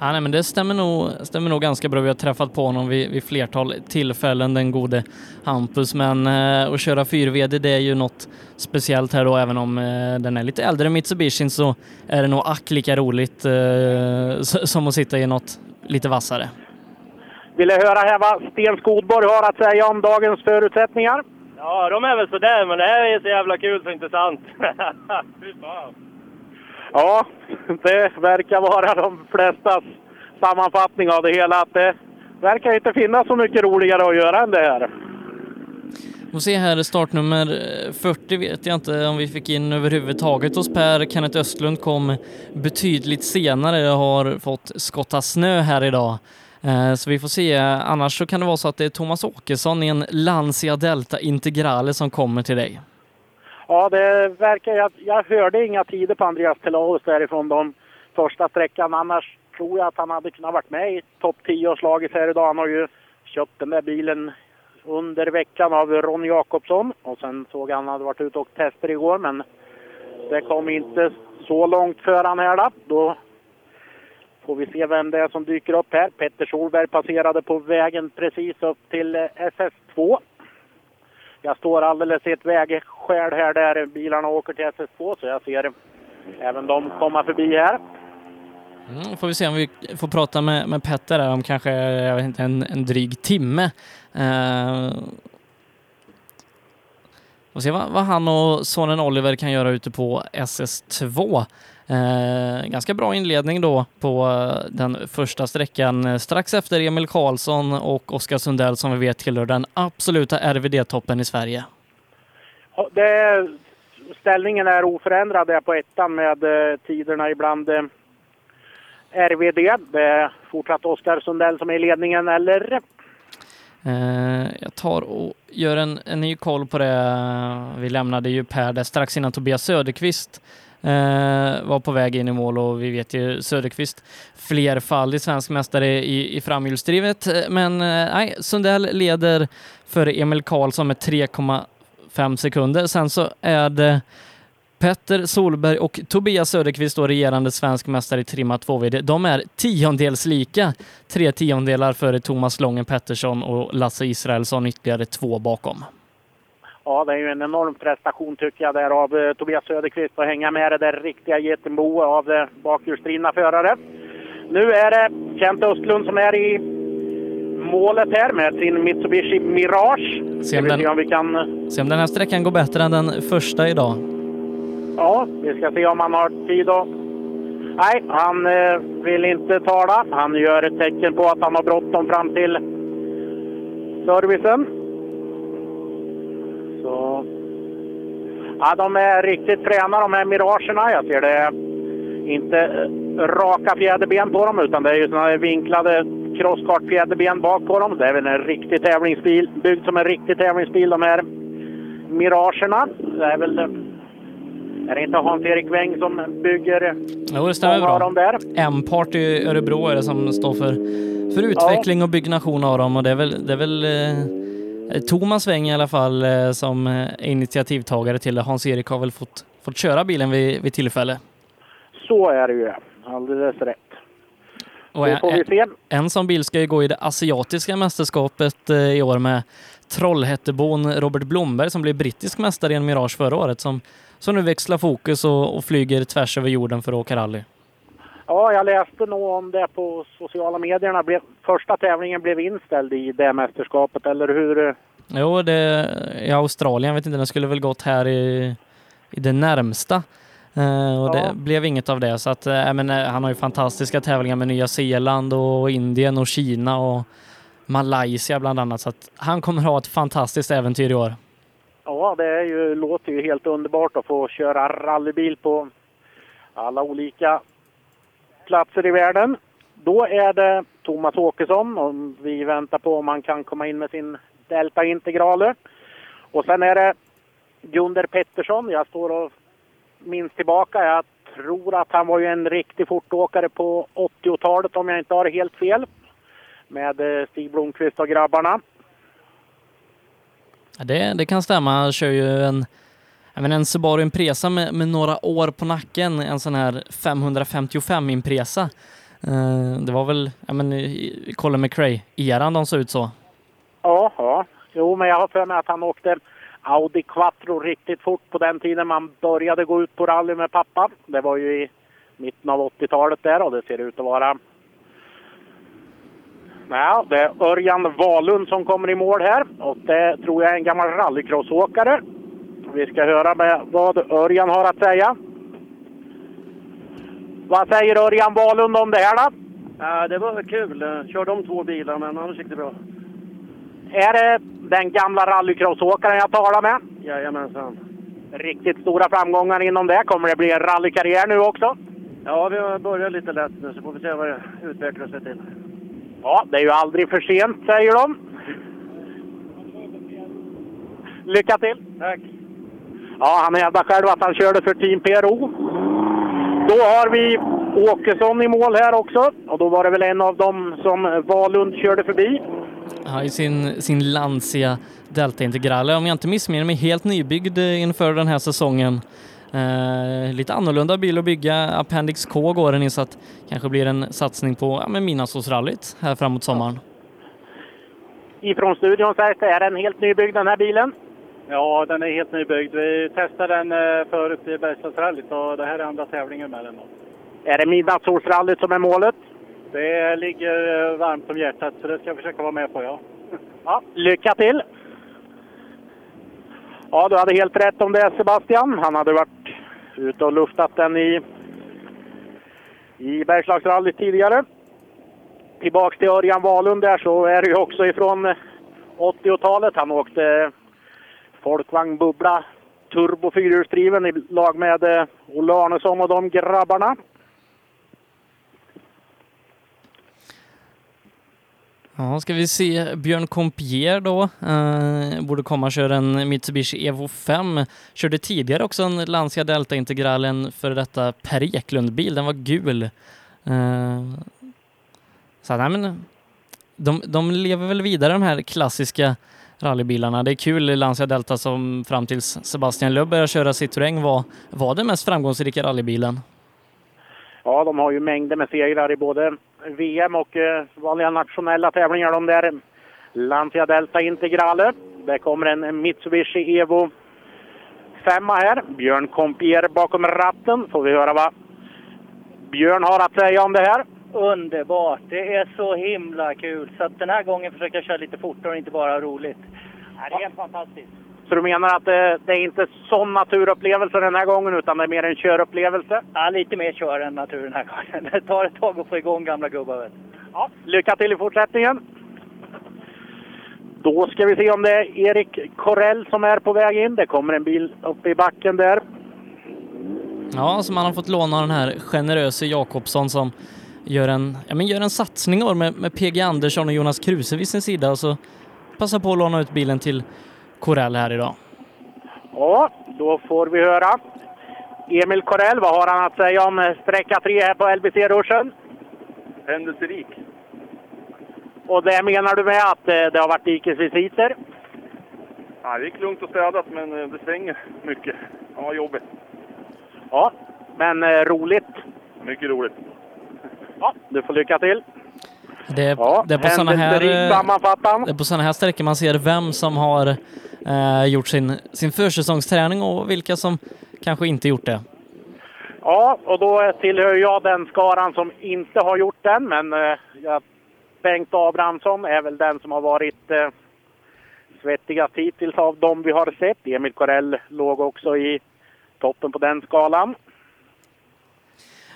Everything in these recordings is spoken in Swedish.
Ja, nej, men det stämmer nog, stämmer nog ganska bra. Vi har träffat på honom vid, vid flertal tillfällen, den gode Hampus. Men eh, att köra 4VD det är ju något speciellt här då, även om eh, den är lite äldre Mitsubishi så är det nog ack lika roligt eh, som att sitta i något lite vassare. Vill jag höra här vad Sten Skodborg har att säga om dagens förutsättningar? Ja, de är väl sådär, men det här är så jävla kul så intressant. Fy fan. Ja, det verkar vara de flestas sammanfattning av det hela. Att det verkar inte finnas så mycket roligare att göra än det här. Och se här, startnummer eh, 40 vet jag inte om vi fick in överhuvudtaget hos Per. Kenneth Östlund kom betydligt senare. Jag har fått skotta snö här idag. Eh, så vi får se. Annars så kan det vara så att det är Thomas Åkesson i en Lancia Delta Integrale som kommer till dig. Ja, det verkar... Jag, jag hörde inga tider på Andreas Telaus därifrån de första sträckan. Annars tror jag att han hade kunnat varit med i topp 10 och slagit här idag. Han har ju köpt den där bilen under veckan av Ronny Jakobsson. Och sen såg han att han hade varit ute och tester igår, men det kom inte så långt för han här då. Då får vi se vem det är som dyker upp här. Petter Solberg passerade på vägen precis upp till SS2. Jag står alldeles i ett vägskäl här där bilarna åker till SS2 så jag ser även dem komma förbi här. Mm, får vi se om vi får prata med, med Petter där om kanske jag vet inte, en, en dryg timme. Eh, uh, och se vad, vad, han och sonen Oliver kan göra ute på SS2. Eh, ganska bra inledning då på den första sträckan strax efter Emil Karlsson och Oskar Sundell som vi vet tillhör den absoluta RVD-toppen i Sverige. Det, ställningen är oförändrad där på ettan med eh, tiderna ibland eh, RVD. Det är fortsatt Oskar Sundell som är i ledningen, eller? Eh, jag tar och gör en, en ny koll på det. Vi lämnade ju Per där strax innan Tobias Söderqvist eh, Eh, var på väg in i mål och vi vet ju Söderqvist flerfaldig svensk mästare i, i framhjulsdrivet. Eh, men eh, nej, Sundell leder före Emil Karlsson med 3,5 sekunder. Sen så är det Petter Solberg och Tobias Söderqvist, då regerande svensk mästare i trimma 2VD, de är tiondels lika. Tre tiondelar före Thomas Lången Pettersson och Lasse Israelsson ytterligare två bakom. Ja, det är ju en enorm prestation tycker jag där av eh, Tobias Söderqvist att hänga med det där riktiga getingbo av eh, bakhjulsdrivna förare. Nu är det Kent Östlund som är i målet här med sin Mitsubishi Mirage. Se om, den, om, vi kan... se om den här sträckan går bättre än den första idag. Ja, vi ska se om han har tid att... Nej, han eh, vill inte tala. Han gör ett tecken på att han har bråttom fram till servicen. Så... Ja, de är riktigt fräna de här Miragerna. Jag ser det inte eh, raka fjäderben på dem utan det är ju såna vinklade crosskart-fjäderben bak på dem. Det är väl en riktig tävlingsbil, byggd som en riktig tävlingsbil de här Miragerna. Det är väl är det inte Hans-Erik Weng som bygger Jo, det stämmer bra. Dem där? M-part i Örebro är det som står för, för utveckling ja. och byggnation av dem och det är väl, det är väl eh, Thomas Weng i alla fall eh, som är initiativtagare till det. Hans-Erik har väl fått, fått köra bilen vid, vid tillfälle. Så är det ju, alldeles rätt. Och en, en, sån bil ska ju gå i det asiatiska mästerskapet eh, i år med Trollhättebon Robert Blomberg som blev brittisk mästare i en Mirage förra året som som nu växlar fokus och, och flyger tvärs över jorden för att åka rally. Ja, jag läste nog om det på sociala medierna. Första tävlingen blev inställd i det mästerskapet, eller hur? Jo, det, i Australien, vet inte, den skulle väl gått här i, i det närmsta. Uh, och ja. det blev inget av det. Så att, uh, men, han har ju fantastiska tävlingar med Nya Zeeland och Indien och Kina och Malaysia bland annat. Så att han kommer ha ett fantastiskt äventyr i år. Ja, det är ju, låter ju helt underbart att få köra rallybil på alla olika platser i världen. Då är det Thomas Åkesson och vi väntar på om han kan komma in med sin Delta Integrale. Och sen är det Gunder Pettersson. Jag står och minns tillbaka. Jag tror att han var ju en riktig fortåkare på 80-talet om jag inte har helt fel. Med eh, Stig Blomqvist och grabbarna. Det, det kan stämma. Han kör ju en, men en Subaru Impresa med, med några år på nacken, en sån här 555 Impresa. Eh, det var väl, ja men Colin McRae-eran de såg ut så. Ja, ja. Jo, men jag har för mig att han åkte Audi Quattro riktigt fort på den tiden man började gå ut på rally med pappa. Det var ju i mitten av 80-talet där och det ser ut att vara... Ja, det är Örjan Wahlund som kommer i mål här och det tror jag är en gammal rallycrossåkare. Vi ska höra med vad Örjan har att säga. Vad säger Örjan Wahlund om det här då? Ja, det var kul. Körde om två bilar, men annars gick det bra. Är det den gamla rallycrossåkaren jag talar med? Jajamensan. Riktigt stora framgångar inom det. Kommer det bli en rallykarriär nu också? Ja, vi har börjat lite lätt nu, så får vi se vad det utvecklar sig till. Ja, det är ju aldrig för sent, säger de. Lycka till! Tack! Ja, han hävdar själv att han körde för Team PRO. Då har vi Åkesson i mål här också. Och då var det väl en av dem som Valund körde förbi. Ja, i sin, sin Lancia Delta Integrale. Om jag inte missminner mig helt nybyggd inför den här säsongen. Eh, lite annorlunda bil att bygga. Appendix K går den i så att kanske blir en satsning på ja, Midnattsåsrallyt här framåt sommaren. Ifrån studion sägs det, är den helt nybyggd den här bilen? Ja, den är helt nybyggd. Vi testade den eh, förut i Bergslagsrallyt och det här är andra tävlingen med den. Är det Midnattssolsrallyt som är målet? Det ligger eh, varmt om hjärtat, så det ska jag försöka vara med på, ja. ja lycka till! Ja, du hade helt rätt om det Sebastian. Han hade varit ute och luftat den i, i Bergslagsrallyt tidigare. Tillbaks till Örjan Wahlund där så är det ju också ifrån 80-talet. Han åkte folkvagn Bubbla turbo fyrhjulsdriven i lag med eh, Olle Arnesson och de grabbarna. Ja, ska vi se. Björn Compier då. Eh, borde komma och köra en Mitsubishi Evo 5. Körde tidigare också en Lancia Delta Integral, en före detta Per Eklund-bil. Den var gul. Eh, så nej, men de, de lever väl vidare de här klassiska rallybilarna. Det är kul Lancia Delta som fram tills Sebastian Löb började köra Citroën var, var den mest framgångsrika rallybilen. Ja, de har ju mängder med segrar i både VM och eh, vanliga nationella tävlingar. De där Lancia Delta Integrale. Det kommer en Mitsubishi Evo 5 här. Björn Compier bakom ratten. Får vi höra vad Björn har att säga om det här. Underbart! Det är så himla kul. Så att den här gången försöker jag köra lite fortare och inte bara roligt. det är helt fantastiskt. Så du menar att det, det är inte sån naturupplevelse den här gången utan det är mer en körupplevelse? Ja, lite mer kör än natur den här gången. Det tar ett tag att få igång gamla gubbar. Vet. Ja, lycka till i fortsättningen! Då ska vi se om det är Erik Korell som är på väg in. Det kommer en bil uppe i backen där. Ja, som han har fått låna den här generöse Jakobsson som gör en, ja, men gör en satsning år med, med PG Andersson och Jonas Kruse vid sin sida och så passar på att låna ut bilen till Corell här idag. Ja, då får vi höra. Emil Corell, vad har han att säga om sträcka 3 här på LBC-ruschen? Händelserik. Och det menar du med att eh, det har varit dikesvisiter? Ja, det gick lugnt och städat, men eh, det svänger mycket. Det var jobbigt. Ja, men eh, roligt. Mycket roligt. Ja, du får lycka till. Det är, ja, det är på sådana här, det är på såna här sträckor man ser vem som har eh, gjort sin, sin försäsongsträning och vilka som kanske inte gjort det. Ja, och då tillhör jag den skaran som inte har gjort den, men eh, Bengt Abrahamsson är väl den som har varit eh, svettigast hittills av dem vi har sett. Emil Korell låg också i toppen på den skalan.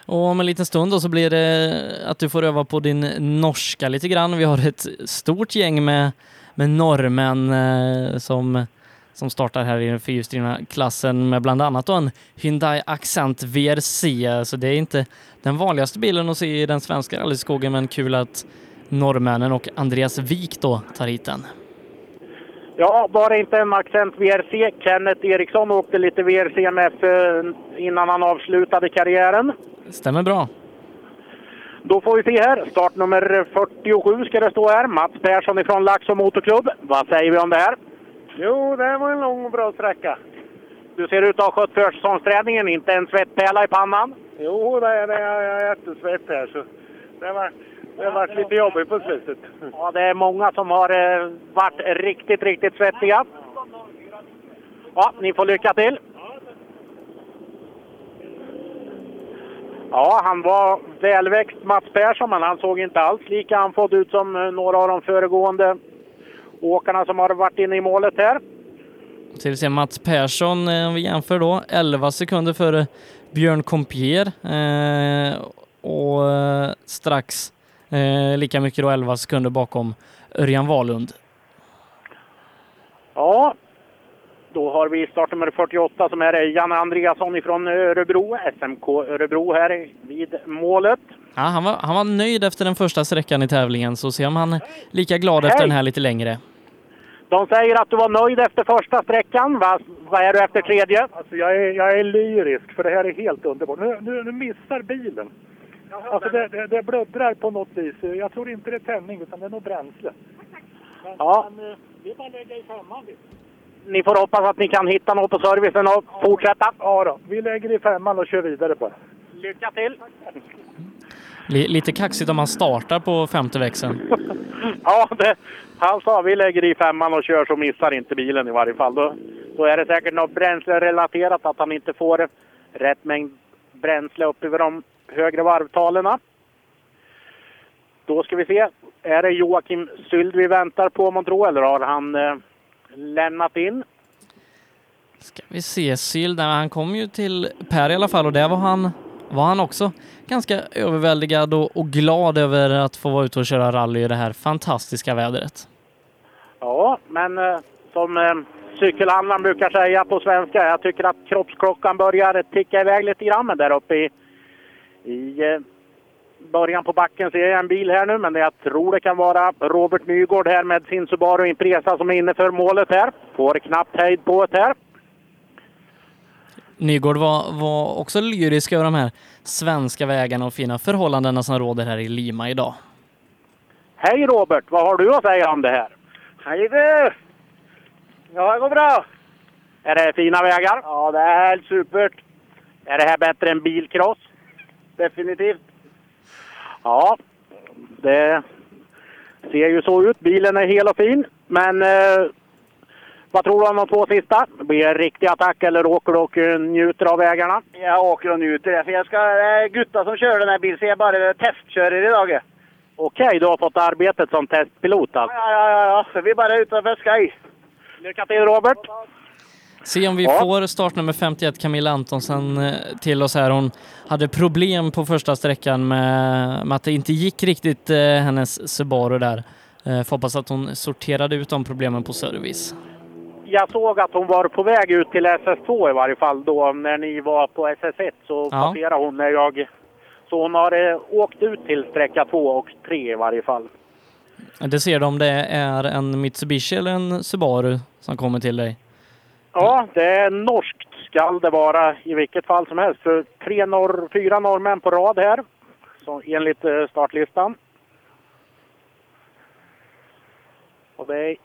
Och om en liten stund då så blir det att du får öva på din norska lite grann. Vi har ett stort gäng med, med norrmän eh, som, som startar här i den fyrhjulsdrivna klassen med bland annat då en Hyundai Accent VRC. Så det är inte den vanligaste bilen att se i den svenska rallyskogen, men kul att norrmännen och Andreas Wik då tar hit den. Ja, bara inte en Accent VRC? Kenneth Eriksson åkte lite VRC med innan han avslutade karriären. Stämmer bra. Då får vi se här. Startnummer 47 ska det stå här. Mats Persson ifrån Laxå Motorklubb. Vad säger vi om det här? Jo, det var en lång och bra sträcka. Du ser ut att ha skött försäsongsträningen, inte en svettpärla i pannan? Jo, det är, det är jättesvett här. Så Det varit, det har varit lite jobbigt på slutet. Ja, det är många som har eh, varit riktigt, riktigt svettiga. Ja, ni får lycka till. Ja, han var välväxt Mats Persson, men han såg inte alls lika andfådd ut som eh, några av de föregående åkarna som har varit inne i målet här. Vi ser Mats Persson, eh, om vi jämför då, 11 sekunder före Björn Compier eh, och eh, strax eh, lika mycket då 11 sekunder bakom Örjan Wahlund. Ja, då har vi startnummer 48 som är Janne Andreasson ifrån Örebro, SMK Örebro här vid målet. Ja, han, var, han var nöjd efter den första sträckan i tävlingen, så se om han är lika glad efter den här lite längre. De säger att du var nöjd efter första sträckan. Vad, vad är du efter tredje? Alltså jag, är, jag är lyrisk, för det här är helt underbart. Nu, nu, nu missar bilen. Alltså det, det, det bluddrar på något vis. Jag tror inte det är tändning, utan det är nog bränsle. Men, Ja. men, eh, vi bara lägga i femman. Ni får hoppas att ni kan hitta något på servicen och fortsätta. Ja då, vi lägger i femman och kör vidare bara. Lycka till! Li, lite kaxigt om han startar på femte växeln. Ja, det, han sa vi lägger i femman och kör så missar inte bilen i varje fall. Då, då är det säkert något bränslerelaterat, att han inte får rätt mängd bränsle upp över de högre varvtalen. Då ska vi se. Är det Joakim Syld vi väntar på, man tror, eller har han eh, lämnat in? Ska vi se, nej, han kom ju till Per i alla fall och där var han, var han också ganska överväldigad och, och glad över att få vara ute och köra rally i det här fantastiska vädret. Ja, men eh, som eh, cykelhandlaren brukar säga på svenska, jag tycker att kroppsklockan börjar ticka iväg lite grann. Där uppe i, i eh, början på backen ser jag en bil här nu, men jag tror det kan vara Robert Nygård här med sin Subaru Impresa som är inne för målet här. Får knappt hejd på det här. Nygård var, var också lyrisk över de här svenska vägarna och fina förhållandena som råder här i Lima idag. Hej Robert, vad har du att säga om det här? Hej du! Ja, det går bra. Är det fina vägar? Ja, det är helt supert. Är det här bättre än bilcross? Definitivt. Ja, det ser ju så ut. Bilen är hel och fin. Men eh, vad tror du om de två sista? Blir det en riktig attack eller åker du och eh, njuter av vägarna? Jag åker och njuter. För jag ska, det är Gutta som kör den här bilen, så jag bara testkör idag. Okej, du har fått arbetet som testpilot Ja, alltså. ja, ja, ja. Så vi är bara utanför Sky. Lycka till Robert! Se om vi Ja. får startnummer 51 Camilla Antonsen eh, till oss här. Hon hade problem på första sträckan med, med att det inte gick riktigt eh, hennes Subaru där. Eh, får hoppas att hon sorterade ut de problemen på service. Jag såg att hon var på väg ut till SS2 i varje fall då när ni var på SS1 så Ja. passerade hon när jag... Så hon har eh, åkt ut till sträcka 2 och 3 i varje fall. Det ser du om det är en Mitsubishi eller en Subaru som kommer till dig. Ja, det är norskt skall det vara i vilket fall som helst. För tre norr, fyra norrmän på rad här, så enligt eh, startlistan. Och det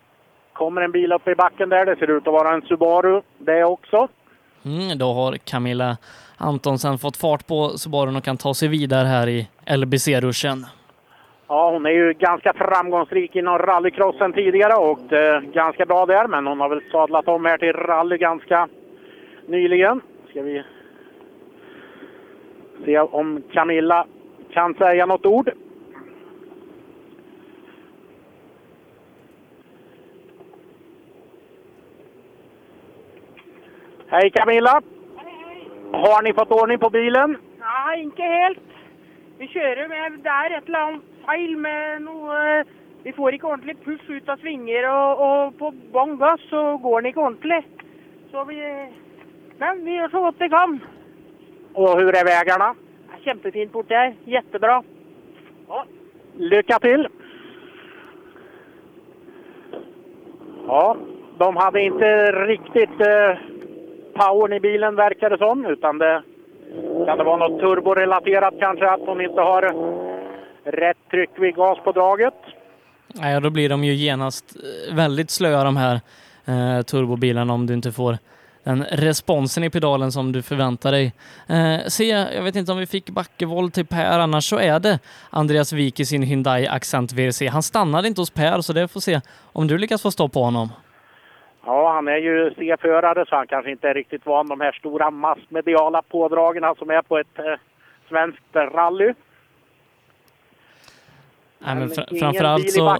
kommer en bil upp i backen där. Det ser ut att vara en Subaru det också. Mm, då har Camilla Antonsen fått fart på Subarun och kan ta sig vidare här i LBC-ruschen. Ja, hon är ju ganska framgångsrik inom rallycrossen tidigare och eh, ganska bra där. Men hon har väl sadlat om här till rally ganska nyligen. Ska vi se om Camilla kan säga något ord. Hej Camilla! Hej. Har ni fått ordning på bilen? Nej, inte helt. Vi kör med där ett långt feil med noe Vi får ikke ordentlig puff ut av svinger, og, og på bånn gass så går den ikke ordentlig. Så vi Men vi gjør så godt vi kan. Och hur är vägarna? Det er kjempefint borti her. Jättebra. Lycka till! Ja, de hade inte riktigt eh, powern i bilen verkar det som, utan det kan det vara något turborelaterat kanske, att hon inte har rätt tryck vid gaspådraget. Ja, då blir de ju genast eh, väldigt slöa de här eh, turbobilarna om du inte får den responsen i pedalen som du förväntar dig. Eh, se, jag vet inte om vi fick backevoll till Per, annars så är det Andreas Wik i sin Hyundai Accent VRC. Han stannade inte hos Per, så det får se om du lyckas få stopp på honom. Ja, han är ju C-förare så han kanske inte är riktigt van de här stora massmediala pådragen som är på ett eh, svenskt rally. Nej, men ingen framförallt, så,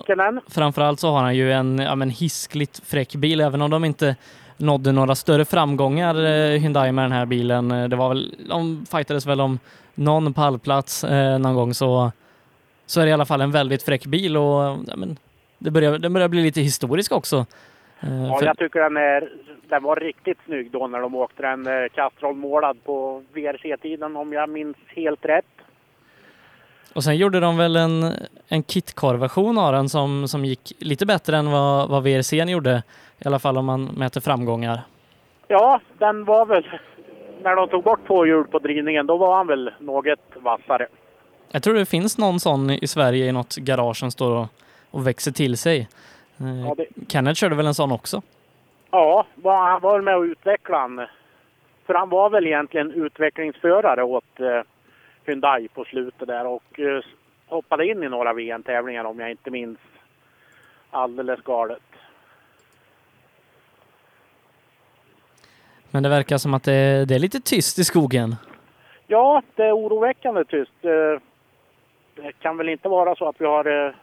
framförallt så har han ju en ja, men hiskligt fräck bil, även om de inte nådde några större framgångar, eh, Hyundai, med den här bilen. Eh, Det var väl, de fightades väl om någon pallplats eh, någon gång, så, så är det i alla fall en väldigt fräck bil och ja, men, det börjar, den börjar bli lite historisk också. Eh, Ja, för- jag tycker den, är, den var riktigt snygg då när de åkte den eh, Castrol-målad på VRC-tiden om jag minns helt rätt. Och sen gjorde de väl en, en kitcar-version av den som, som gick lite bättre än vad, vad VRCn gjorde, i alla fall om man mäter framgångar. Ja, den var väl... När de tog bort två hjul på drivningen, då var han väl något vassare. Jag tror det finns någon sån i Sverige i något garage som står och, och växer till sig. Eh, Ja, det, Kenneth körde väl en sån också? ja han var med och utvecklade han. För han var väl egentligen utvecklingsförare åt eh, Hyundai på slutet där och eh, hoppade in i några VM-tävlingar om jag inte minns alldeles galet. Men det verkar som att det, det är lite tyst i skogen. Ja, det är oroväckande tyst. Eh, Det kan väl inte vara så att vi har eh,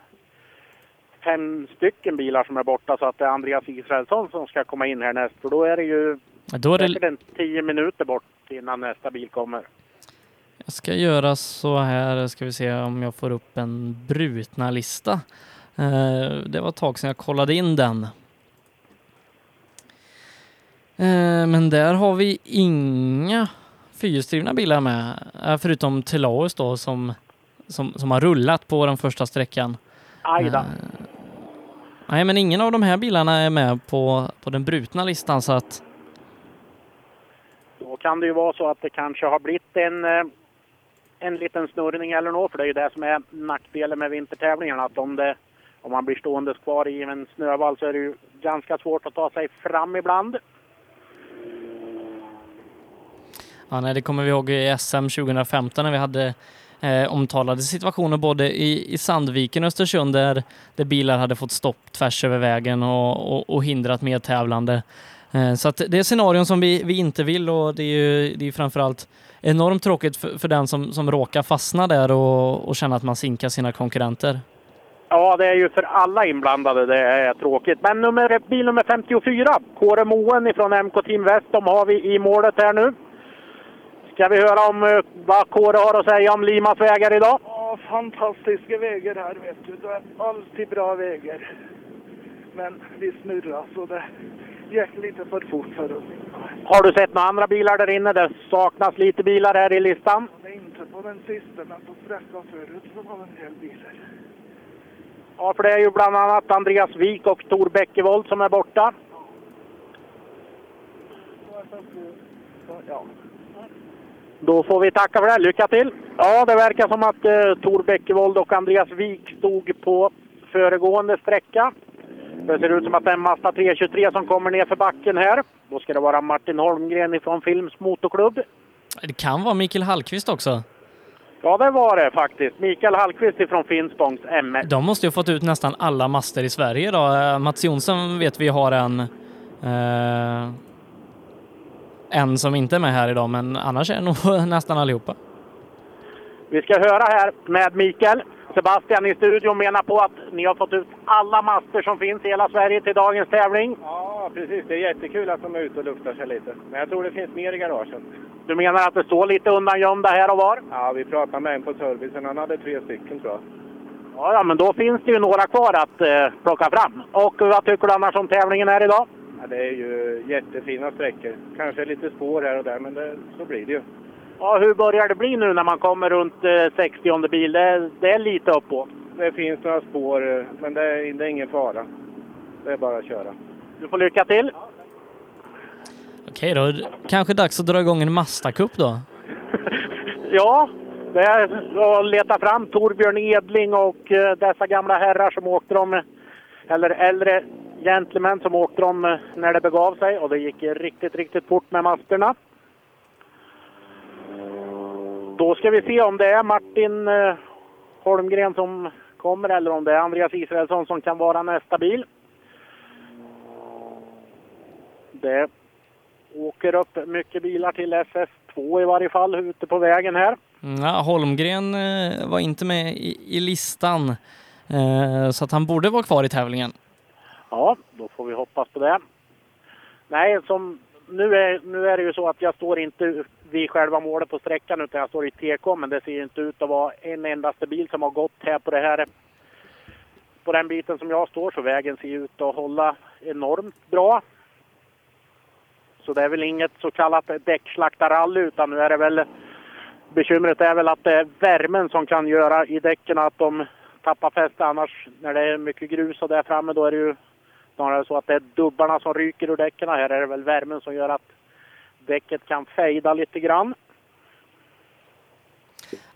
fem stycken bilar som är borta så att det är Andreas Israelsson som ska komma in här näst. För då är det ju Då är det, säkert en tio minuter bort innan nästa bil kommer. Jag ska göra så här, ska vi se om jag får upp en brutna lista. Eh, Det var ett tag sedan jag kollade in den. Eh, Men där har vi inga fyrhjulsdrivna bilar med, eh, förutom Telaus då som, som, som har rullat på den första sträckan. Aj då. Eh, Nej, men ingen av de här bilarna är med på, på den brutna listan så att Då kan det ju vara så att det kanske har blivit en, en liten snurrning eller något. För det är ju det som är nackdelen med vintertävlingarna. Att om, det, om man blir stående kvar i en snövall så är det ju ganska svårt att ta sig fram ibland. Ja, nej, det kommer vi ihåg i SM 2015 när vi hade eh, omtalade situationer både i, i Sandviken och Östersund där, där bilar hade fått stopp tvärs över vägen och, och, och hindrat medtävlande. Eh, så att det är scenarion som vi, vi inte vill och det är ju det är framförallt enormt tråkigt för, för den som, som råkar fastna där och, och känna att man sinkar sina konkurrenter. Ja, det är ju för alla inblandade det är tråkigt. Men nummer, bil nummer 54, Kåre Moen ifrån MK Team Väst, de har vi i målet här nu. Ska vi höra om eh, vad Kåre har att säga om Limas vägar idag? Ja, fantastiska vägar här vet du. Det är alltid bra vägar. Men vi snurrar så det gick lite för fort för oss. Har du sett några andra bilar där inne? Det saknas lite bilar här i listan. Inte på den sista, men på sträckan förut så var det en del bilar. Ja, för det är ju bland annat Andreas Wik och Tor Bäckevold som är borta. Ja. Då får vi tacka för det. Lycka till! Ja, det verkar som att eh, Tor Bäckevold och Andreas Wik stod på föregående sträcka. Det ser ut som att det är en Mazda 323 som kommer ner för backen här. Då ska det vara Martin Holmgren från Films Motorklubb. Det kan vara Mikael Hallqvist också. Ja, det var det faktiskt. Mikael Hallqvist från Finspångs MS. De måste ju ha fått ut nästan alla master i Sverige idag. Eh, Mats Jonsson vet vi har en eh, en som inte är med här idag, men annars är det nog nästan allihopa. Vi ska höra här med Mikael. Sebastian i studion menar på att ni har fått ut alla master som finns i hela Sverige till dagens tävling. Ja, precis. Det är jättekul att de är ute och luftar sig lite. Men jag tror det finns mer i garaget. Du menar att det står lite undangömda här och var? Ja, vi pratade med en på servicen. Han hade tre stycken tror jag. Ja, men då finns det ju några kvar att eh, plocka fram. Och vad tycker du annars om tävlingen här idag? Ja, det är ju jättefina sträckor. Kanske lite spår här och där, men det, så blir det ju. Ja, hur börjar det bli nu när man kommer runt eh, 60 bil? Det, det är lite uppåt. Det finns några spår, eh, men det är, det är ingen fara. Det är bara att köra. Du får lycka till! Okej då, kanske dags att dra igång en Mazda Cup då. Ja, det är att leta fram Torbjörn Edling och eh, dessa gamla herrar som åkte de, eller äldre gentlemän som åkte dem eh, när det begav sig och det gick riktigt, riktigt fort med masterna. Då ska vi se om det är Martin eh, Holmgren som kommer eller om det är Andreas Israelsson som kan vara nästa bil. Det åker upp mycket bilar till SS2 i varje fall ute på vägen här. Ja, Holmgren eh, var inte med i, i listan, eh, så att han borde vara kvar i tävlingen. Ja, då får vi hoppas på det. Nej, som nu är, nu är det ju så att jag står inte vid själva målet på sträckan utan jag står i TK men det ser inte ut att vara en endaste bil som har gått här på det här på den biten som jag står så vägen ser ut att hålla enormt bra. Så det är väl inget så kallat däckslaktarrally utan nu är det väl bekymret är väl att det är värmen som kan göra i däcken att de tappar fäste annars när det är mycket grus och där framme då är det ju snarare så att det är dubbarna som ryker ur däcken. Här är det väl värmen som gör att däcket kan fejda lite grann.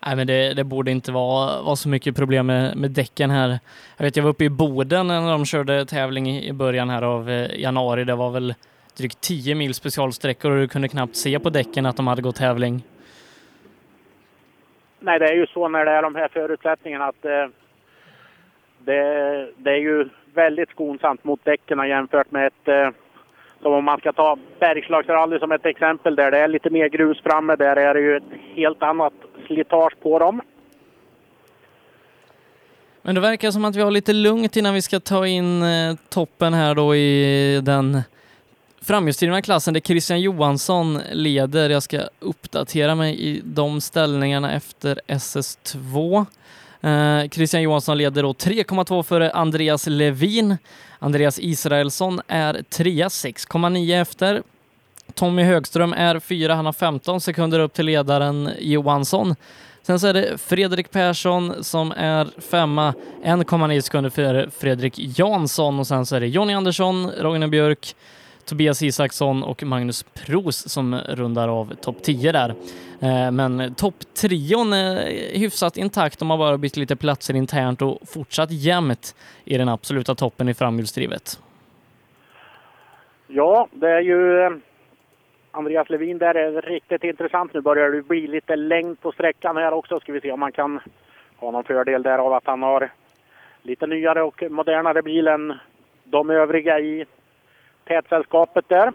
Nej, men det, det, borde inte vara, vara så mycket problem med, med däcken här. Jag vet, jag var uppe i Boden när de körde tävling i, början här av eh, januari. Det var väl drygt 10 mil specialsträckor och du kunde knappt se på däcken att de hade gått tävling. Nej, det är ju så när det är de här förutsättningarna att eh, det, det, är ju väldigt skonsamt mot däcken jämfört med ett eh, som om man ska ta Bergslagsrally som ett exempel där det är lite mer grus framme. Där är det ju ett helt annat slitage på dem. Men det verkar som att vi har lite lugnt innan vi ska ta in eh, toppen här då i den framhjulsdrivna klassen där Christian Johansson leder. Jag ska uppdatera mig i de ställningarna efter SS2. Eh, Christian Johansson leder då 3,2 före Andreas Levin. Andreas Israelsson är trea, 6,9 efter. Tommy Högström är fyra, han har 15 sekunder upp till ledaren Johansson. Sen så är det Fredrik Persson som är femma, 1,9 sekunder före Fredrik Jansson och sen så är det Jonny Andersson, Rogne Björk, Tobias Isaksson och Magnus Pros som rundar av topp 10 där. Eh, men topptrion eh, är hyfsat intakt. De har bara bytt lite platser internt och fortsatt jämnt i den absoluta toppen i framhjulsdrivet. Ja, det är ju eh, Andreas Levin där är riktigt intressant. Nu börjar det bli lite längd på sträckan här också. Ska vi se om man kan ha någon fördel där av att han har lite nyare och modernare bil än de övriga i tätsällskapet där.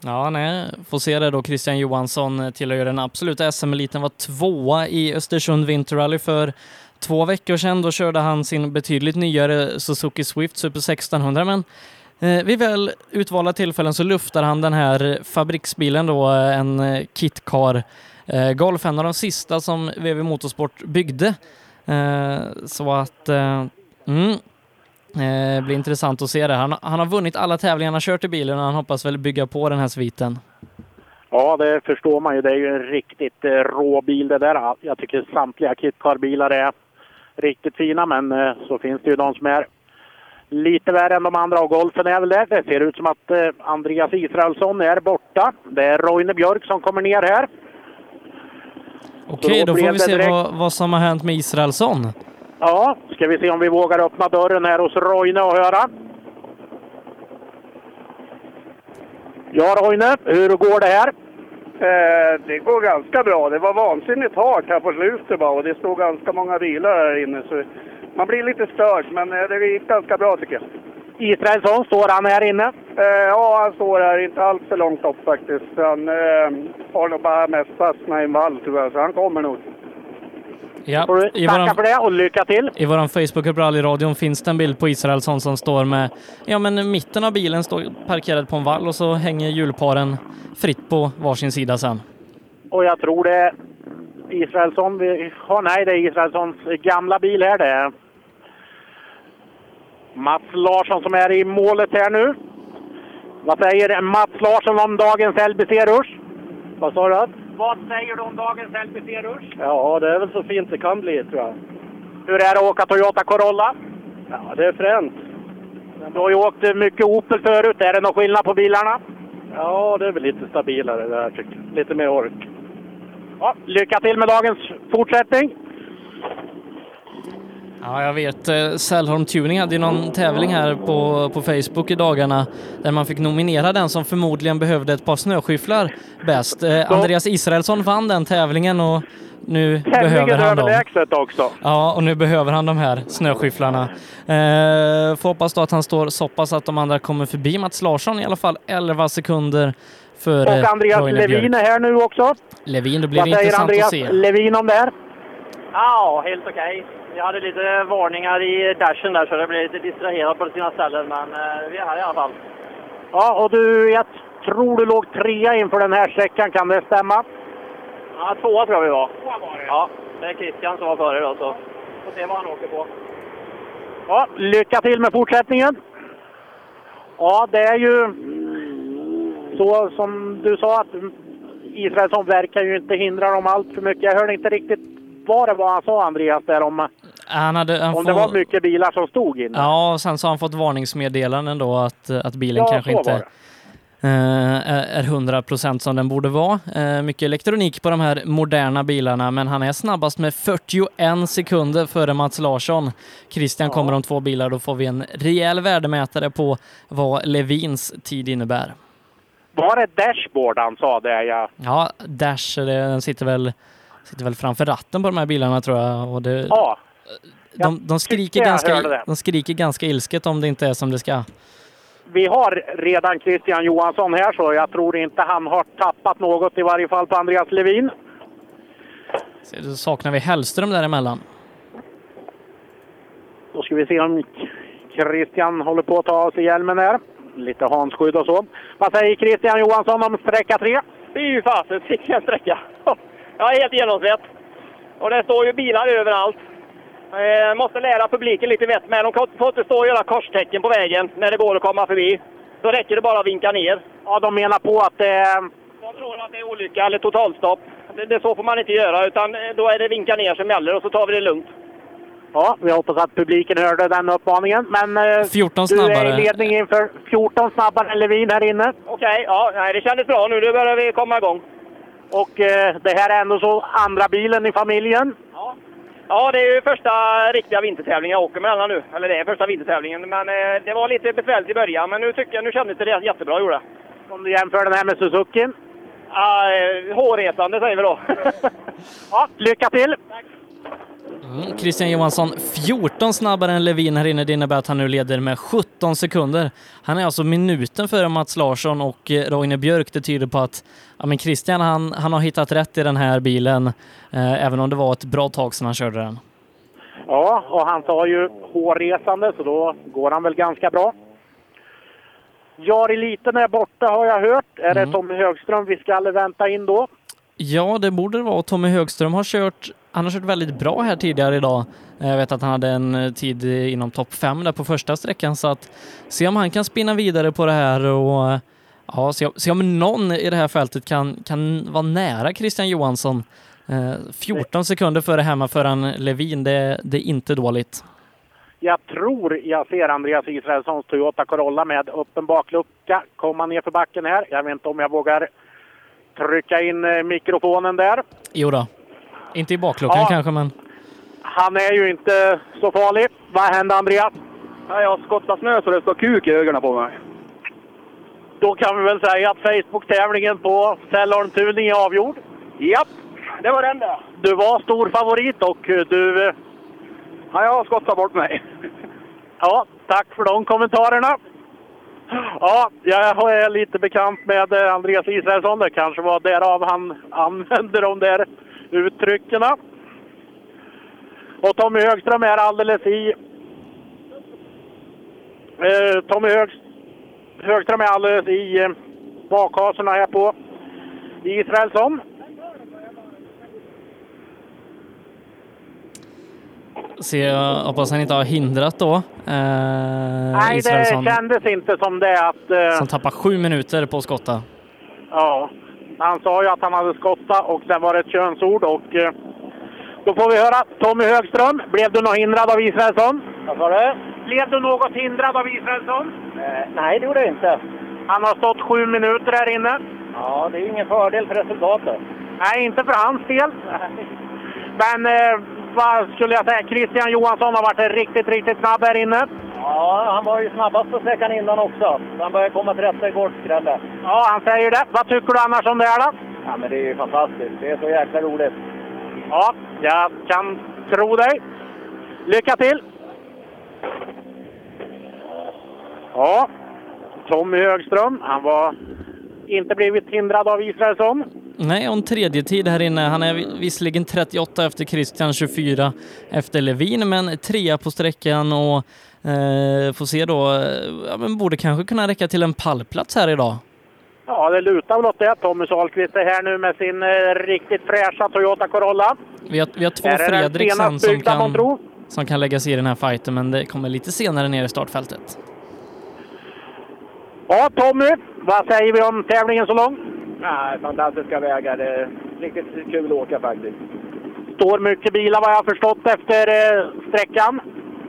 Ja, nej, får se det då. Christian Johansson tillhör den absoluta SM-eliten, var tvåa i Östersund Winter Rally för två veckor sedan. Då körde han sin betydligt nyare Suzuki Swift Super 1600, men eh, vid väl utvalda tillfällen så luftar han den här fabriksbilen då, eh, en Kit Kitcar eh, Golf, en av de sista som VV Motorsport byggde. Eh, så att eh, mm, det blir intressant att se det. Han, han har vunnit alla tävlingar han har kört i bilen och han hoppas väl bygga på den här sviten. Ja, det förstår man ju. Det är ju en riktigt eh, rå bil det där. Jag tycker samtliga Kitcar-bilar är riktigt fina, men så finns det ju de som är lite värre än de andra och golfen är väl det. Det ser ut som att Andreas Israelsson är borta. Det är Roine Björk som kommer ner här. Okej, då, då får vi se vad, vad som har hänt med Israelsson. Ja, ska vi se om vi vågar öppna dörren här hos Roine och höra. Ja, Roine, hur går det här? Eh, det går ganska bra. Det var vansinnigt halt här på slutet bara och det stod ganska många bilar här inne. Så man blir lite störd, men eh, det gick ganska bra tycker jag. Israelsson, står han här inne? Eh, ja, han står här inte alls för långt upp faktiskt. Han eh, har nog bara mest fastnat i en vall jag, så han kommer nog. Ja, Får du tacka för det och lycka till! I vår Facebookgrupp Rallyradion finns det en bild på Israelsson som står med, ja men mitten av bilen står parkerad på en vall och så hänger hjulparen fritt på varsin sida sen. Och jag tror det är Israelsson, vi, oh, nej det är Israelssons gamla bil här det. Mats Larsson som är i målet här nu. Vad säger Mats Larsson om dagens LBC-rush? Vad sa du? Vad säger du om dagens LBC-rush? Ja, det är väl så fint det kan bli tror jag. Hur är det att åka Toyota Corolla? Ja, det är fränt. Du har ju åkt mycket Opel förut. Är det någon skillnad på bilarna? Ja, det är väl lite stabilare det här tycker jag. Lite mer ork. Ja, lycka till med dagens fortsättning! Ja, jag vet. Eh, Sällholm Tuning hade ju någon tävling här på, på Facebook i dagarna där man fick nominera den som förmodligen behövde ett par snöskyfflar bäst. Eh, Andreas Israelsson vann den tävlingen och nu behöver Tämligen han dem. också. Ja, och nu behöver han de här snöskyfflarna. Eh, får hoppas då att han står så pass att de andra kommer förbi Mats Larsson i alla fall 11 sekunder före Och Andreas Roine Levin Björk. är här nu också. Levin, då blir Vad det säger intressant Andreas att se. Levin om det här? Ja, helt okej. Jag hade lite varningar i dashen där så det blev lite distraherad på sina ställen, men eh, vi är här i alla fall. Ja, och du, jag tror du låg trea inför den här sträckan, kan det stämma? Ja, tvåa tror jag vi var. Ja, det är Christian som var före då, så får se vad han åker på. Ja, lycka till med fortsättningen. Ja, det är ju så som du sa att Israelsson verkar ju inte hindra dem allt för mycket. Jag hörde inte riktigt vad det var han sa, Andreas, där om, Han hade, han om det var mycket bilar som stod inne. Ja, och sen så har han fått varningsmeddelanden då att, att bilen Ja, kanske inte eh, är är 100% som den borde vara. Eh, mycket elektronik på de här moderna bilarna, men han är snabbast med 41 sekunder före Mats Larsson. Christian kommer om två bilar, då får vi en rejäl värdemätare på vad Levins tid innebär. Var det dashboard han sa det? Ja. Ja, Dash, den sitter väl, sitter väl framför ratten på de här bilarna tror jag. Och det, ja. De, de, skriker ganska, det. de skriker ganska ilsket om det inte är som det ska. Vi har redan Christian Johansson här, så jag tror inte han har tappat något i varje fall på Andreas Levin. Så då saknar vi Hellström däremellan. Då ska vi se om Christian håller på att ta av sig hjälmen här. Lite hansskydd och så. Vad säger Christian Johansson om sträcka tre? Fy fasen, vilken sträcka! Jag är helt genomsvett. Och det står ju bilar överallt. Eh, måste lära publiken lite vett med. De får inte stå och göra korstecken på vägen när det går att komma förbi. Då räcker det bara att vinka ner. Ja, de menar på att det... De tror att det är olycka eller totalstopp. Det, det så får man inte göra, utan eh, då är det vinka ner som gäller och så tar vi det lugnt. Ja, vi hoppas att publiken hörde den uppmaningen. Men eh, 14 du är snabbare. i ledning inför 14 snabbare än Levin här inne. Okej, ja, nej, det kändes bra nu. Nu börjar vi komma igång. Och eh, det här är ändå så andra bilen i familjen. Ja, det är ju första riktiga vintertävlingen jag åker med denna nu. Eller det är första vintertävlingen. Men eh, det var lite besvärligt i början, men nu tycker jag nu kändes det jättebra gjorde. Om du jämför den här med Suzuki. Ja, eh, hårresande säger vi då. ja, lycka till! Mm, Christian Johansson 14 snabbare än Levin här inne. Det innebär att han nu leder med 17 sekunder. Han är alltså minuten före Mats Larsson och eh, Roine Björk. Det tyder på att ja, men Christian han, han har hittat rätt i den här bilen, eh, även om det var ett bra tag sedan han körde den. Ja, och han sa ju hårresande, så då går han väl ganska bra. Jari Liten är borta har jag hört. Är det Tommy Högström vi ska vänta in då? Ja, det borde det vara. Tommy Högström har kört, han har kört väldigt bra här tidigare idag. Eh, Jag vet att han hade en eh, tid inom topp fem där på första sträckan, så att se om han kan spinna vidare på det här och eh, ja, se, se om någon i det här fältet kan, kan vara nära Christian Johansson. Eh, 14 sekunder före hemmaföraren Levin, det, det är inte dåligt. Jag tror jag ser Andreas Israelssons Toyota Corolla med öppen baklucka komma ner för backen här. Jag vet inte om jag vågar trycka in mikrofonen där. Jo då. Inte i bakluckan Ja. kanske, men Han är ju inte så farlig. Vad hände Andreas? Ja, jag har skottat snö så det står kuk i ögonen på mig. Då kan vi väl säga att Facebook-tävlingen på Sällholm Tuning är avgjord. Japp, det var den där. Du var stor favorit och du... Ja, jag har skottat bort mig. Ja, tack för de kommentarerna. Ja, jag är lite bekant med Andreas Israelsson. Det kanske var därav han använde de där uttrycken. Och Tommy Högström är alldeles i... Eh, Tommy Hög, Högström är alldeles i eh, bakhasorna här på Israelsson. se, jag hoppas han inte har hindrat då. Eh, Nej, det Israelsson, kändes inte som det att... eh, som tappar sju minuter på att skotta. Ja, han sa ju att han hade skottat och sen var det ett könsord och eh, då får vi höra. Tommy Högström, blev du något hindrad av Israelsson? Vad sa du? Blev du något hindrad av Israelsson? Eh, nej, det gjorde jag inte. Han har stått sju minuter här inne. Ja, det är ju ingen fördel för resultatet. Nej, inte för hans del. Men eh, vad skulle jag säga? Christian Johansson har varit riktigt, riktigt snabb här inne. Ja, han var ju snabbast på sträckan innan också. Så han börjar komma till rätta igår, Krelle. Ja, han säger det. Vad tycker du annars om det här då? Ja, men det är ju fantastiskt. Det är så jäkla roligt. Ja, jag kan tro dig. Lycka till! Ja, Tommy Högström, han var inte blivit hindrad av Israelsson. Nej, och en tredje tid här inne. Han är visserligen 38 efter Christian, 24 efter Levin, men trea på sträckan och eh, får se då, eh, ja, men borde kanske kunna räcka till en pallplats här idag. Ja, det lutar väl åt det. Tommy Sahlqvist är här nu med sin eh, riktigt fräscha Toyota Corolla. Vi har, vi har två Fredriksen senast som kan, som kan lägga sig i den här fighten, men det kommer lite senare ner i startfältet. Ja, Tommy, vad säger vi om tävlingen så långt? Nej, fantastiska vägar. Det är riktigt kul att åka faktiskt. Står mycket bilar vad jag har förstått efter eh, sträckan.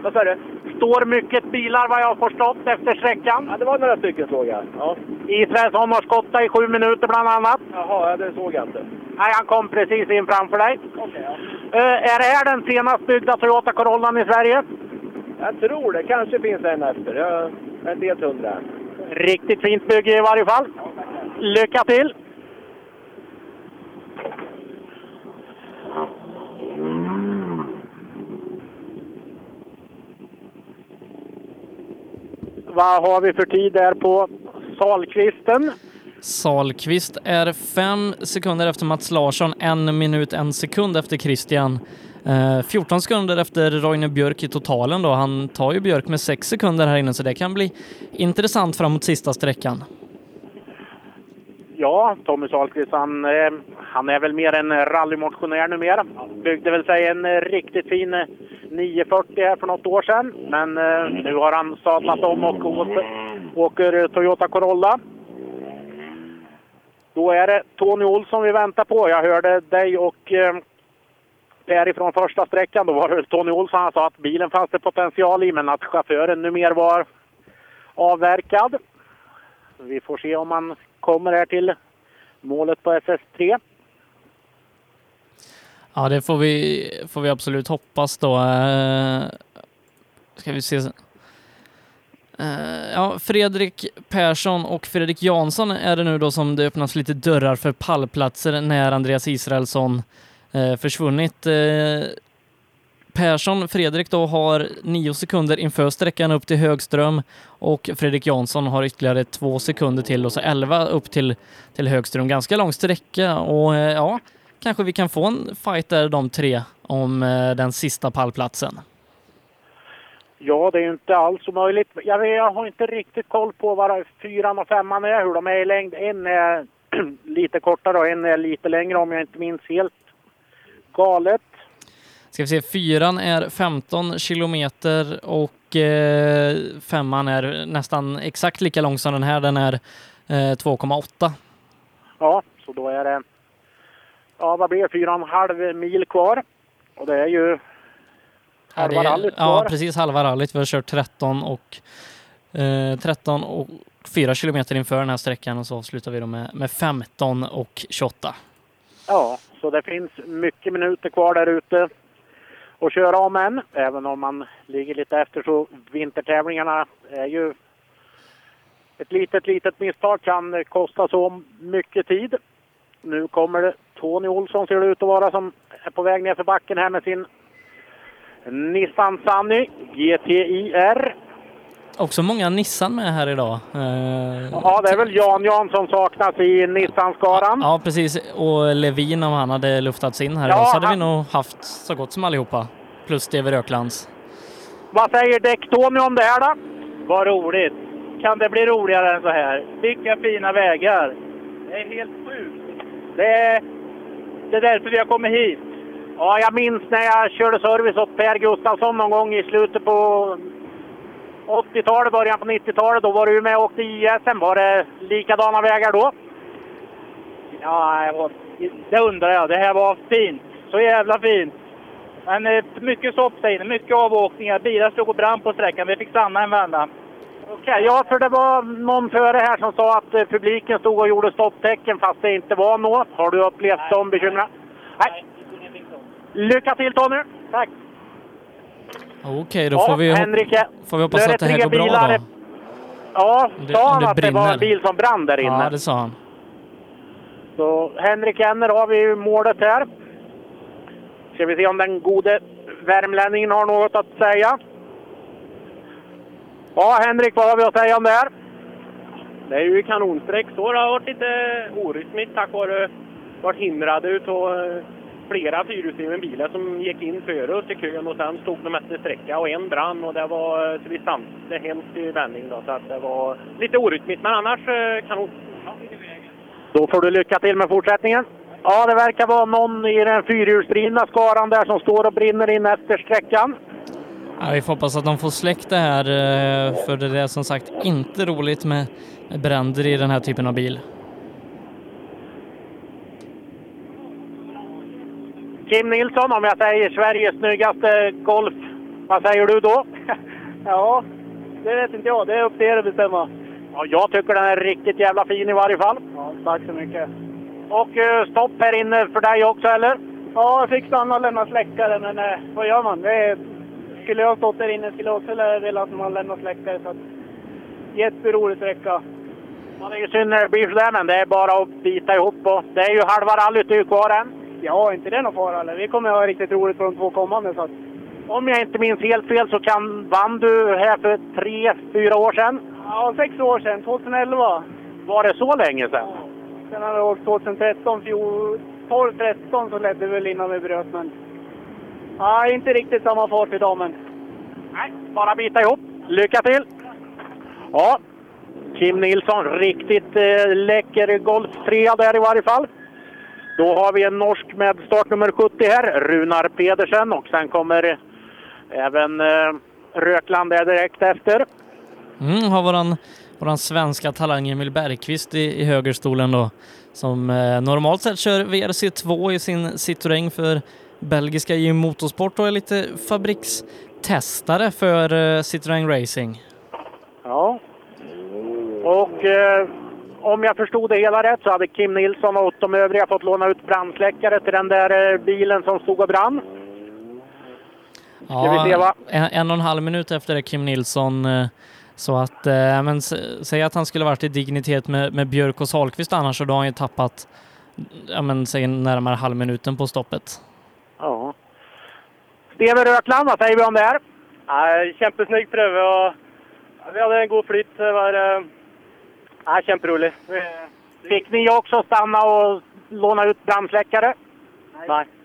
Vad sa du? Står mycket bilar vad jag har förstått efter sträckan. Ja, det var några stycken såg jag. Ja. Israelsson har skottat i sju minuter bland annat. Jaha, ja, det såg jag inte. Nej, han kom precis in framför dig. Okej, ja. Eh, är det här den senast byggda Toyota Corollan i Sverige? Jag tror det. Kanske finns en efter. Jag är inte helt hundra. Riktigt fint bygge i varje fall. Lycka till! Vad har vi för tid där på Salkvisten? Salkvist är fem sekunder efter Mats Larsson, en minut, en sekund efter Christian. Eh, 14 sekunder efter Roine Björk i totalen då. Han tar ju Björk med sex sekunder här inne, så det kan bli intressant framåt sista sträckan. Ja, Tommy Sahlqvist, han, eh, han är väl mer en rallymotionär numera. Byggde väl sig en riktigt fin eh, 940 här för något år sedan. Men eh, nu har han sadlat om och åker Toyota Corolla. Då är det Tony Olsson vi väntar på. Jag hörde dig och eh, Därifrån första sträckan. Då var det Tony Olsson han sa att bilen fanns det potential i, men att chauffören numera var avverkad. Vi får se om man kommer här till målet på SS3. Ja, det får vi, får vi absolut hoppas då. Eh, ska vi se. Eh, ja, Fredrik Persson och Fredrik Jansson är det nu då som det öppnas lite dörrar för pallplatser när Andreas Israelsson Eh, försvunnit. Eh, Persson, Fredrik då har nio sekunder inför sträckan upp till Högström och Fredrik Jansson har ytterligare två sekunder till och så elva upp till, till Högström. Ganska lång sträcka och eh, ja, kanske vi kan få en fight där de tre om eh, den sista pallplatsen. Ja, det är ju inte alls omöjligt. Jag, vet, jag har inte riktigt koll på vad fyran och femman är, hur de är i längd. En är lite kortare och en är lite längre om jag inte minns helt galet. Ska vi se, fyran är 15 kilometer och eh, femman är nästan exakt lika lång som den här. Den är eh, 2,8. Ja, så då är det, ja vad blir det, fyra och en halv mil kvar. Och det är ju Ja, halva det är- rallyt Ja, kvar. precis halva rallyt. Vi har kört 13 och eh, 13 och 4 kilometer inför den här sträckan och så avslutar vi då med, med 15 och 28. Ja, så det finns mycket minuter kvar där ute att köra om än. Även om man ligger lite efter så vintertävlingarna är ju ett litet, litet misstag kan kosta så mycket tid. Nu kommer det Tony Olsson ser det ut att vara som är på väg ner för backen här med sin Nissan Sunny GTIR. Också många Nissan med här idag. Eh, Ja, det är väl Jan Jan som saknas i Nissan-skaran. Ja, precis. Och Levin, om han hade luftats in här Ja, idag så hade han- vi nog haft så gott som allihopa. Plus Steve Röklands. Vad säger Däck-Tony om det här då? Vad roligt! Kan det bli roligare än så här? Vilka fina vägar! Det är helt sjukt! Det är, det är därför vi har kommit hit. Ja, jag minns när jag körde service åt Per Gustafsson någon gång i slutet på 80-talet, början på 90-talet. Då var du med och åkte ISM. Var det likadana vägar då? Ja, det undrar jag. Det här var fint. Så jävla fint. Men eh, mycket stopp inne, mycket avåkningar. Bilar stod och brann på sträckan. Vi fick stanna en vända. Okej, ja, för det var någon före här som sa att eh, publiken stod och gjorde stopptecken fast det inte var något. Har du upplevt de bekymren? Nej. Lycka till Tony! Tack. Okej, då Ja, får vi, Henrik, får vi hoppas det att det här går bra bilar. då. Ja, det- sa om han det att det var en brinner. bil som brann där inne? Ja, det sa han. Så Henrik Enner har vi målet här. Ska vi se om den gode värmlänningen har något att säga. Ja, Henrik, vad har vi att säga om det här? Det är ju kanonsträck. Så det har varit lite orytmiskt tack vare varit hindrade utav flera fyrhjulsdrivna bilar som gick in före oss i kön och sen stod de efter sträcka och en brann och det var så vi stannade hemskt i vändning då så att det var lite orytmiskt men annars eh, kanon. Då får du lycka till med fortsättningen. Ja, det verkar vara någon i den fyrhjulsdrivna skaran där som står och brinner in efter sträckan. Ja, vi får hoppas att de får släckt det här, eh, för det är som sagt inte roligt med bränder i den här typen av bil. Kim Nilsson, om jag säger Sveriges snyggaste Golf, vad säger du då? Ja, det vet inte jag. Det är upp till er att bestämma. Ja, jag tycker den är riktigt jävla fin i varje fall. Ja, tack så mycket. Och eh, stopp här inne för dig också, eller? Ja, jag fick stanna och lämna släckare, men eh, vad gör man? Det skulle jag ha stått där inne skulle jag också velat att man lämnar släckare. Så att, jätterolig sträcka. Ja, det är ju synd när det blir sådär, men det är bara att bita ihop. Och det är ju halva rallyt kvar än. Ja, inte det någon fara. Eller? Vi kommer ha riktigt roligt på de två kommande. Så att, Om jag inte minns helt fel så kan, vann du här för tre, fyra år sedan. ja, sex år sedan, 2011. Var det så länge sedan? Sen har jag åkt 2013, 12, 13 så ledde vi väl innan vi bröt. Men ja, inte riktigt samma fart idag, men Nej, bara bita ihop. Lycka till! Ja, Kim Nilsson, riktigt eh, läcker Golf 3 där i varje fall. Då har vi en norsk med startnummer 70 här, Runar Pedersen. Och sen kommer även eh, Rökland där direkt efter. Mm, har våran, våran svenska talang Emil Bergqvist i, i högerstolen då, som eh, normalt sett kör VRC2 i sin Citroën för belgiska J Motorsport och är lite fabrikstestare för eh, Citroën Racing. Ja. Och eh, om jag förstod det hela rätt så hade Kim Nilsson och de övriga fått låna ut brandsläckare till den där eh, bilen som stod och brann. Va? en, en och en halv minut efter det Kim Nilsson eh, så att, eh, men säg att han skulle varit i dignitet med, med Björk och Sahlqvist annars så då har han ju tappat, ja men säg närmare halvminuten på stoppet. Ja. Steve Rökland, vad säger vi om det här? Ja, kjempesnygg prøve. og Vi hadde en god flyt. Det var ja, kjemperolig. Vi- Fick ni också stanna och låna ut brandsläckare?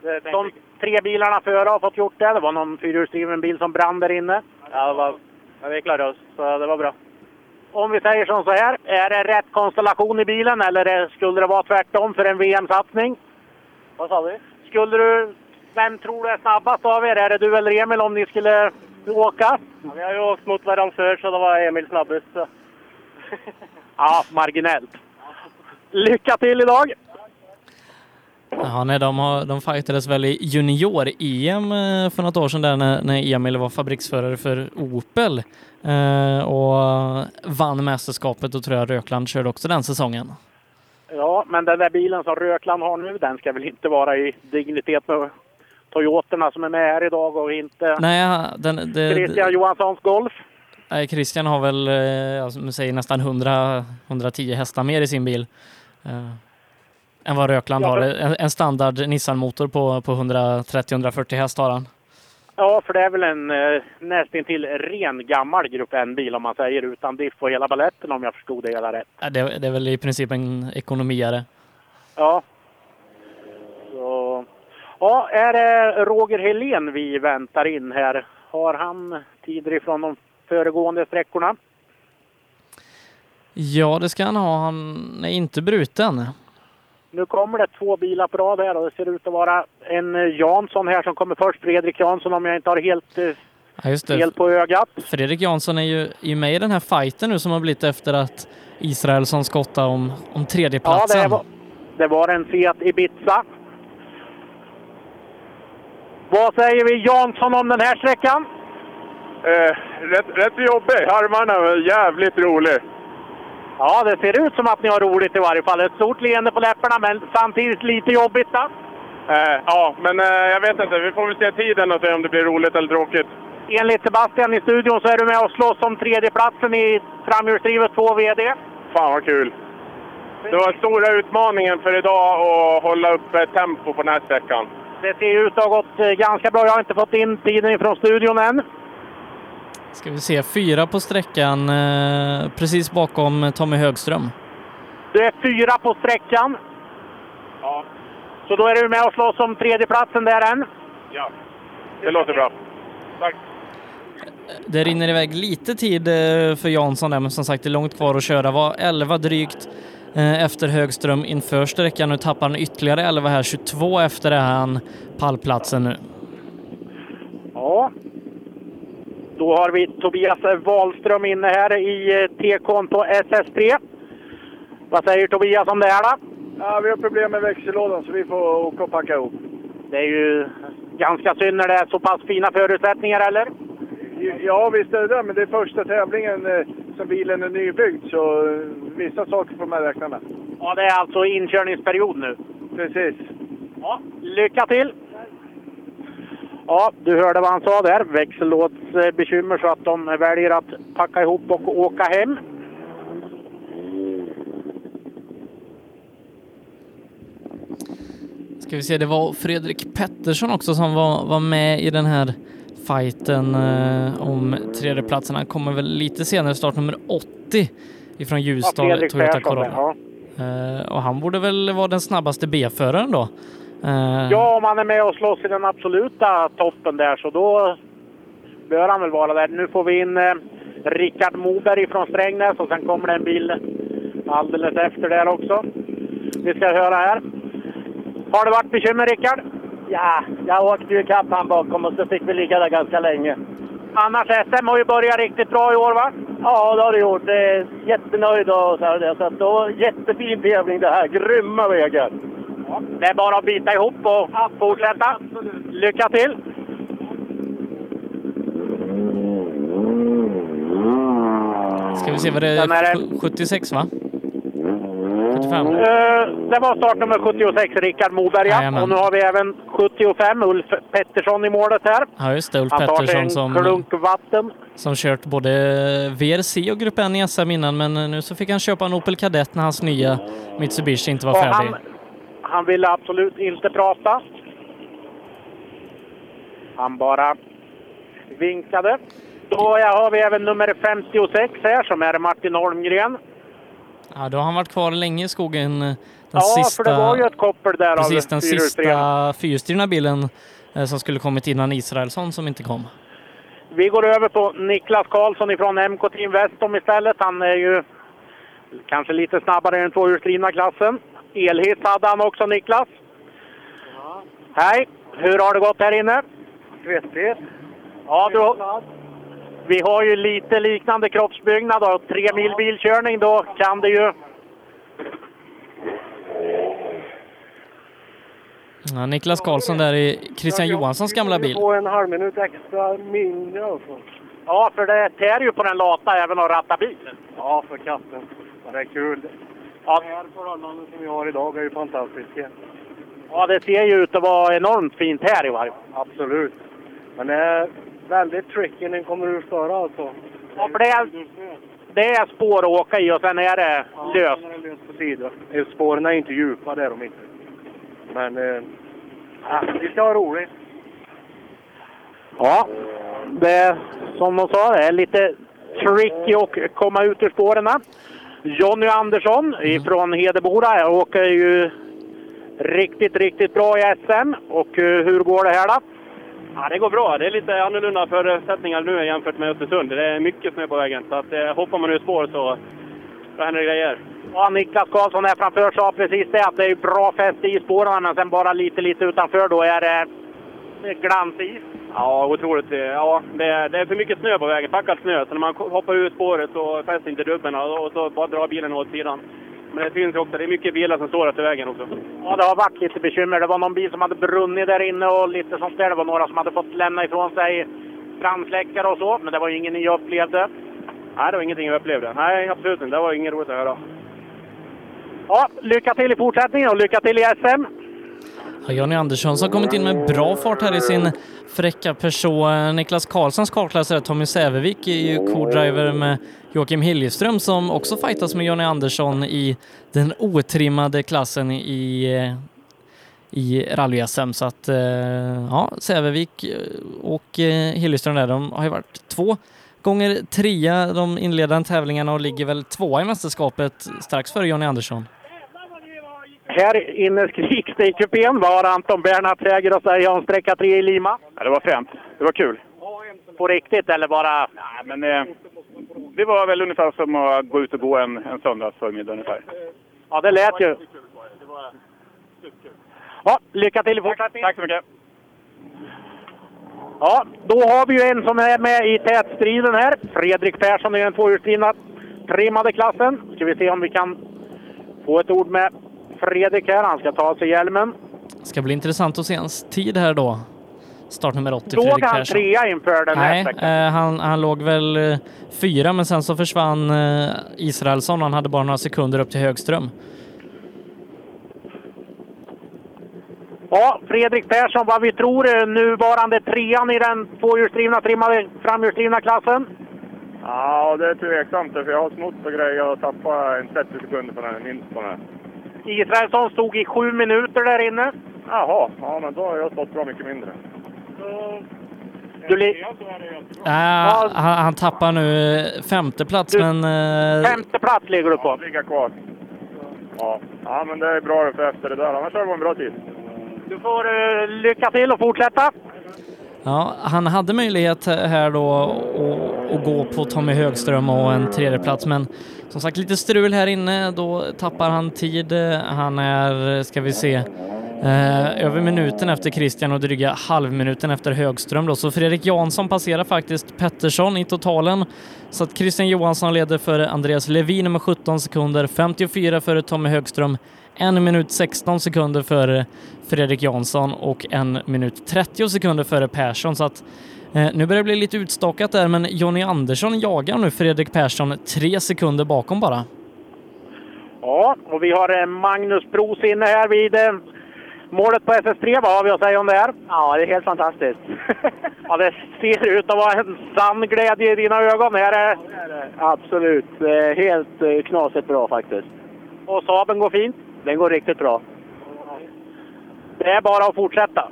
Det, det, De tre bilarna före har fått gjort det. Det var någon fyrhjulsdriven bil som brann där inne. ja, det var, ja, vi klarade oss, så det var bra. Om vi säger som så här, är det rätt konstellation i bilen eller skulle det vara tvärtom för en VM-satsning? Hva sa du? Skulle du, vem tror du är snabbast av er? Är det du eller Emil om ni skulle åka? Ja, vi har jo åkt mot hverandre før, så det var Emil snabbest. Ja, marginellt. Lycka till idag! Ja, nej, de, har, de fightades väl i junior-EM eh, för något år sedan där när, när Emil var fabriksförare för Opel eh, och vann mästerskapet och tror jag Rökland körde också den säsongen. Ja, men den där bilen som Rökland har nu, den ska väl inte vara i dignitet med Toyotorna som är med här idag och inte Nej, den, det, Christian Johanssons Golf. Nej, Christian har väl du säger, nästan 100, 110 hästar mer i sin bil eh, än vad Rökland Ja, har. En, en standard Nissan-motor på, på 130-140 häst har han. Ja, för det är väl en eh, nästintill ren gammal Grupp N-bil om man säger utan diff och hela baletten om jag förstod det hela rätt. Ja, Det, det är väl i princip en ekonomiare. Ja. Så. Ja, är det Roger Helén vi väntar in här? Har han tider ifrån de föregående sträckorna? Ja, det ska han ha. Han är inte bruten. Nu kommer det två bilar på rad här och det ser ut att vara en eh, Jansson här som kommer först. Fredrik Jansson om jag inte har helt eh, Ja, fel på ögat. Fredrik Jansson är ju är med i den här fighten nu som har blivit efter att Israelsson skottade om, om Ja, tredjeplatsen. det var, det var en Fiat Ibiza. Vad säger vi Jansson om den här sträckan? Eh, rätt, rätt jobbig. Harmarna var jävligt rolig. Ja, det ser ut som att ni har roligt i varje fall. Ett stort leende på läpparna, men samtidigt lite jobbigt. Då. Eh, ja, men eh, jag vet inte. Vi får väl se tiden och se om det blir roligt eller tråkigt. Enligt Sebastian i studion så är du med och slåss om tredjeplatsen i framhjulsdrivet 2 VD. Fan vad kul! Det var stora utmaningen för idag att hålla uppe tempo på den här sträckan. Det ser ut att ha gått eh, ganska bra. Jag har inte fått in tiden från studion än. Ska vi se, fyra på sträckan eh, precis bakom Tommy Högström. Du är fyra på sträckan. Ja. Så då är du med och slåss om tredjeplatsen där än. Ja, det låter bra. Tack! Det rinner iväg lite tid eh, för Jansson där, men som sagt det är långt kvar att köra. Var 11 drygt eh, efter Högström inför sträckan. Nu tappar han ytterligare 11 här, 22 efter det här han pallplatsen nu. Ja. Då har vi Tobias Wahlström inne här i eh, TK'n på SS3. Vad säger Tobias om det här då? Ja, vi har problem med växellådan så vi får åka och packa ihop. Det är ju ganska synd när det är så pass fina förutsättningar, eller? Ja, visst är det det, men det är första tävlingen eh, som bilen är nybyggd så eh, vissa saker får man räkna med. Ja, det är alltså inkörningsperiod nu. Precis. Ja, lycka till! Ja, du hörde vad han sa där. Växellådsbekymmer så att de väljer att packa ihop och åka hem. Ska vi se, det var Fredrik Pettersson också som var, var med i den här fighten eh, om tredjeplatsen. Han kommer väl lite senare, startnummer 80 ifrån Ljusdal, Fredrik Toyota Persson, Corolla. Eh, och han borde väl vara den snabbaste B-föraren då? Eh, Ja, om han är med och slåss i den absoluta toppen där så då bör han väl vara där. Nu får vi in eh, Rickard Moberg från Strängnäs och sen kommer det en bil alldeles efter där också. Vi ska höra här. Har det varit bekymmer Rickard? Ja, jag åkte ju ikapp han bakom och så fick vi ligga där ganska länge. Annars SM har ju börjat riktigt bra i år va? Ja, det har det gjort. Det är jättenöjd och så här. det. Så att det var jättefin tävling det här. Grymma vägar. Det är bara att bita ihop och fortsätta. Lycka till! Ska vi se, vad det är är? det- 76 va? 75? Eh, det var startnummer 76, Rickard Moberg. ja. Och nu har vi även 75, Ulf Pettersson i målet här. Ja just det, Ulf Han Pettersson som, klunk vatten. som kört både VRC och Grupp N i SM innan men nu så fick han köpa en Opel Kadett när hans nya Mitsubishi inte var Och färdig. han, han ville absolut inte prata. Han bara vinkade. Då har vi även nummer 56 här som är Martin Holmgren. Ja, då har han varit kvar länge i skogen. Den ja, sista, för det var ju ett koppel där precis av den sista fyrhjulsdrivna bilen eh, som skulle kommit innan Israelsson som inte kom. Vi går över på Niklas Karlsson ifrån MK Team Westom istället. Han är ju kanske lite snabbare den tvåhjulsdrivna klassen. Elhiss hade han också, Niklas. Hej! Hur har det gått här inne? Svettigt. Ja, du, vi har ju lite liknande kroppsbyggnad och tre mil bilkörning. Då kan det ju... Ja, Niklas Karlsson där i Christian Johanssons gamla bil. få en halv minut extra mindre alltså. Ja, för det tär ju på den lata även att ratta bilen. Ja, för katten. Det är kul. Ja. De här förhållanden som vi har idag är ju fantastiska. Ja, det ser ju ut att vara enormt fint här i varje fall. Absolut. Men det är väldigt tricky när den kommer ur snöret alltså. Ja, för det är, det är spår att åka i och sen är det löst. Sen är det löst på sidor. Eh, Spåren är inte djupa, det är de inte. Men eh, ja, vi ska ha roligt. Ja, det är som de sa, det är lite tricky att komma ut ur spåren. Jonny Andersson ifrån Hedemora åker ju riktigt, riktigt bra i SM. Och eh, hur går det här då? Ja, det går bra. Det är lite annorlunda förutsättningar nu jämfört med Östersund. Det är mycket snö på vägen. Så att, eh, hoppar man ur spår så då händer det grejer. Ja, Niklas Karlsson här framför sa precis det, att det är bra fäste i spåren, men sen bara lite, lite utanför då är det glansis. Ja, otroligt. Ja, det det är för mycket snö på vägen. Packad snö. Så när man hoppar ur spåret så fäster inte dubben och så bara drar bilen åt sidan. Men det ju också, det är mycket bilar som står efter vägen också. Ja, det har varit lite bekymmer. Det var någon bil som hade brunnit där inne och lite sånt där. Det var några som hade fått lämna ifrån sig brandsläckare och så, men det var ingen ni upplevde. Nej, det var ingenting jag upplevde. Nej, absolut inte. Det var inget roligt att höra. Ja, lycka till i fortsättningen och lycka till i SM! Jonny Andersson som kommit in med bra fart här i sin fräcka person. Niklas Karlssons kartläsare Tommy Sävevik är ju co-driver med Joakim Hiljeström som också fightas med Jonny Andersson i den otrimmade klassen i, eh, i rally-SM. Så att eh, ja, Sävevik och eh, Hiljeström där, de har ju varit två gånger trea de inledande tävlingarna och ligger väl tvåa i mästerskapet strax före Jonny Andersson. Här inne skriks det i kupén. Vad har Anton Bernhardsäger att säga om sträcka 3 i Lima? Ja, det var fränt. Det var kul. På riktigt eller bara? Nej, men eh, det var väl ungefär som att gå ut och gå en, en söndagsförmiddag ungefär. Ja, det lät ju. Ja, lycka till i fortsättningen. Tack så mycket. Ja, då har vi ju en som är med i tätstriden här. Fredrik Persson i den tvåhjulsdrivna trimmade klassen. Ska vi se om vi kan få ett ord med Fredrik här. Han ska ta sig hjälmen. Ska bli intressant att se hans tid här då. Startnummer 80, låg Fredrik han Persson. trea inför den här Nej, eh, han, han låg väl eh, fyra, men sen så försvann eh, Israelsson han hade bara några sekunder upp till Högström. Ja, Fredrik Persson, vad vi tror är nuvarande trean i den tvåhjulsdrivna trimmade framhjulsdrivna klassen. Ja, det är tveksamt för jag har snott och grejer och tappat en 30 sekunder på den här, minst på den här. Israelsson stod i sju minuter där inne. Jaha, ja men då har jag stått bra mycket mindre. Du li- Äh, han, han tappar nu eh, femte plats, men... eh, Femte plats ligger du på. Ja, ligga kvar. Ja. ja, men det är bra för efter det där. Annars har det en bra tid. Du får uh, lycka till och fortsätta. Ja, han hade möjlighet här då att, att gå på Tommy Högström och en tredjeplats, men som sagt lite strul här inne. Då tappar han tid. Han är, ska vi se, eh, över minuten efter Christian och dryga halvminuten efter Högström då. Så Fredrik Jansson passerar faktiskt Pettersson i totalen. Så att Christian Johansson leder före Andreas Levin med 17 sekunder, 54 före Tommy Högström, en minut 16 sekunder före Fredrik Jansson och en minut 30 sekunder före Persson. Så att nu börjar det bli lite utstakat där, men Jonny Andersson jagar nu Fredrik Persson tre sekunder bakom bara. Ja, och vi har eh, Magnus Pros inne här vid eh, målet på SS3. Vad har vi att säga om det här? Ja, det är helt fantastiskt. ja, det ser ut att vara en sann glädje i dina ögon. Här. Absolut. Eh, Helt eh, knasigt bra faktiskt. Och Saaben går fint? Den går riktigt bra. Det är bara att fortsätta.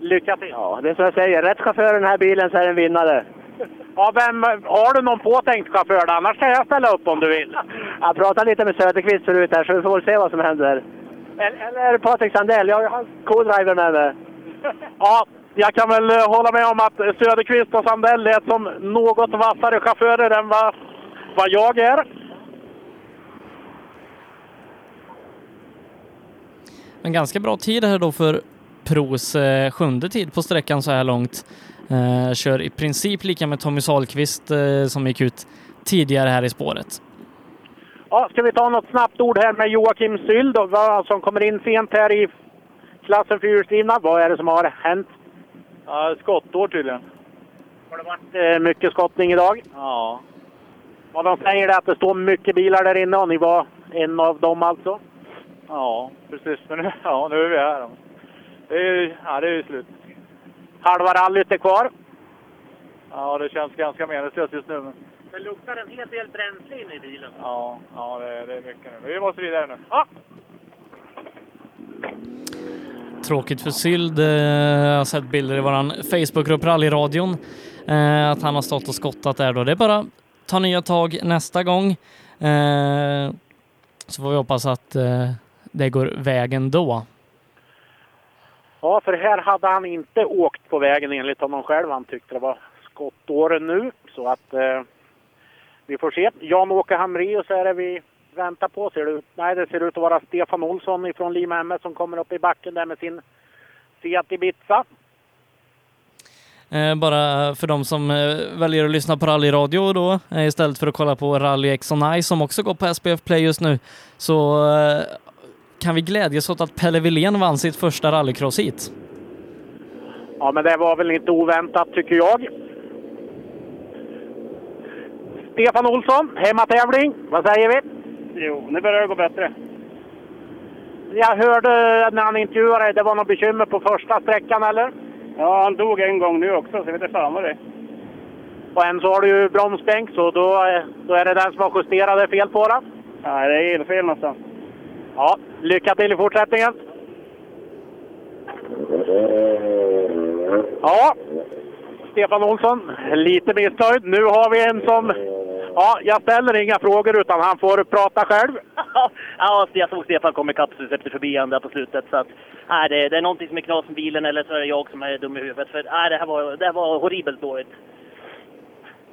Lycka till! Ja, det är som jag säger. Rätt chaufför i den här bilen så är det en vinnare. Ja, vem, har du någon påtänkt chaufför? då? Annars kan jag ställa upp om du vill. Jag pratade lite med Söderqvist förut här så vi får väl se vad som händer. Eller, eller Patrik Sandell. Jag har ju hans co-driver med mig. Ja, jag kan väl eh, hålla med om att Söderqvist och Sandell lät som något vassare chaufförer än vad, vad jag är. En ganska bra tid här då för Pros eh, sjunde tid på sträckan så här långt. Eh, kör i princip lika med Tommy Sahlqvist eh, som gick ut tidigare här i spåret. Ja, ska vi ta något snabbt ord här med Joakim Syld då, vad- som kommer in sent här i klassen fyrhjulsdrivna. Vad är det som har hänt? Ja, skottår tydligen. Har det varit mycket skottning idag? Ja. Ja, de säger det att det står mycket bilar där inne och ni var en av dem alltså? Ja, precis. Men nu, ja, nu är vi här. Det är ju ja, det är ju slut. Halva rallyt är kvar. Ja, det känns ganska meningslöst just nu. Men, Det luktar en hel del bränsle inne i bilen. ja, ja det, det är mycket nu. Vi måste vidare nu. Ja. Tråkigt för Syld. Eh, jag har sett bilder i våran Facebookgrupp Rallyradion eh, att han har stått och skottat där då. Det är bara ta nya tag nästa gång. Eh, så får vi hoppas att eh, det går vägen då. Ja, för här hade han inte åkt på vägen enligt honom själv. Han tyckte det var skottåren nu. Så att eh, vi får se. Jan-Åke Hamreus är det vi väntar på. Ser det ut? Nej, det ser ut att vara Stefan Olsson ifrån Lima MS som kommer upp i backen där med sin Seat Ibiza. Eh, bara för de som eh, väljer att lyssna på rallyradio då eh, istället för att kolla på Rally X on Ice som också går på SPF Play just nu så eh, kan vi glädjas åt att Pelle Wilén vann sitt första rallycross-hit. Ja, men det var väl inte oväntat tycker jag. Stefan Olsson, hemmatävling. Vad säger vi? Jo, nu börjar det gå bättre. jag hörde när han intervjuade dig, det var något bekymmer på första sträckan eller? Ja, han dog en gång nu också, så jag vet inte fan vad det är. Och än så har du ju bromsbänk, så då, är- då är det den som har justerat det fel på det. Nej, det är elfel någonstans. Ja, lycka till i fortsättningen. Ja, Stefan Olsson, lite missnöjd. Nu har vi en som... Ja, jag ställer inga frågor utan han får prata själv. ja, jag såg Stefan komma ikapp så släppte förbi han där på slutet. Så att, nej, det, det är någonting som är knas med bilen eller så är det jag som är dum i huvudet. För nej, det här var, det här var horribelt dåligt.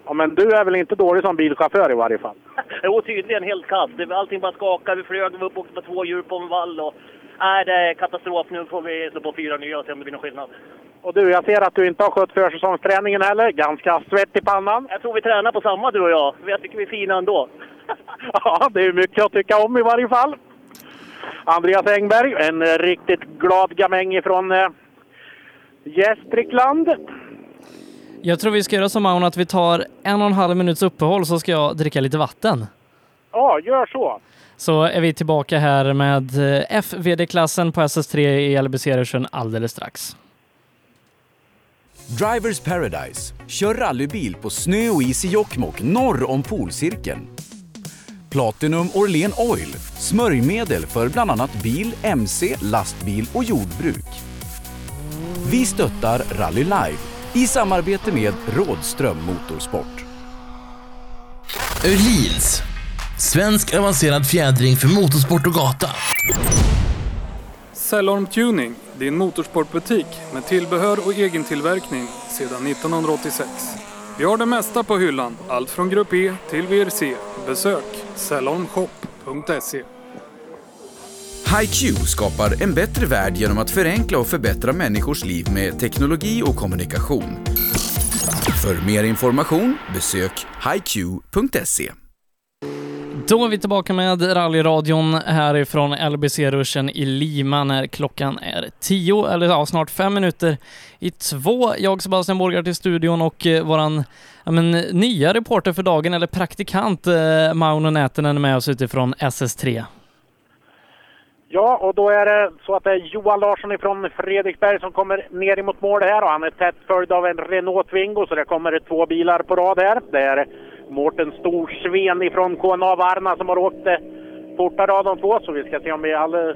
Ja, men du är väl inte dålig som bilchaufför i varje fall? Jo, tydligen helt kass. Det- Allting bara skakade. Vi flög, vi uppe och på två hjul på en vall. Och, nej, det är katastrof. Nu får vi slå på fyra nya och se om det blir någon skillnad. Och du, jag ser att du inte har skött försäsongsträningen heller. Ganska svett i pannan. Jag tror vi tränar på samma du och jag. Jag tycker vi är fina ändå. Ja, det är mycket att tycka om i varje fall. Andreas Engberg, en riktigt glad gamäng från eh, Gästrikland. Jag tror vi ska göra som Maun att vi tar en och en halv minuts uppehåll så ska jag dricka lite vatten. Ja, gör så. Så är vi tillbaka här med eh, FVD-klassen på SS3 i LBC-ruschen alldeles strax. Drivers Paradise. Kör rallybil på snö och is i Jokkmokk norr om polcirkeln. Platinum Orlen Oil. Smörjmedel för bland annat bil, mc, lastbil och jordbruk. Vi stöttar Rally Live i samarbete med Rådström Motorsport. Öhlins. Svensk avancerad fjädring för motorsport och gata. Cellorm Tuning, din motorsportbutik med tillbehör och egen tillverkning sedan 1986. Vi har det mesta på hyllan, allt från Grupp E till VRC. Besök cellormshop.se. HiQ skapar en bättre värld genom att förenkla och förbättra människors liv med teknologi och kommunikation. För mer information besök hiq.se. Då är vi tillbaka med rallyradion härifrån LBC-ruschen i Lima när klockan är tio, eller ja, snart fem minuter i två. Jag, Sebastian Borgart till studion och eh, våran ja, men, nya reporter för dagen, eller praktikant, eh, Mauno Nätinen är med oss utifrån SS3. Ja, och då är det så att det är Johan Larsson ifrån Fredriksberg som kommer ner emot mål här och han är tätt följd av en Renault Twingo så det kommer två bilar på rad här. Det är Mårten Storsven ifrån KNA Varna som har åkt eh, fortare av de två så vi ska se om vi alla eh,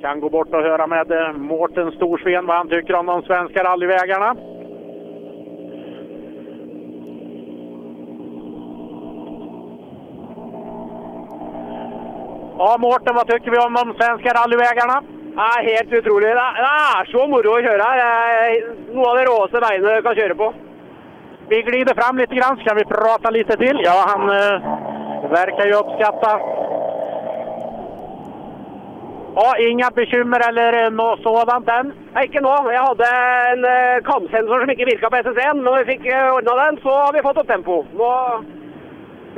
kan gå bort och höra med eh, Mårten Storsven vad han tycker om de svenska rallyvägarna. Ja, Mårten, vad tycker vi om de svenska rallyvägarna? Ja, helt utrolig. Det er så moro her. Det er noe av det råeste veiene du kan kjøre på. Vi glider fram lite grann, så kan vi prata lite till. Ja, han eh, verkar ju uppskatta. Ja, inga bekymmer eller eh, något sådant än? Nei, ikke nå. Jeg hadde en eh, kamsensor som ikke virka på SS1. Men når vi fikk eh, ordna den, så har vi fått opp tempo. Nå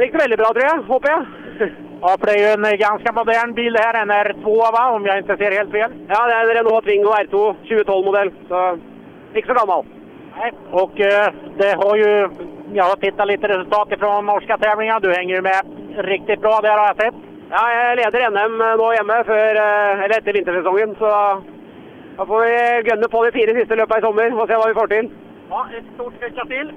gikk det veldig bra, tror jeg. Håper jeg. Ja, för det är ju en eh, ganska modern bil det här, en R2 va, om jag inte ser helt fel. Ja, det er en Renault Twingo R2 2012-modell. Så ikke så gammel. Nej, och eh, det har ju, jag har tittat lite resultat ifrån norska tävlingar. Du hänger ju med riktigt bra där har jag sett. Ja, jeg leder NM nå hjemme før, eh, eller etter vintersesongen, så da får vi gønne på de fire siste løpa i sommer og se hva vi får til. Ja, ett stort lycka till!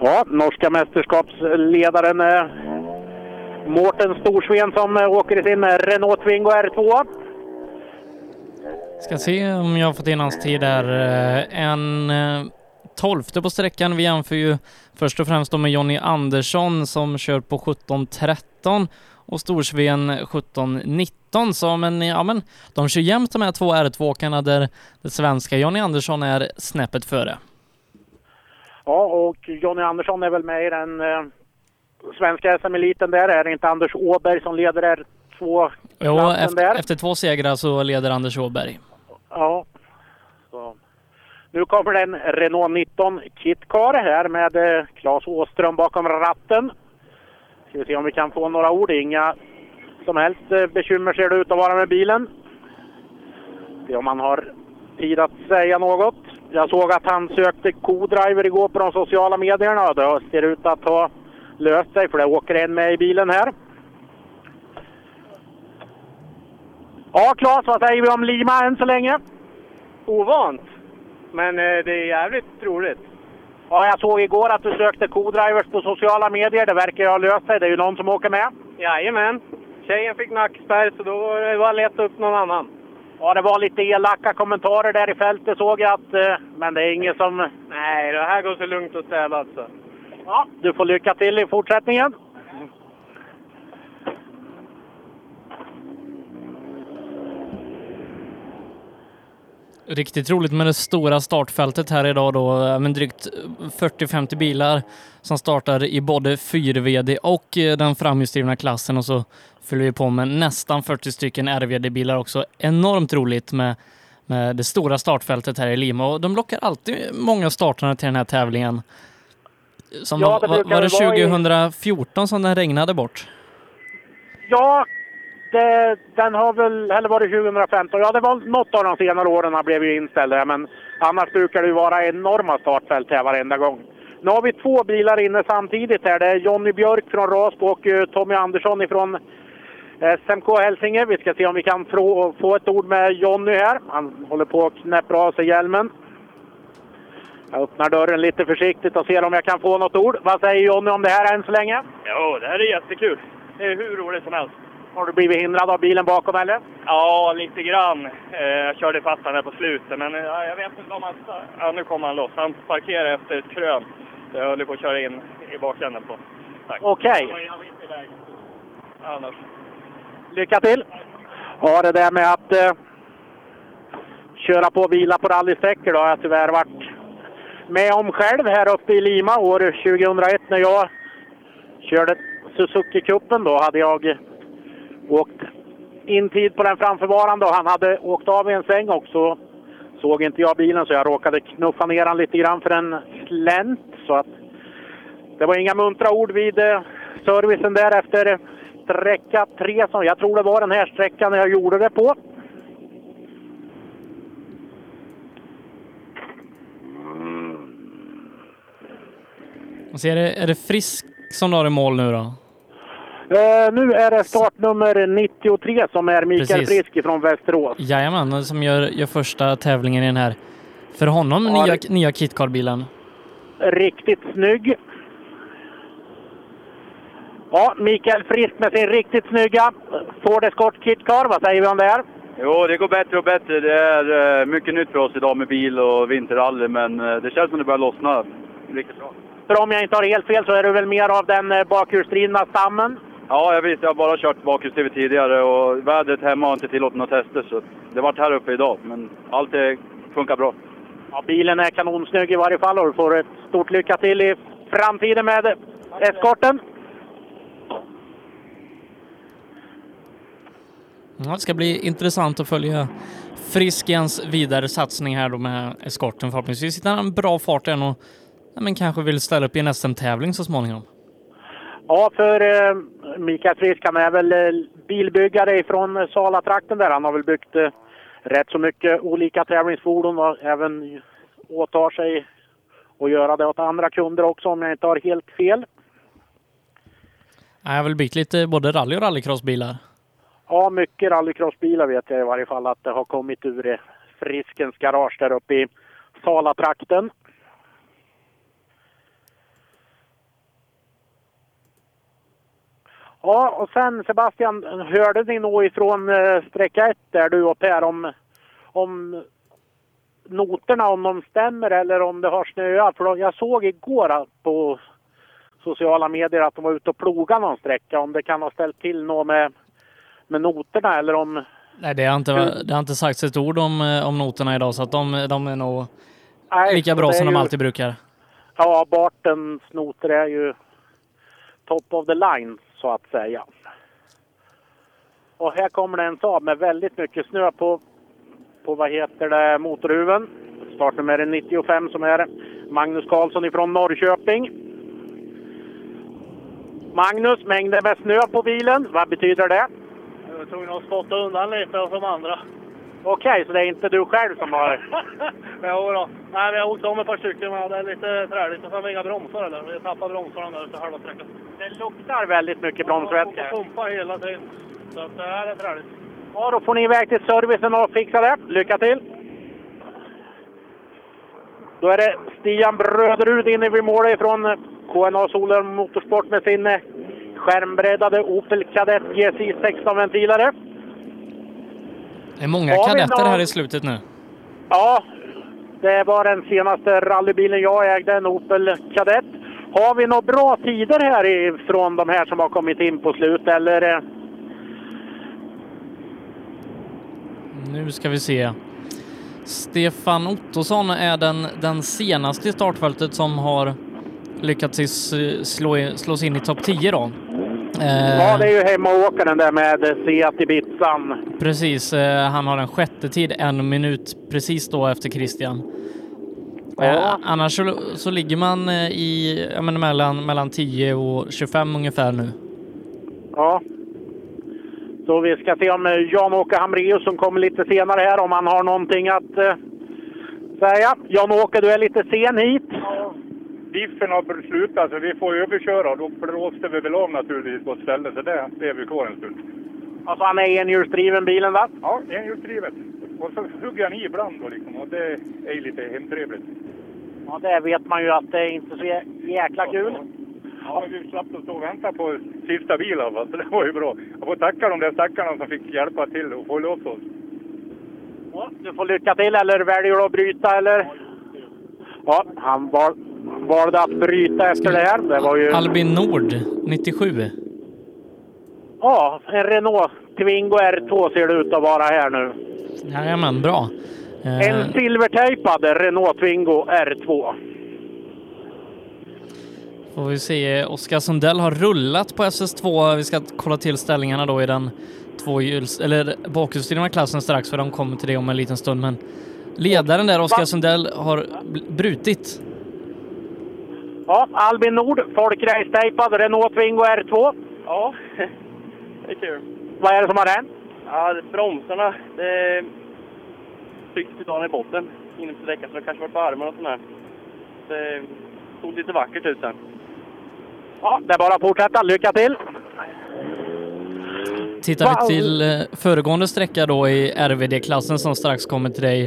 Ja, norska mästerskapsledaren eh, Mårten Storsven som eh, åker i sin eh, Renault Twingo R2. Ska se om jag har fått in hans tid där. Eh, En tolfte på sträckan. Vi jämför ju först och främst med Jonny Andersson som kör på 17.13 och Storsven 17.19. Så men, ja men, de kör jämnt de här två R2-åkarna där det svenska Jonny Andersson är snäppet före. Ja, och Jonny Andersson är väl med i den svenska SM-eliten där. Är det inte Anders Åberg som leder R2 Jo, efter, där? efter två segrar så leder Anders Åberg. Ja. Så. Nu kommer en Renault 19 Kitcar här med eh, Claes Åström bakom ratten. Ska vi se om vi kan få några ord. Inga som helst eh, bekymmer ser det ut att vara med bilen. Se om man har tid att säga något. Jag såg att han sökte co-driver igår på de sociala medierna och det ser ut att ha löst sig för det åker en med i bilen här. Ja, Claes, vad säger vi om Lima än så länge? Ovant, men eh, det är jävligt roligt. Ja, jag såg igår att du sökte co-drivers på sociala medier. Det verkar ju ha löst sig. Det är ju någon som åker med. Jajamän. Tjejen fick nackspärr så då var det bara lätt upp någon annan. Ja, det var lite elaka kommentarer där i fältet såg jag att... eh, Men det är ingen som... Nej, det här går så lugnt och städat så. Ja, du får lycka till i fortsättningen. Riktigt roligt med det stora startfältet här idag då, med drygt 40-50 bilar som startar i både 4VD och eh, den framhjulsdrivna klassen och så fyller vi på med nästan 40 stycken RVD-bilar också. Enormt roligt med, med det stora startfältet här i Lima och de lockar alltid många startande till den här tävlingen. Som Ja, det var, var det det vara i- 2014 som den regnade bort? Ja, det, den har väl... Eller var det 2015? Ja, det var något av de senare åren har blivit inställda. Men annars brukar det ju vara enorma startfält här varenda gång. Nu har vi två bilar inne samtidigt här. Det är Jonny Björk från Rasbo och eh, Tommy Andersson ifrån SMK Hälsinge. Vi ska se om vi kan få, få ett ord med Jonny här. Han håller på att knäppa av sig hjälmen. Jag öppnar dörren lite försiktigt och ser om jag kan få något ord. Vad säger Jonny om det här än så länge? Jo, det här är jättekul. Det är hur roligt som helst. Har du blivit hindrad av bilen bakom eller? Ja, lite grann. Eh, jag körde fast han där på slutet, men eh, ja, jag vet inte om han... Ja, nu kommer han loss. Han parkerade efter ett krön. Jag höll på att köra in i bakänden på. Okej. Iväg. Annars. Lycka till! Ja, det där med att eh, köra på vila på rallysträckor då har jag tyvärr varit med om själv här uppe i Lima år 2001 när jag körde Suzuki-cupen. Då hade jag åkt in tid på den framförvarande och han hade åkt av i en sväng också. Såg inte jag bilen så jag råkade knuffa ner han lite grann för en slänt. Så att det var inga muntra ord vid eh, servicen där efter sträcka tre. Som jag tror det var den här sträckan jag gjorde det på. Och så är, det, är det Frisk som drar i mål nu då? Eh, nu är det startnummer 93 som är Mikael Precis. Frisk från Västerås. Jajamän, som gör, gör första tävlingen i den här, för honom, Ja, nya, det- nya KitKar-bilen. Riktigt snygg. Ja, Mikael Frisk med sin riktigt snygga Ford Escort Kit Car. Vad säger vi om det här? Jo, det går bättre och bättre. Det är eh, mycket nytt för oss idag med bil och vinterrally, men eh, det känns som det börjar lossna riktigt bra. För om jag inte har helt fel så är du väl mer av den eh, bakhjulsdrivna stammen? Ja, jag vet. Jag har bara kört bakhjulsdrivet tidigare och vädret hemma har inte tillåtit några tester, så det vart här uppe idag. Men allt funkar bra. Ja, bilen är kanonsnygg i varje fall och du får ett stort lycka till i framtiden med Escorten. Ja, det ska bli intressant att följa Friskens vidare satsning här då med eskorten. Förhoppningsvis hittar han en bra fart än och men kanske vill ställa upp i en SM-tävling så småningom. Ja, för eh, Mikael Frisk, han är väl eh, bilbyggare ifrån Salatrakten där. Han har väl byggt eh, rätt så mycket olika tävlingsfordon och även åtar sig att göra det åt andra kunder också om jag inte har helt fel. Ja, Jag har väl byggt lite både rally och rallycrossbilar. Ja, mycket rallycrossbilar vet jag i varje fall att det har kommit ur eh, Friskens garage där uppe i Salatrakten. Ja, och sen Sebastian, hörde ni nog ifrån eh, sträcka 1 där du och Per om, om noterna, om de stämmer eller om det har snöat? För jag såg igår på sociala medier att de var ute och plogade någon sträcka. Om det kan ha ställt till något med, med noterna eller om... Nej, det har inte, det har inte sagts ett ord om, eh, om noterna idag så att de, de är nog Nej, lika bra som de ju- alltid brukar. Ja, Bartens noter är ju top of the line så att säga. Och här kommer det en Saab med väldigt mycket snö på, på vad heter det, motorhuven. Startnummer 95 som är Magnus Karlsson ifrån Norrköping. Magnus, mängder med snö på bilen. Vad betyder det? Jag var tvungen att spotta undan lite som andra. Okej, så det är inte du själv som har... Jo då. Nej, vi har åkt om ett par stycken men det är lite träligt. Och sen har vi inga bromsar eller? Vi tappade bromsarna där efter halva sträckan. Det luktar väldigt mycket bromsvätska. Jag pumpar hela tiden. Så att det här är träligt. Ja, då får ni iväg till servicen och fixa det. Lycka till! Då är det Stian Bröderud inne vid målet från KNA Soler Motorsport med sin skärmbreddade Opel Kadett GSI 16-ventilare. Det är många Har kadetter här i slutet nu. Ja, det var den senaste rallybilen jag ägde, en Opel Kadett. Har vi några bra tider här ifrån de här som har kommit in på slut eller? eh, Nu ska vi se. Stefan Ottosson är den, den senaste i startfältet som har lyckats slå sig in i topp 10 då. Eh, Ja, det är ju hemmaåkaren där med Seat Ibizan. Precis, eh, han har en sjätte tid, en minut precis då efter Christian. Ja. Eh, annars så, så ligger man eh, i ja, men mellan, mellan 10 och 25 ungefär nu. Ja. Så vi ska se om eh, Jan-Åke Hamreus som kommer lite senare här, om han har någonting att eh, säga. Jan-Åke, du är lite sen hit. Diffen har slutat så vi får överköra och då blåste vi väl av naturligtvis på ett ställe så där blev vi kvar en stund. Alltså han är enhjulsdriven bilen va? Ja, enhjulsdrivet. Och så hugger han i ibland då liksom och det är ju lite hemtrevligt. Ja, det vet man ju att det är inte så jä- jäkla kul. Ja, men vi slapp att stå och vänta på sista bilen fall, så det var ju bra. Jag får tacka de där stackarna som fick hjälpa till och få loss oss. Ja, du får lycka till, eller väljer du att bryta eller? Ja, han val, valde att bryta efter det här. Det var ju... Albin Nord, 97. Ja, en Renault Twingo R2 ser det ut att vara här nu. Jajamän, bra. Eh, En silvertejpad Renault Twingo R2. Får vi se, Oskar Sundell har rullat på SS2. Vi ska kolla till ställningarna då i den tvåhjuls, eller bakhjulsdrivna klassen strax, för de kommer till det om en liten stund. Men ledaren där, Oskar Sundell, har brutit. Ja, Albin Nord, folkrace-tejpad Renault Twingo R2. Ja, det är kul. Vad är det som har hänt? Ja, det- bromsarna, det tycks idag i botten inne på däcken, så det kanske varit på armen och sånt där. Det såg lite vackert ut sen. Ja, det är bara att fortsätta. Lycka till! Tittar vi till eh, föregående sträcka då i RVD-klassen som strax kommer till dig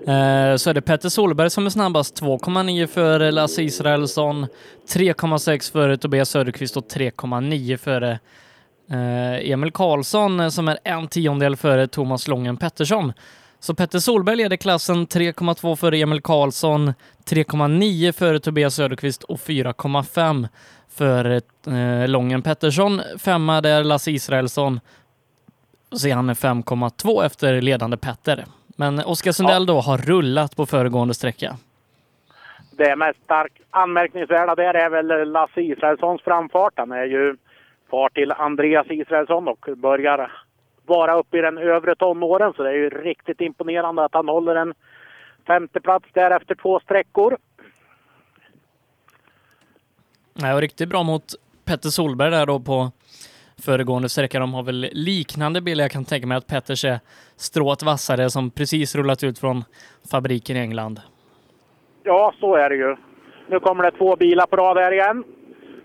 eh, så är det Petter Solberg som är snabbast 2,9 före Lasse Israelsson, 3,6 före Tobias Söderqvist och 3,9 före eh, Emil Karlsson som är en tiondel före Thomas Lången Pettersson. Så Petter Solberg leder klassen 3,2 före Emil Karlsson, 3,9 före Tobias Söderqvist och 4,5 för eh, Lången Pettersson. Femma där Lasse Israelsson. Så är han 5,2 efter ledande Petter. Men Oskar Sundell då har rullat på föregående sträcka. Det mest stark anmärkningsvärda där är väl Lasse Israelssons framfart. Han är ju far till Andreas Israelsson och börjar vara uppe i den övre tonåren. Så det är ju riktigt imponerande att han håller en femte plats där efter två sträckor. Nej, och riktigt bra mot Petter Solberg där då på föregående sträcka. De har väl liknande bilar. Jag kan tänka mig att Petters är strået vassare som precis rullat ut från fabriken i England. Ja, så är det ju. Nu kommer det två bilar på rad här igen.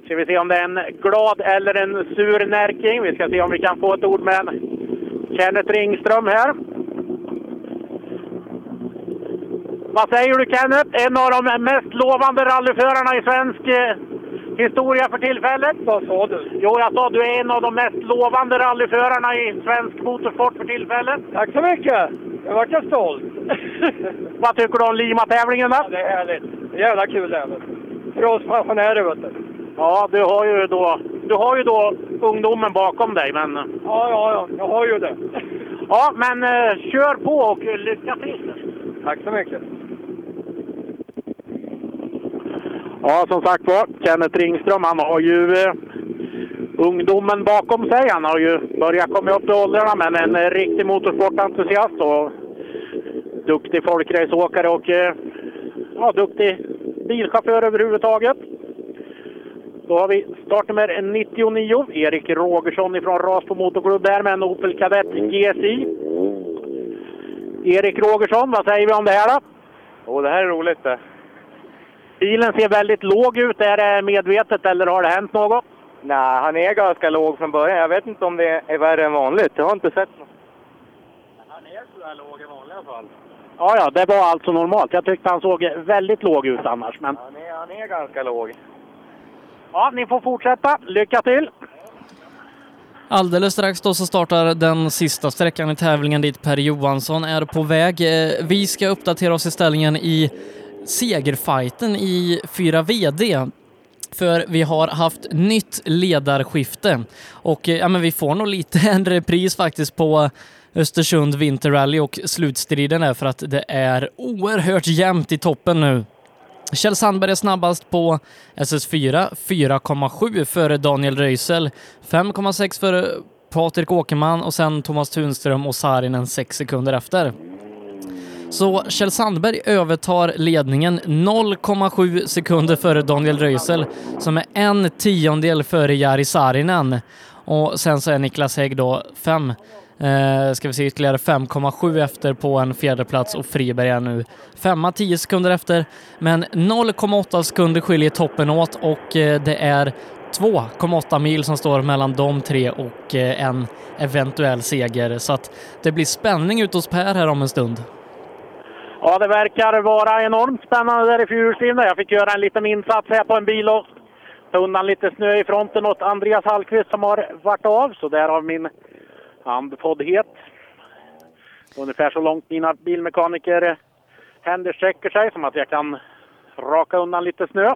Ska vi se om det är en glad eller en sur närking. Vi ska se om vi kan få ett ord med Kenneth Ringström här. Vad säger du Kenneth? En av de mest lovande rallyförarna i svensk eh, historia för tillfället. Vad sa du? Jo, jag sa du är en av de mest lovande rallyförarna i svensk motorsport för tillfället. Tack så mycket! Jag vart jag stolt. Vad tycker du om Lima-tävlingen då? Det är härligt. Jävla kul det är det. För oss pensionärer vet du. Ja, du har ju då, du har ju då ungdomen bakom dig, men... Ja, ja, ja. Jag har ju det. Ja, men eh, kör på och lycka till! Tack så mycket. Ja, som sagt var, Kenneth Ringström, han har ju eh, ungdomen bakom sig. Han har ju börjat komma upp i åldrarna, men en eh, riktig motorsportentusiast och duktig folkraceåkare och eh, ja, duktig bilchaufför överhuvudtaget. Då har vi startnummer 99, Erik Rogersson ifrån Rasbo Motorklubb där med en Opel Kadett GSI. Erik Rogersson, vad säger vi om det här då? Och det här är roligt det. Bilen ser väldigt låg ut. Är det medvetet eller har det hänt något? Nej, han är ganska låg från början. Jag vet inte om det är värre än vanligt. Jag har inte sett något. där låg i vanliga fall. Ja, ja, det var alltså normalt. Jag tyckte han såg väldigt låg ut annars. Men Han är, han är ganska låg. ja, ni får fortsätta. Lycka till! Alldeles strax då så startar den sista sträckan i tävlingen dit Per Johansson är på väg. Eh, Vi ska uppdatera oss i ställningen i segerfighten i 4 VD. För vi har haft nytt ledarskifte och eh, ja, men vi får nog lite en repris faktiskt på Östersund Vinterrally och slutstriden är för att det är oerhört jämnt i toppen nu. Kjell Sandberg är snabbast på SS4, 4,7 före Daniel Röisel, 5,6 före Patrik Åkerman och sen Thomas Tunström och Saarinen 6 sekunder efter. Så Kjell Sandberg övertar ledningen 0,7 sekunder före Daniel Röisel som är en tiondel före Jari Saarinen. Och sen så är Niklas Hägg då fem Eh, ska vi se ytterligare 5,7 efter på en fjärde plats och Friberg är nu femma 10 sekunder efter. Men 0,8 sekunder skiljer toppen åt och eh, det är 2,8 mil som står mellan de tre och eh, en eventuell seger. Så att det blir spänning ute hos Per här om en stund. Ja, det verkar vara enormt spännande där i fyrhjulsdrivna. Jag fick göra en liten insats här på en bil och ta undan lite snö i fronten åt Andreas Hallqvist som har varit av. Så där har min andfåddhet. Ungefär så långt mina bilmekaniker händer sträcker sig som att jag kan raka undan lite snö.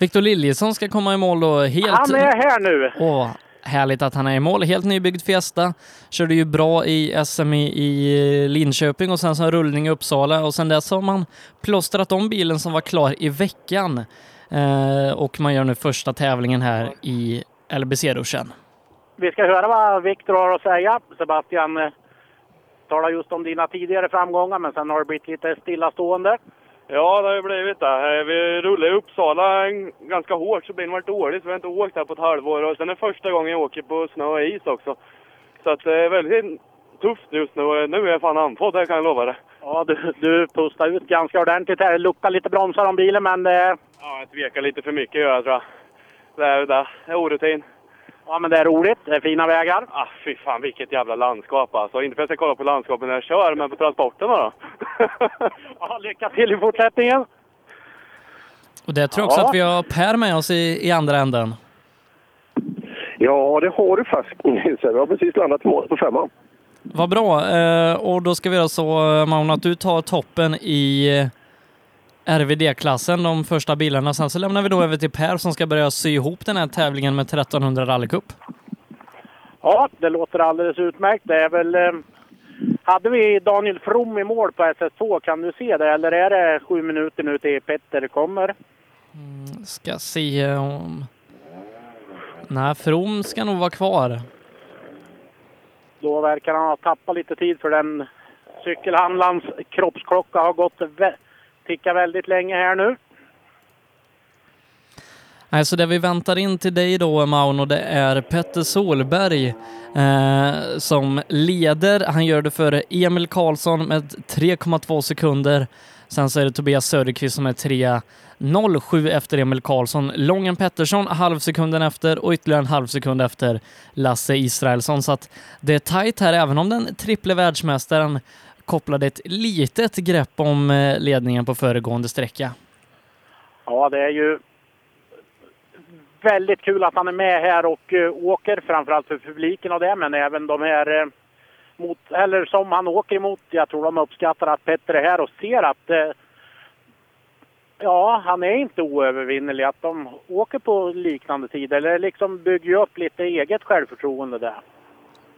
Viktor Liljesson ska komma i mål då helt... Han är här nu! Åh, härligt att han är i mål. Helt nybyggd Fiesta. Körde ju bra i SM i, Linköping och sen så en rullning i Uppsala och sen dess har man plåstrat om bilen som var klar i veckan. Eh, och man gör nu första tävlingen här i LBC-ruschen. Vi ska höra vad Viktor har att säga. Sebastian eh, talar just om dina tidigare framgångar, men sen har det blivit lite stillastående. Ja, det har ju blivit det. Eh, Vi rullade i Uppsala ganska hårt så bilen var dålig så vi har inte åkt här på ett halvår. Och sen är det första gången jag åker på snö och is också. Så att det är väldigt tufft just nu nu är jag fan andfådd, det kan jag lova det. Ja, du, du pustade ut ganska ordentligt här. Det luktar lite bromsar om bilen, men eh, Ja, jag tvekar lite för mycket gör jag tror jag. Det är det. Det är orutin. Ja, men det är roligt. Det är fina vägar. Ah, fy fan vilket jävla landskap alltså. Inte för att jag ska kolla på landskapet när jag kör, men på transporterna då. ja, lycka till i fortsättningen. Och det tror jag också Ja. att vi har Per med oss i, i andra änden. Ja, det har du faktiskt. Vi har precis landat i mål på femman. Vad bra. Eh, och då ska vi göra så, eh, Maun, att du tar toppen i eh, RVD-klassen, de första bilarna. Sen så lämnar vi då över till Per som ska börja sy ihop den här tävlingen med 1300 rallycup. Ja, det låter alldeles utmärkt. Det är väl... Eh, hade vi Daniel From i mål på SS2, kan du se det? Eller är det sju minuter nu till Petter kommer? Ska se om... Nej, From ska nog vara kvar. Då verkar han ha tappat lite tid för den cykelhandlarens kroppsklocka har gått vä- ticka väldigt länge här nu. Alltså det vi väntar in till dig då, Mauno, det är Petter Solberg eh, som leder. Han gör det före Emil Karlsson med 3,2 sekunder. Sen så är det Tobias Söderqvist som är 3.07 efter Emil Karlsson. Lången Pettersson halvsekunden efter och ytterligare en halv sekund efter Lasse Israelsson. Så att det är tajt här, även om den triple världsmästaren kopplade ett litet grepp om eh, ledningen på föregående sträcka. Ja, det är ju väldigt kul att han är med här och uh, åker, framförallt för publiken och det, men även de här uh, mot, eller som han åker emot. Jag tror de uppskattar att Petter är här och ser att ja, han är inte oövervinnerlig. Att de åker på liknande tid eller liksom bygger upp lite eget självförtroende där.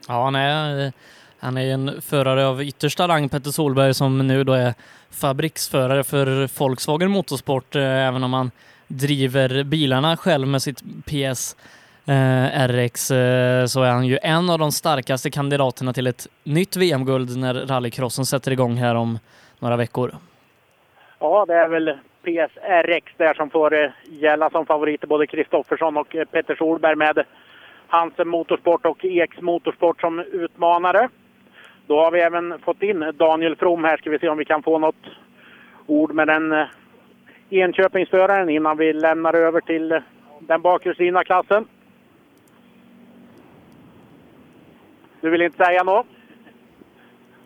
Ja, eh, han är en förare av yttersta rang, Petter Solberg, som nu då är fabriksförare för Volkswagen Motorsport, eh, även om han driver bilarna själv med sitt PS eh, RX eh, så är han ju en av de starkaste kandidaterna till ett nytt VM-guld när rallycrossen sätter igång här om några veckor. Ja, det är väl PSRX där som får eh, gälla som favoriter, både Kristoffersson och eh, Petter Solberg med Hansen Motorsport och Eks Motorsport som utmanare. Då har vi även fått in Daniel From här. Ska vi se om vi kan få något ord med den eh, Enköpingsföraren innan vi lämnar över till eh, den bakhjulsdrivna klassen. Du vill inte säga något?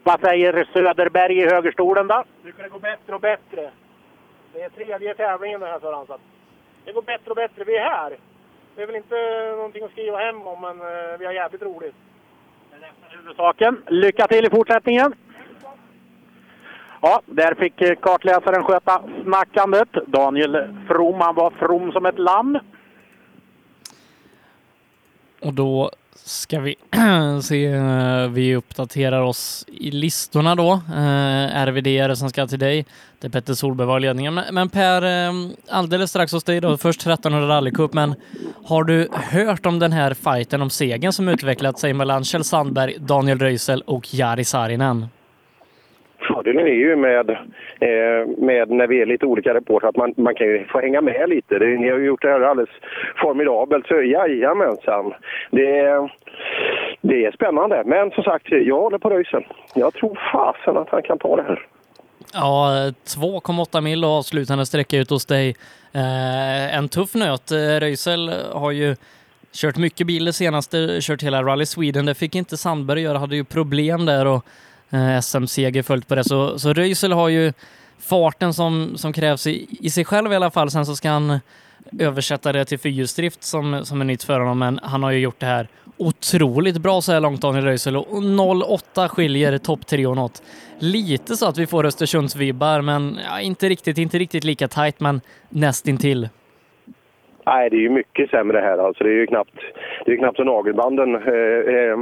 Vad säger Söderberg i högerstolen då? Nu kan det gå bättre och bättre. Det är tredje tävlingen det här för han, så Det går bättre och bättre. Vi är här. Det är väl inte någonting att skriva hem om, men eh, vi har jävligt roligt. Huvudsaken. Lycka till i fortsättningen! Ja, där fick kartläsaren sköta snackandet. Daniel From, han var from som ett lamm. Och då ska vi se, eh, vi uppdaterar oss i listorna då. Eh, RVD är det som ska till dig. Det är Petter Solberg var ledningen. Men, Per, eh, alldeles strax hos dig då, först 1300 rallycup, men har du hört om den här fighten om segern som utvecklat sig mellan Kjell Sandberg, Daniel Röisel och Jari Saarinen? Fördelen är ju med, eh, med när vi är lite olika reportrar att man, man kan ju få hänga med lite. Det, ni har ju gjort det här alldeles formidabelt, så jajamensan. Det, det är spännande. Men som sagt, jag håller på Röisel. Jag tror fasen att han kan ta det här. Ja, 2,8 mil och avslutande sträcka ut hos dig. Eh, en tuff nöt. Eh, Röisel har ju kört mycket bil det senaste, kört hela Rally Sweden. Det fick inte Sandberg göra, hade ju problem där och Eh, SM-seger följt på det. Så, så Röisel har ju farten som, som krävs i, i sig själv i alla fall. Sen så ska han översätta det till fyrhjulsdrift som, som är nytt för honom, men han har ju gjort det här otroligt bra så här långt, Daniel Röisel. Och 0,8 skiljer topp tre och något. Lite så att vi får Östersundsvibbar, men ja, inte riktigt, inte riktigt lika tajt, men nästintill. Nej, det är ju mycket sämre här. Alltså, det är ju knappt, det är knappt så nagelbanden. Eh, eh,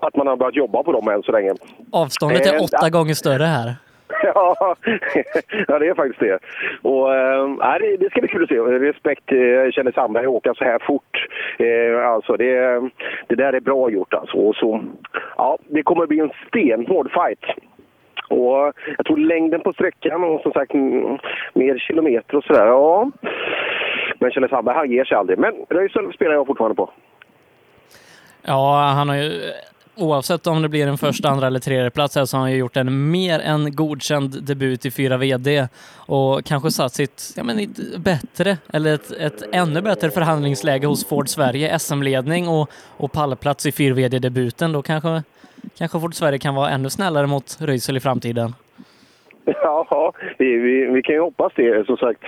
att man har börjat jobba på dem än så länge. Avståndet är Eh, åtta gånger större här. Ja, det är faktiskt det. Och, äh, det, det ska bli kul att se. Respekt, jag känner Sandberg åka så här fort. Eh, alltså, det, det där är bra gjort alltså. Och så, ja, det kommer bli en stenhård fight. Och jag tror längden på sträckan och som sagt mer kilometer och sådär. Ja. Men känner Sandberg, han ger sig aldrig. Men Röisel spelar jag fortfarande på. Ja, han har ju oavsett om det blir en första, andra eller tredje plats här så har han ju gjort en mer än godkänd debut i fyra VD och kanske satt sitt, ja men ett bättre, eller ett, ett ännu bättre förhandlingsläge hos Ford Sverige, SM-ledning och, och pallplats i 4 VD-debuten. Då kanske, kanske Ford Sverige kan vara ännu snällare mot Röisel i framtiden. Ja, vi, vi, vi kan ju hoppas det. Som sagt,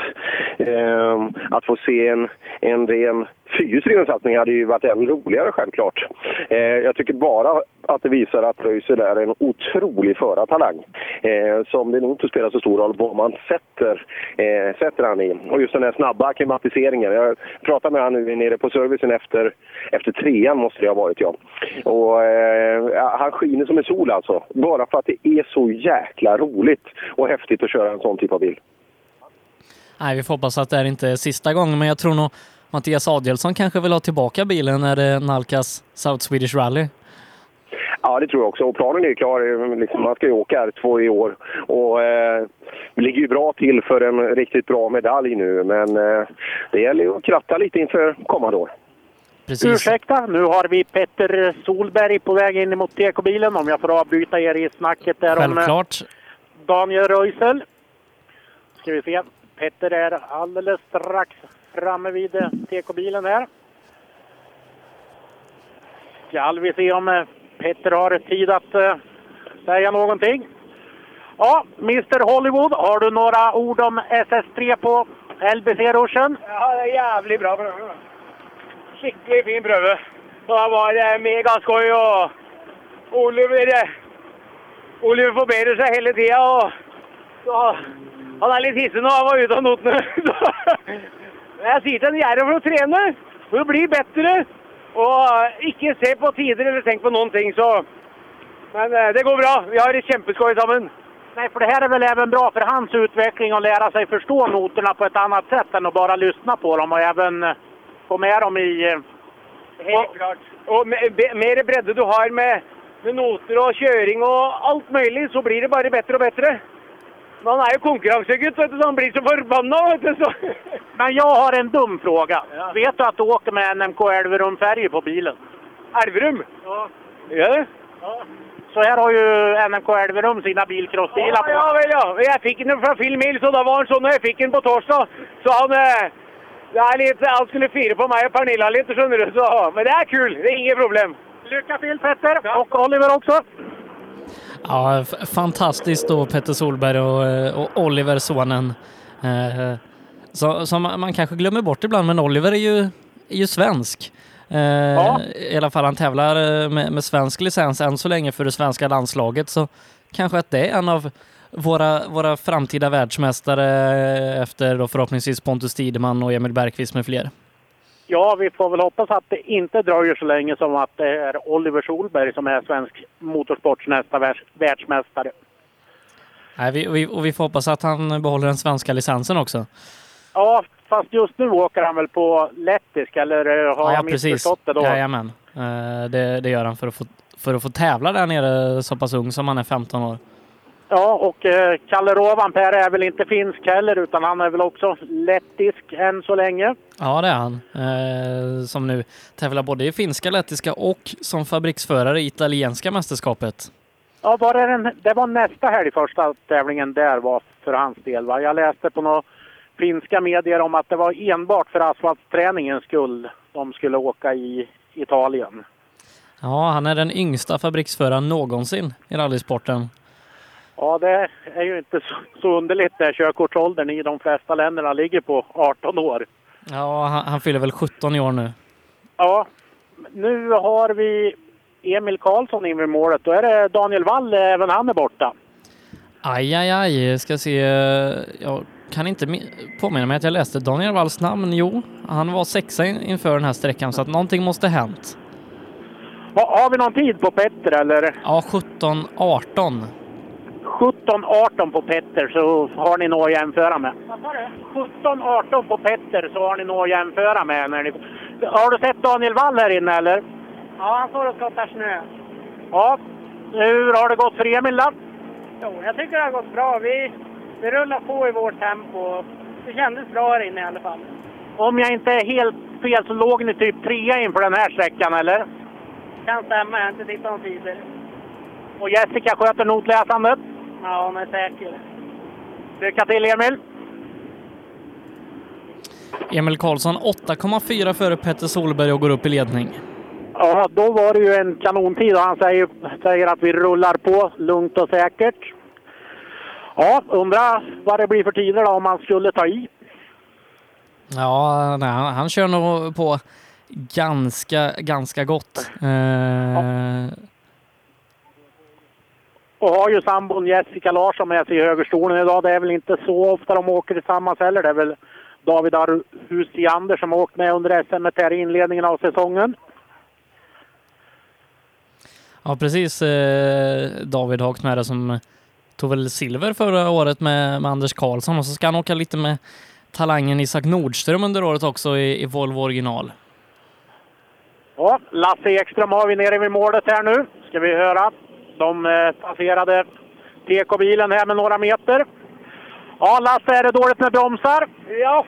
eh, att få se en, en ren fyrhjulsdriven satsning hade ju varit ännu roligare självklart. Eh, jag tycker bara att det visar att Röisel är en otrolig förartalang. Eh, som det nog inte spelar så stor roll vad man sätter, eh, sätter han i. Och just den här snabba akklimatiseringen. Jag pratade med honom nu nere på servicen efter, efter trean måste det ha varit ja. Och eh, han skiner som en sol alltså. Bara för att det är så jäkla roligt och häftigt att köra en sån typ av bil. Nej, vi får hoppas att det här inte är sista gången, men jag tror nog Mattias Adielsson kanske vill ha tillbaka bilen när det nalkas South Swedish Rally. Ja, det tror jag också. Och planen är ju klar. Liksom, man ska ju åka R2 i år. Och eh, det ligger ju bra till för en riktigt bra medalj nu. Men eh, det gäller ju att kratta lite inför kommande år. Precis. Ursäkta, nu har vi Petter Solberg på väg in mot TK-bilen. Om jag får avbryta er i snacket där om eh, Självklart. Daniel Röisel. Ska vi se. Petter är alldeles strax framme vid eh, TK-bilen där. Ska vi se om eh, Petter har tid att eh, säga någonting. Ja, Mr Hollywood, har du några ord om SS3 på LBC-ruschen? Ja, det är jävligt bra prøve. Skikkelig fin prøve. Det var eh, megaskoj och Oliver Oliver forbedrer seg hele tida. og så, Han er litt hissig nå, han var ute av notene. Jeg sier til han gjør det for å trene, for å bli bedre. Og eh, ikke se på tider eller tenk på noen ting. Så. Men eh, det går bra. Vi har kjempeskoj sammen. Nej, för det här är väl även bra för hans utveckling att lära sig förstå noterna på ett annat sätt än att bara lyssna på dem och även eh, få med dem i... Helt klart. Og me- be- mer bredde du har med, med noter og kjøring og alt mulig, så blir det bare bedre og bedre. Jo konkurransegutt, vet du, så han blir så forbanna, vet du. Så. Men jag har en dum fråga. Vet du att du åker med NMK Elverum-färger på bilen? Elverum? Ja. Gjør det? Så här har ju NMK Elverum sina bilcrossbilar Ja, på. ja vel, ja. Jeg fikk den fra Phil Mills, og da var han sånn når jeg fikk den på torsdag. Så han eh, det er litt, Han skulle fire på meg og Pernilla litt, skjønner du. Så, men det er kul. Det er ingen problem. Lycka till Petter och Oliver också. Ja, fantastiskt då Petter Solberg och, eh, och Oliver, sonen. Eh, så, som man kanske glömmer bort ibland, men Oliver är ju, är ju svensk. Eh, I alla fall han tävlar eh, med, med svensk licens än så länge för det svenska landslaget, så kanske att det är en av våra, våra framtida världsmästare efter då förhoppningsvis Pontus Tideman och Emil Bergqvist med fler. Ja, vi får väl hoppas att det inte dröjer så länge som att det är Oliver Solberg som är svensk motorsports nästa världs- världsmästare. Nej, vi, och vi, och vi får hoppas att han behåller den svenska licensen också. Ja, fast just nu åker han väl på lettisk, eller eh, har ja, jag missförstått det då? Jajamän. Eh, det, det gör han för att, få, för att få tävla där nere så pass ung som han är 15 år. Ja, och eh, Kalle Rovanperä är väl inte finsk heller, utan han är väl också lettisk än så länge. Ja, det är han. Eh, som nu tävlar både i finska, lettiska och som fabriksförare i italienska mästerskapet. Ja, var det, den, det var nästa helg första tävlingen där var för hans del. Va? Jag läste på några finska medier om att det var enbart för asfaltträningens skull de skulle åka i Italien. Ja, han är den yngsta fabriksföraren någonsin i rallysporten. Ja, det är ju inte så, så underligt där körkortsåldern i de flesta länderna ligger på 18 år. Ja, han, han fyller väl 17 i år nu. Ja, nu har vi Emil Karlsson in vid målet. Då är det Daniel Wall, även han är borta. Aj, aj, aj. Ska se. Jag kan inte mi- påminna mig att jag läste Daniel Walls namn. Jo, han var sexa in- inför den här sträckan så att någonting måste hänt. Ha, har vi någon tid på Petter eller? Ja, 17, 18. 17-18 på Petter så har ni något att jämföra med. Vad sa du? 17-18 på Petter så har ni något att jämföra med. När ni... Har du sett Daniel Wall här inne eller? Ja, han står och skottar snö. Ja. Hur har det gått för Emil då? Jo, jag tycker det har gått bra. Vi, vi rullar på i vårt tempo. Det kändes bra här inne i alla fall. Om jag inte är helt fel så låg ni typ trea inför den här sträckan eller? Kan stämma, jag har inte tittat någon tider. Och Jessica sköter notläsandet? Ja, hon är säker. Lycka till Emil! Emil Karlsson 8,4 före Petter Solberg och går upp i ledning. Ja, då var det ju en kanontid och han säger, säger att vi rullar på lugnt och säkert. Ja, undrar vad det blir för tider då om man skulle ta i. Ja, nej, han, han kör nog på ganska, ganska gott. Eh, Och har ju sambon Jessica Larsson med sig i högerstolen idag. Det är väl inte så ofta de åker tillsammans heller. Det är väl David Husiander som har åkt med under SM här i inledningen av säsongen. Ja, precis. Eh, David har åkt med det som tog väl silver förra året med, med Anders Karlsson och så ska han åka lite med talangen Isak Nordström under året också i, i Volvo original. Ja, Lasse Ekström har vi nere vid målet här nu. Ska vi höra. De eh, passerade TK-bilen här med några meter. Ja, Lasse, är det dåligt med bromsar? Ja,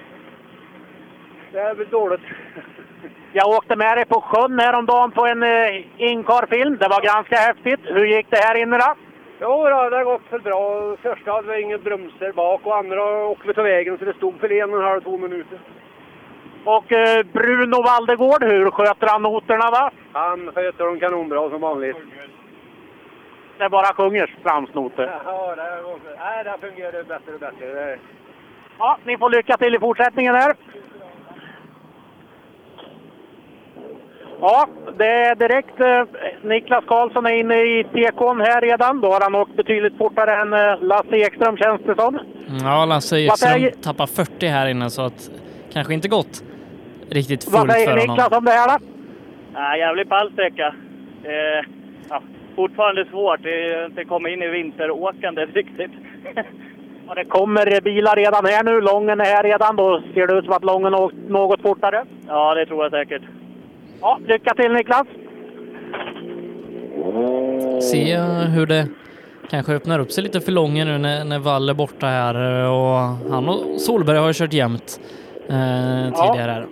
det är väl dåligt. Jag åkte med dig på sjön häromdagen på en eh, inkarfilm. Det var ganska häftigt. Hur gick det här inne då? Jo, då, det har gått väl bra. Första hade vi inga bromsar bak och andra åkte vi till vägen så det stod för en och en halv, två minuter. Och eh, Bruno Valdegård, hur sköter han noterna då? Han sköter dem kanonbra som vanligt. Det bara sjunger framsnoter. Ja, det, nej, det fungerar bättre och bättre. Det- Ja, ni får lycka till i fortsättningen här. Ja, det är direkt. Eh, Niklas Karlsson är inne i tekon här redan. Då har han åkt betydligt fortare än eh, Lasse Ekström känns det som. Ja, Lasse Vad Ekström säger- tappar 40 här inne så att kanske inte gått riktigt Vad fullt säger för Niklas honom. om det här då? Ja, jävligt pall sträcka. Eh, ja, fortfarande svårt. Det är inte komma in i vinteråkandet riktigt. Och det kommer eh, bilar redan här nu. Lången är här redan. Då ser det ut som att Lången åkt något fortare. Ja, det tror jag säkert. Ja, lycka till Niklas! Se hur det kanske öppnar upp sig lite för Lången nu när, när Wall är borta här och han och Solberg har ju kört jämnt eh, tidigare här.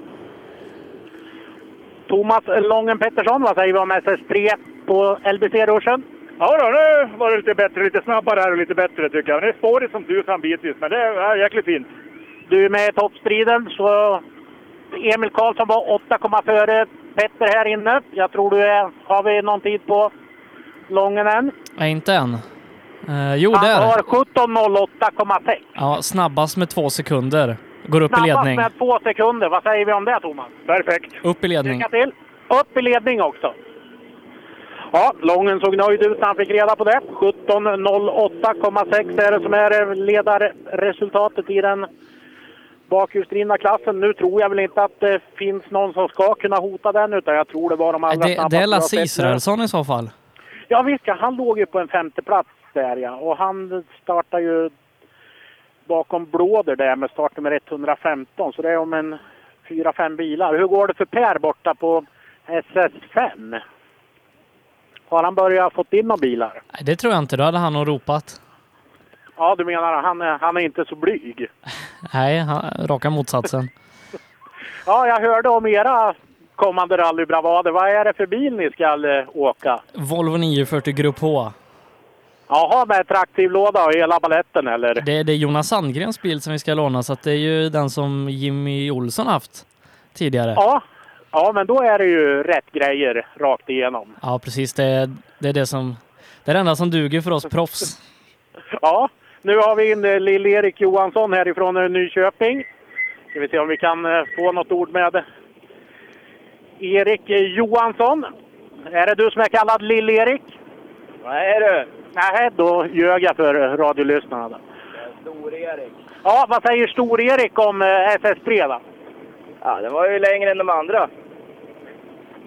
Thomas Lången Pettersson, vad säger vi om SS3 på LBC-ruschen? Ja då, nu var det lite bättre, lite snabbare här och lite bättre tycker jag. Det är spårigt som tusan bitvis, men det är jäkligt fint. Du är med i toppstriden, så Emil Karlsson var 8, före Petter här inne. Jag tror du är... Har vi någon tid på Lången än? Nej, inte än. Eh, jo, Han där. har 17.08,6. Ja, snabbast med två sekunder. Går upp i Snabbast ledning. med två sekunder. Vad säger vi om det, Thomas? Perfekt. Upp i ledning. Lycka till! Upp i ledning också. Ja, Lången såg nöjd ut när han fick reda på det. 17.08,6 är det som är ledarresultatet i den bakhjulsdrivna klassen. Nu tror jag väl inte att det finns någon som ska kunna hota den, utan jag tror det var de allra Det, snabbaste det är Lasse. Israelsson i så fall. Ja visst, ja, han låg ju på en femte plats där ja. Och han startar ju bakom Blåder där med startnummer 115. Så det är om en fyra, fem bilar. Hur går det för Per borta på SS5? Har han börjat fått in några bilar? Nej, det tror jag inte. Då hade han nog ropat. Ja, du menar han är, han är inte så blyg? Nej, han, raka motsatsen. Ja, jag hörde om era kommande rallybravader. Vad är det för bil ni ska eh, åka? Volvo 940 Grupp H. Jaha, med traktivlåda och hela baletten eller? Det, det är Jonas Sandgrens bil som vi ska låna, så det är ju den som Jimmy Olsson haft tidigare. Ja, ja, men då är det ju rätt grejer rakt igenom. Ja, precis. Det, är- det är det som... Det är det enda som duger för oss proffs. Ja, nu har vi in eh, Lill-Erik Johansson härifrån eh, Nyköping. Ska vi se om vi kan eh, få något ord med Erik Johansson. Är det du som är kallad Lill-Erik? Nej du. Nej, då ljög jag för radiolyssnarna. Stor-Erik. Ja, vad säger Stor-Erik om eh, SS3 då? Ja, den var ju längre än de andra.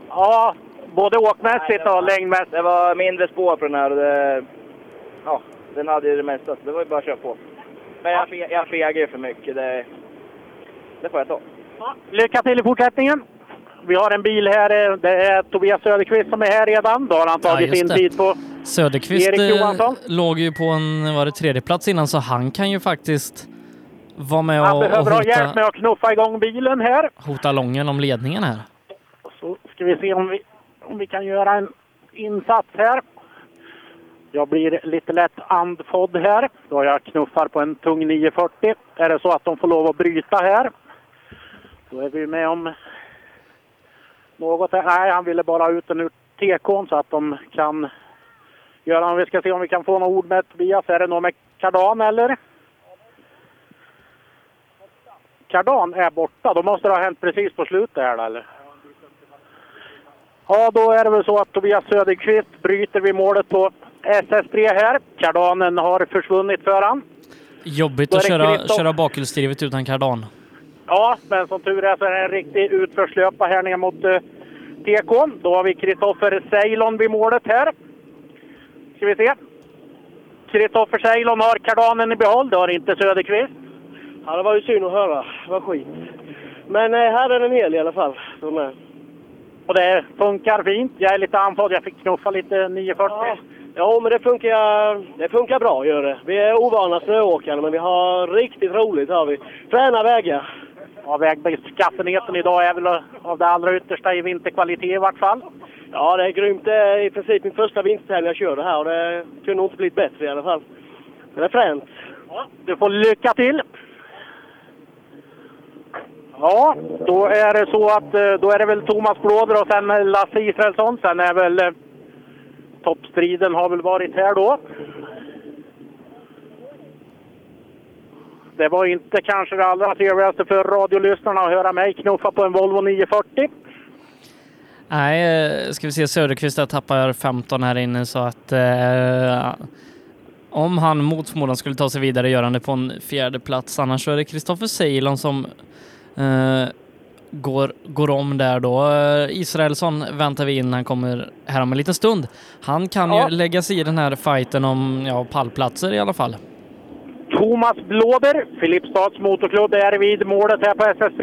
Ja, både åkmässigt och längdmässigt. Det var mindre spår på den här och det, ja, den hade ju det mesta, så det var ju bara att köra på. Men jag, fe- jag fegar ju för mycket, det, det får jag ta. Lycka till i fortsättningen. Vi har en bil här. eh, Det är Tobias Söderqvist som är här redan. Då har han tagit just sin det. tid på Söderqvist Erik eh, Johansson. låg ju på en var det tredje plats innan, så han kan ju faktiskt vara med Han och, och behöver ha hjälp hota, med att knuffa igång bilen här. hota Lången om ledningen här. Så ska vi se om vi, om vi kan göra en insats här. Jag blir lite lätt andfådd här då jag knuffar på en tung 940. Är det så att de får lov att bryta här, då är vi med om något. Här. Nej, han ville bara ha ut den ur TK'n så att de kan göra. Vi ska se om vi kan få några ord med Tobias. Är det något med kardan eller? Kardan är borta. Då måste det ha hänt precis på slutet här eller? Ja, då är det väl så att Tobias Söderqvist bryter vid målet på SS3 här. Kardanen har försvunnit för han. Jobbigt att köra, köra bakhjulsdrivet utan kardan. Ja, men som tur är så är det en riktig utförslöpa här ner mot uh, TK. Då har vi Kristoffer Ceylon vid målet här. Ska vi se. Kristoffer Ceylon har kardanen i behåll. Det har inte Söderqvist. Ja, det var ju synd att höra. Det var skit. Men eh, här är den hel i alla fall. De är. Och det funkar fint. Jag är lite andfådd. Jag fick knuffa lite 940. Ja. Ja, men det funkar, det funkar bra gör det. Vi är ovana snöåkare, men vi har riktigt roligt. Har vi. Fräna vägar. Ja, vägbeskaffenheten idag är väl av det allra yttersta i vinterkvalitet i vart fall. Ja, det är grymt. Det är i princip min första vinterhelg jag kör det här och det kunde nog inte blivit bättre i alla fall. Men det är fränt. Du får lycka till! Ja, då är det så att eh, då är det väl Thomas Blåder och sen Lasse Israelsson. Sen är väl eh, toppstriden har väl varit här då. Det var inte kanske det allra trevligaste för radiolyssnarna att höra mig knuffa på en Volvo 940. Nej, eh, ska vi se. Söderqvist tappar 15 här inne så att eh, om han mot förmodan skulle ta sig vidare gör han det på en fjärde plats. Annars så är det Kristoffer Ceylon som går, går om där då. Eh, Israelsson väntar vi in. Han kommer här om en liten stund. Han kan Ja. ju lägga sig i den här fighten om ja, pallplatser i alla fall. Thomas Blåder, Filipstads motorklubb, är vid målet här på SS3.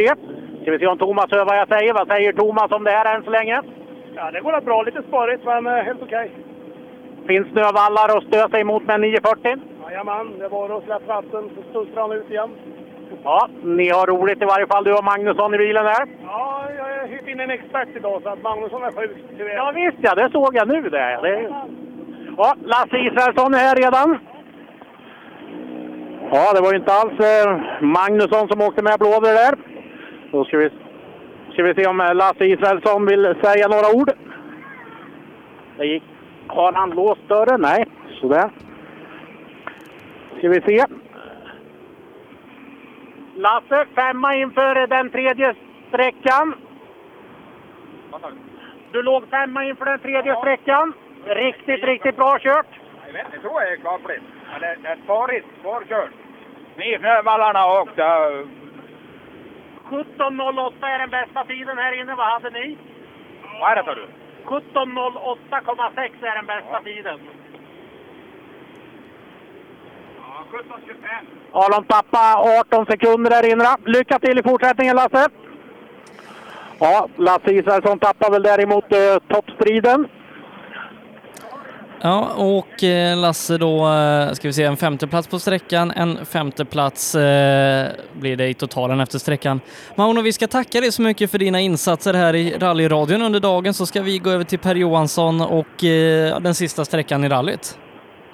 Ska vi se om Thomas hör vad jag säger. Vad säger Thomas om det här än så länge? Ja, det går bra. Lite sparigt, men eh, helt okej. Finns snövallar att stö sig mot med 940? Jajamän, det var att släppa ratten så studsade han ut igen. Ja, ni har roligt i varje fall du och Magnusson i bilen där. Ja, jag har hyrt in en expert idag så att Magnusson är sjuk. tyvärr. Ja visst ja, det såg jag nu det. det... Ja, Lasse Israelsson är här redan. Ja, det var ju inte alls eh, Magnusson som åkte med Blåder där. Då ska vi, ska vi se om eh, Lasse Israelsson vill säga några ord. Det gick, Har han låst dörren? Nej. Sådär. Ska vi se. Lasse, femma inför den tredje sträckan. Du låg femma inför den tredje sträckan. Riktigt, riktigt bra kört. Jag vet inte, tror jag är klart Men det, det är svarigt, svårkört. Ni vallarna har åkt. ja. 17.08 är den bästa tiden här inne. Vad hade ni? Vad är det sa du? 17.08,6 är den bästa tiden. Ja, 17.25. Ja, de tappade 18 sekunder där inne. Lycka till i fortsättningen Lasse! Ja, Lasse Israelsson tappar väl däremot eh, toppstriden. Ja, och eh, Lasse då, eh, ska vi se, en femteplats på sträckan, en femteplats eh, blir det i totalen efter sträckan. Mauno, vi ska tacka dig så mycket för dina insatser här i rallyradion under dagen, så ska vi gå över till Per Johansson och eh, den sista sträckan i rallyt.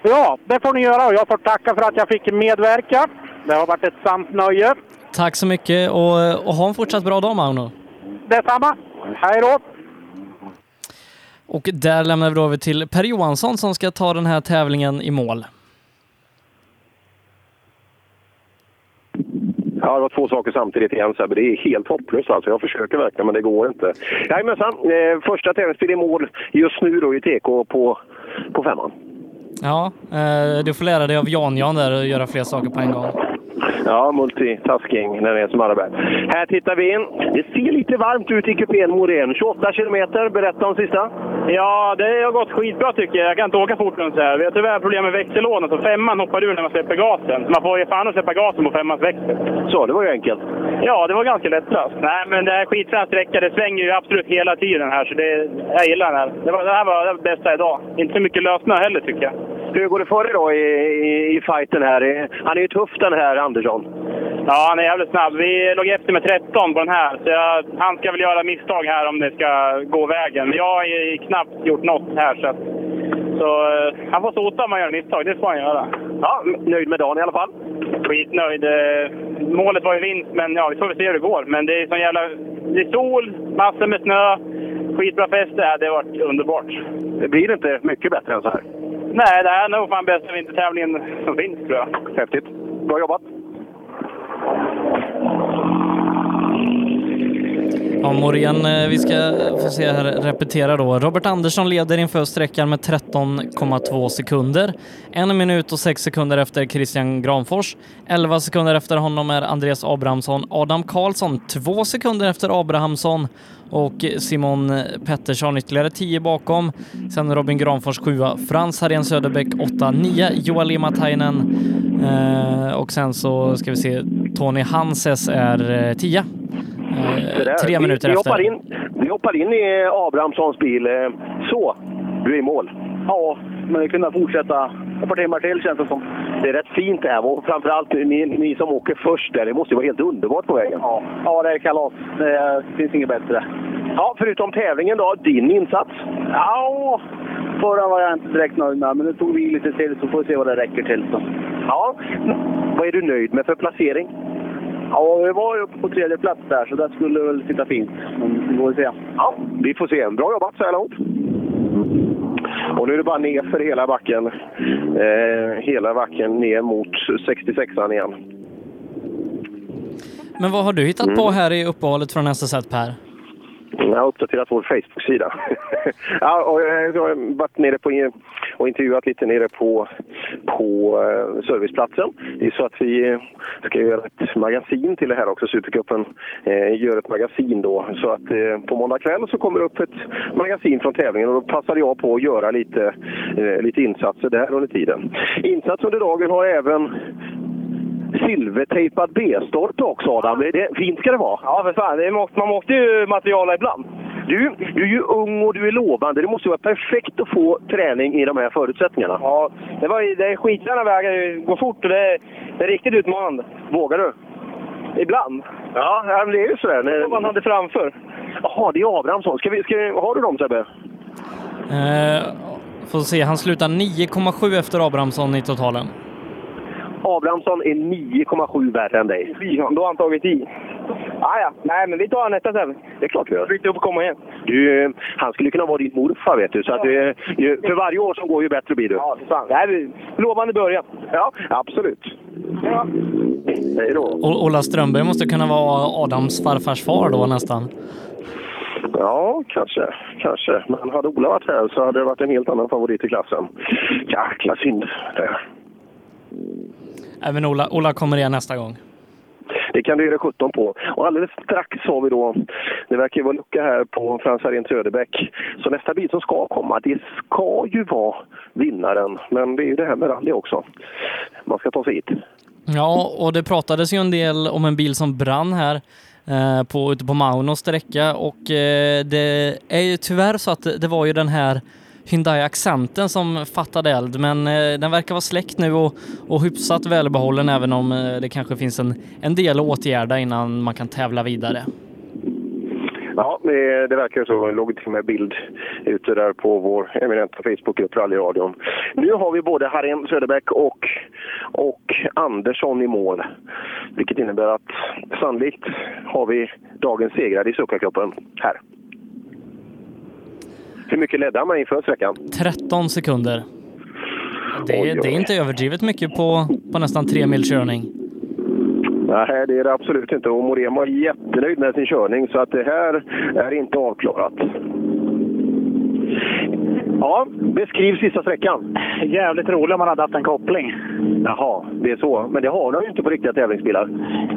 Ja, det får ni göra och jag får tacka för att jag fick medverka. Det har varit ett sant nöje. Tack så mycket och, och ha en fortsatt bra dag Mauno. Detsamma! Hej då! Och där lämnar vi då över till Per Johansson som ska ta den här tävlingen i mål. Ja, det var två saker samtidigt igen Sebbe. Det är helt hopplöst alltså. Jag försöker verkligen, men det går inte. Jajamensan, eh, första tävlingsbil i mål just nu då i TK på, på femman. Ja, eh, du får lära dig av Jan-Jan där och göra fler saker på en gång. Ja, multitasking när det är som allra bäst. Här tittar vi in. Det ser lite varmt ut i kupén Morén. 28 kilometer. Berätta om sista. Ja, det har gått skitbra tycker jag. Jag kan inte åka fort runt så här. Vi har tyvärr problem med växellådan, så femman hoppar ur när man släpper gasen. Så man får ge fan att släppa gasen på femmans växel. Så, det var ju enkelt. Ja, det var ganska lättast. Nej, men det är skitfrän sträcka. Det svänger ju absolut hela tiden här, så det, jag gillar den här. Det, var, det här var det bästa idag. Inte så mycket lösnö heller tycker jag. Hur går det för dig då i, i, i fighten här? Han är ju tuff den här Andersson. Ja, han är jävligt snabb. Vi låg efter med 13 på den här, så jag, han ska väl göra misstag här om det ska gå vägen. Men jag har knappt gjort något här, så, så eh, han får sota om han gör misstag. Det får han göra. Ja, nöjd med dagen i alla fall? Skitnöjd. Eh, Målet var ju vinst, men ja, vi får väl se hur det går. Men det är sån jävla... Det är sol, massor med snö, skitbra. Ja, det har varit underbart. Det blir inte mycket bättre än så här. Nej, det här är nog fan bästa vintertävlingen som finns, tror jag. Häftigt. Bra jobbat! Ja, Morén, eh, vi ska få se här, repetera då. Robert Andersson leder inför sträckan med 13,2 sekunder. En minut och sex sekunder efter Christian Granfors. 11 sekunder efter honom är Andreas Abrahamsson. Adam Karlsson två sekunder efter Abrahamsson och Simon Pettersson ytterligare 10 bakom. Sen Robin Granfors 7, Frans Harén Söderbäck 8, 9, Joel Limatainen. eh, och sen så ska vi se, Tony Hanses är eh, 10. Där. tre minuter vi, vi efter. Hoppar in, vi hoppar in i Abrahamssons bil. Eh, Så, du är i mål. Ja, men vi kunde fortsätta ett par timmar till känns det som. Det är rätt fint det här och framförallt ni, ni som åker först där. Det måste ju vara helt underbart på vägen. Ja, ja det är kalas. Det finns inget bättre. Ja, förutom tävlingen då, din insats? Ja, förra var jag inte direkt nöjd med, men nu tog vi lite till så får vi se vad det räcker till. Så. Ja, vad är du nöjd med för placering? Ja, vi var ju uppe på tredje plats där, så det skulle väl sitta fint. Men vi får se. Ja, vi får se. Bra jobbat så här långt. Och nu är det bara ner för hela backen. Eh, hela backen ner mot 66an igen. Men vad har du hittat Mm. på här i uppehållet från SSL Per? Mm, jag har uppdaterat vår Facebook-sida. ja, och eh, jag har varit nere på och intervjuat lite nere på, på eh, serviceplatsen. Det är så att vi eh, ska göra ett magasin till det här också. Supercupen eh, gör ett magasin då. Så att eh, på måndag kväll så kommer det upp ett magasin från tävlingen och då passade jag på att göra lite, eh, lite insatser där under tiden. Insats under dagen har även silvertejpad B-stolpe också Adam. Det, det, fint ska det vara. Ja, för fan. Det måste, man måste ju materiala ibland. Du, du är ju ung och du är lovande. Det måste ju vara perfekt att få träning i de här förutsättningarna. Ja, det, var, det är skitfräna vägar. Det går fort och det är, det är riktigt utmanande. Vågar du? Ibland. Ja, det är ju sådär. Vad man hade framför. Jaha, det är Abrahamsson. Ska vi, ska vi, har du dem Sebbe? Eh, får se, han slutar 9,7 efter Abrahamsson i totalen. Abrahamsson är 9,7 värre än dig. Då har han tagit i. Ah, ja, nej men vi tar nästa tävling. Det är klart vi gör. Byta upp och komma igen. Du, han skulle kunna vara din morfar vet du. Så att det, ju, för varje år som går ju bättre blir du. Ja. Det här är lovande början. Ja, absolut. Ja. Hej då. O- Ola Strömberg måste kunna vara Adams farfars far då nästan. Ja, kanske. Kanske. Men hade Ola varit här så hade det varit en helt annan favorit i klassen. Jäkla synd. Det, Även Ola, Ola kommer igen nästa gång. det kan du göra 17 på. Och alldeles strax har vi då, det verkar ju vara lucka här på Frans Arén Söderbäck. Så nästa bil som ska komma, det ska ju vara vinnaren. Men det är ju det här med rally också. Man ska ta sig hit. Ja, och det pratades ju en del om en bil som brann här eh, på, ute på Maunos sträcka och eh, det är ju tyvärr så att det, det var ju den här Hyundai Accenten som fattade eld, men eh, den verkar vara släckt nu och, och hyfsat välbehållen även om eh, det kanske finns en, en del att åtgärda innan man kan tävla vidare. Ja, det, verkar så. Det låg till och med bild ute där på vår eminenta Facebookgrupp Rallyradion. Nu har vi både Harén Söderbäck och, och Andersson i mål. Vilket innebär att sannolikt har vi dagens segrare i Succacupen här. Hur mycket ledde med inför sträckan? 13 sekunder. Det, Oj, är- det är oj. inte överdrivet mycket på, på nästan tre mil körning. Nej, det är det absolut inte. Och Morén var jättenöjd med sin körning, så att det här är inte avklarat. Ja, beskriv sista sträckan. Jävligt rolig om man hade haft en koppling. Jaha, det är så. Men det har de ju inte på riktiga tävlingsbilar.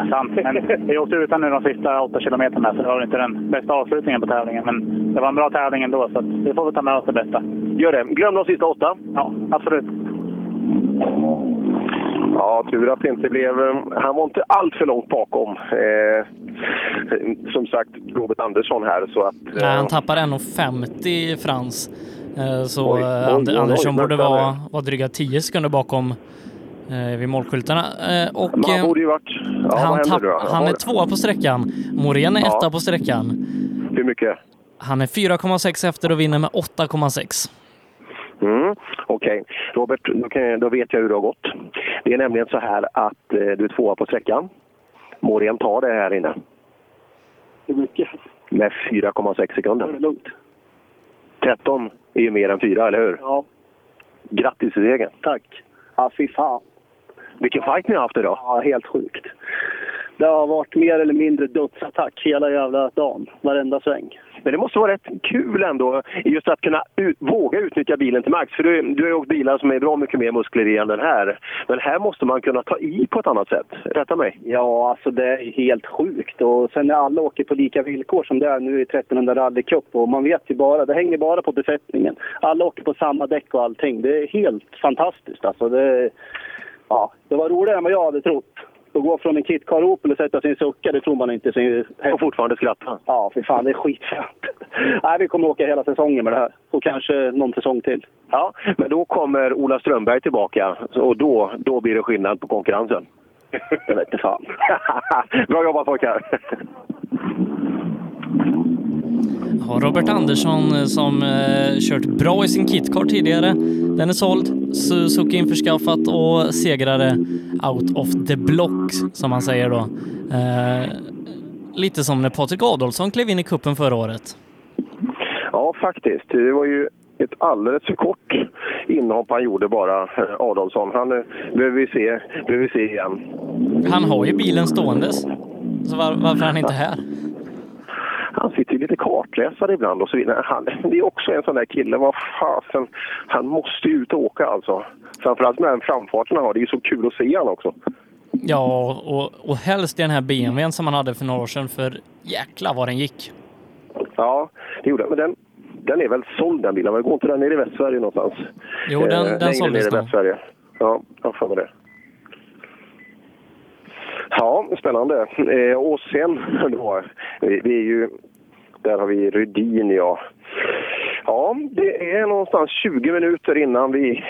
Sant. Men vi åkte utan nu de sista åtta kilometerna, så det var inte den bästa avslutningen på tävlingen. Men det var en bra tävling ändå, så vi får väl ta med oss det bästa. Gör det. Glöm de sista åtta. Ja, absolut. Ja, tur att det inte blev... eh, Han var inte allt för långt bakom. Eh, som sagt, Robert Andersson här. Så att, eh, Nej, han tappar 1,50 Frans. Eh, Så Oj, eh, oj, oj, oj, Andersson borde vara, vara dryga 10 sekunder bakom eh, vid målskyltarna. Eh, och, Men han borde ju varit... Ja, han, tapp, han är tvåa på sträckan. Morén är Ja. etta på sträckan. Hur mycket? Han är 4,6 efter och vinner med 8,6. Mm, Okej, Robert, då, kan, jag- då vet jag hur det har gått. Det är nämligen så här att eh, du är tvåa på sträckan. Morén tar det här inne. Hur mycket? Med 4,6 sekunder. Det är lugnt. 13 är ju mer än 4, eller hur? Ja. Grattis till segern. Tack. Ja, fy fan. Vilken fight ni har haft idag. Ja, helt sjukt. Det har varit mer eller mindre dödsattack hela jävla dagen. Varenda sväng. Men det måste vara rätt kul ändå, just att kunna ut, våga utnyttja bilen till max. För du, du har ju åkt bilar som är bra mycket mer muskler i än den här. Men här måste man kunna ta i på ett annat sätt. Rätta mig. Ja, alltså det är helt sjukt. Och sen när alla åker på lika villkor som det är nu i 1300 rallycup och man vet ju bara, det hänger bara på besättningen. Alla åker på samma däck och allting. Det är helt fantastiskt alltså. Det, ja, det var roligare än vad jag hade trott. Att gå från en KitKar Opel och sätta sin sucka, det tror man inte. Sin... Och fortfarande skratta. Ja, för fan, det är skitfränt. Nej, vi kommer åka hela säsongen med det här. Och kanske någon säsong till. Ja, men då kommer Ola Strömberg tillbaka och då, då blir det skillnad på konkurrensen. Jag vet inte fan. Bra jobbat pojkar! Ja, Robert Andersson eh, som eh, kört bra i sin KitKar tidigare. Den är såld, Suzuki införskaffat och segrare out of the block som man säger då. Eh, lite som när Patrik Adolfsson klev in i kuppen förra året. Ja, faktiskt. Det var ju ett alldeles för kort inhopp han gjorde bara, eh, Adolfsson. Han eh, behöver vi se, behöver vi se igen. Han har ju bilen ståendes. Så var, varför är han inte här? Han sitter ju lite kartläsare ibland och så vidare. Han, det är också en sån där kille, vad fasen, han måste ju ut och åka alltså. Framförallt med den framfarten han har, det är ju så kul att se han också. Ja, och, och helst i den här BMWn som han hade för några år sedan, för jäkla vad den gick. Ja, det gjorde han. Men den, den är väl såld den bilen? Men går inte den nere i Västsverige någonstans? Jo, den- den längre såldes ner i nog. Ja, jag har det. Ja, spännande. Eh, och sen då, vi, vi är ju... Där har vi Rydin, ja. Ja, det är någonstans 20 minuter innan vi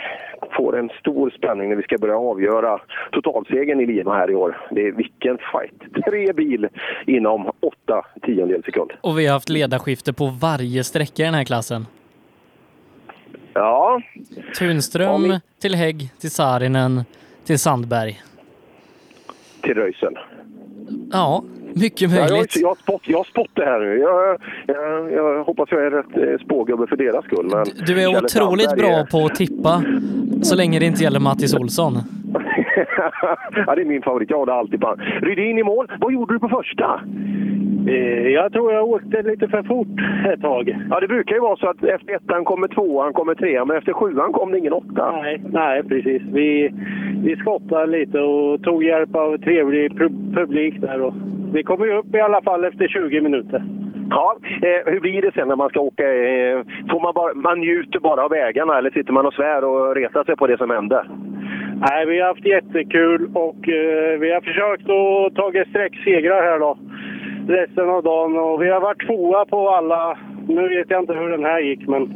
får en stor spänning när vi ska börja avgöra totalsegern i Lima här i år. Det är vilken fight! Tre bil inom åtta tiondels sekund. Och vi har haft ledarskifte på varje sträcka i den här klassen. Ja. Tunström till Hägg, till Saarinen, till Sandberg. Till Röisel. Ja, Mycket Ja, jag, möjligt. jag, spott, jag har spott det här nu. Jag, jag, jag hoppas jag är rätt eh, spågubbe för deras skull. Du är otroligt bra på att tippa, så länge det inte gäller Mattis Olsson. ja, det är min favorit. Jag har det alltid på Rydin i mål. Vad gjorde du på första? Eh, Jag tror jag åkte lite för fort ett tag. Ja, det brukar ju vara så att efter ettan kommer tvåan, kommer trean, men efter sjuan kom det ingen åtta. Nej, nej precis. Vi, vi skottade lite och tog hjälp av trevlig pu- publik där. Och vi kom ju upp i alla fall efter 20 minuter. Ja, eh, hur blir det sen när man ska åka? Eh, får man, bara, man njuter bara av vägarna eller sitter man och svär och retar sig på det som hände? Nej, vi har haft jättekul och eh, vi har försökt att ta sträcksegrar här då. Resten av dagen och vi har varit tvåa på alla. Nu vet jag inte hur den här gick men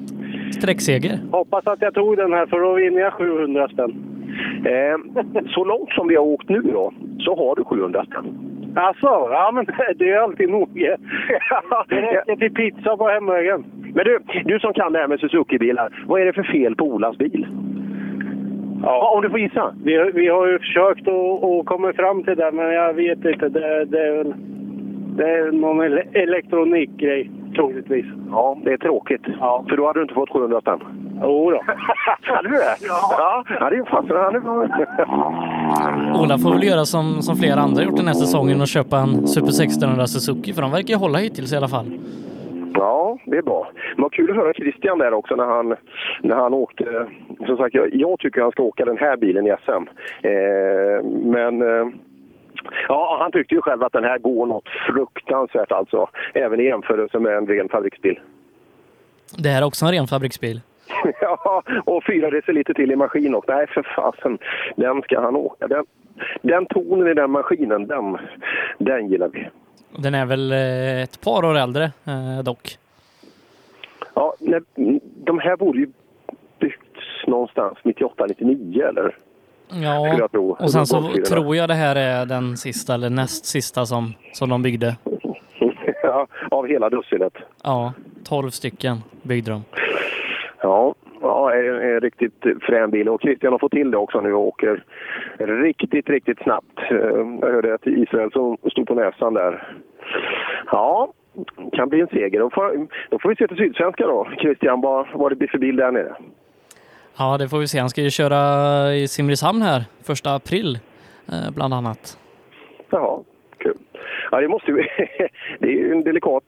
Sträckseger. hoppas att jag tog den här för då vinner jag 700 spänn. Eh, så långt som vi har åkt nu då, så har du 700 spänn. Alltså, ja men det är alltid nog. Det räcker till pizza på hemvägen. Men du, du som kan det här med Suzuki-bilar. Vad är det för fel på Olas bil? Ja, om du får gissa. Vi, vi har ju försökt att, komma fram till det, men jag vet inte. Det, det är väl det är någon ele elektronikgrej, troligtvis. Ja, det är tråkigt. För då hade du inte fått 700 spänn. Jo då. hade du det? Ja. ja det är fasen. Han är. Ola får väl göra som, som flera andra gjort den här säsongen och köpa en Super 1600 Suzuki, för de verkar ju hålla hittills i alla fall. Ja, det är bra. Men vad kul att höra Christian där också när han, när han åkte. Som sagt, jag, jag tycker han ska åka den här bilen i SM. Eh, men eh, ja, han tyckte ju själv att den här går något fruktansvärt alltså. Även i jämförelse med en ren fabriksbil. Det här är också en ren fabriksbil. ja, och fyra deciliter till i maskin också. Nej, för fasen. Den ska han åka. Den, den tonen i den maskinen, den, den gillar vi. Den är väl eh, ett par år äldre eh, dock. Ja, de här borde ju byggts någonstans 98-99 eller? Skulle Ja, och sen så tror jag det här är den sista eller näst sista som, som de byggde. ja, av hela dussinet. Ja, 12 stycken byggde de. Ja, ja en, en riktigt frän bil. Och Christian har fått till det också nu och åker riktigt, riktigt snabbt. Eh, Jag hörde att som stod på näsan där. Ja, kan bli en seger. Då får, då får vi se till Sydsvenska då. Christian, vad, vad det blir för bil där nere. Ja, det får vi se. Han ska ju köra i Simrishamn här, första april eh, bland annat. Jaha, kul. Ja, det, måste ju, det är ju en delikat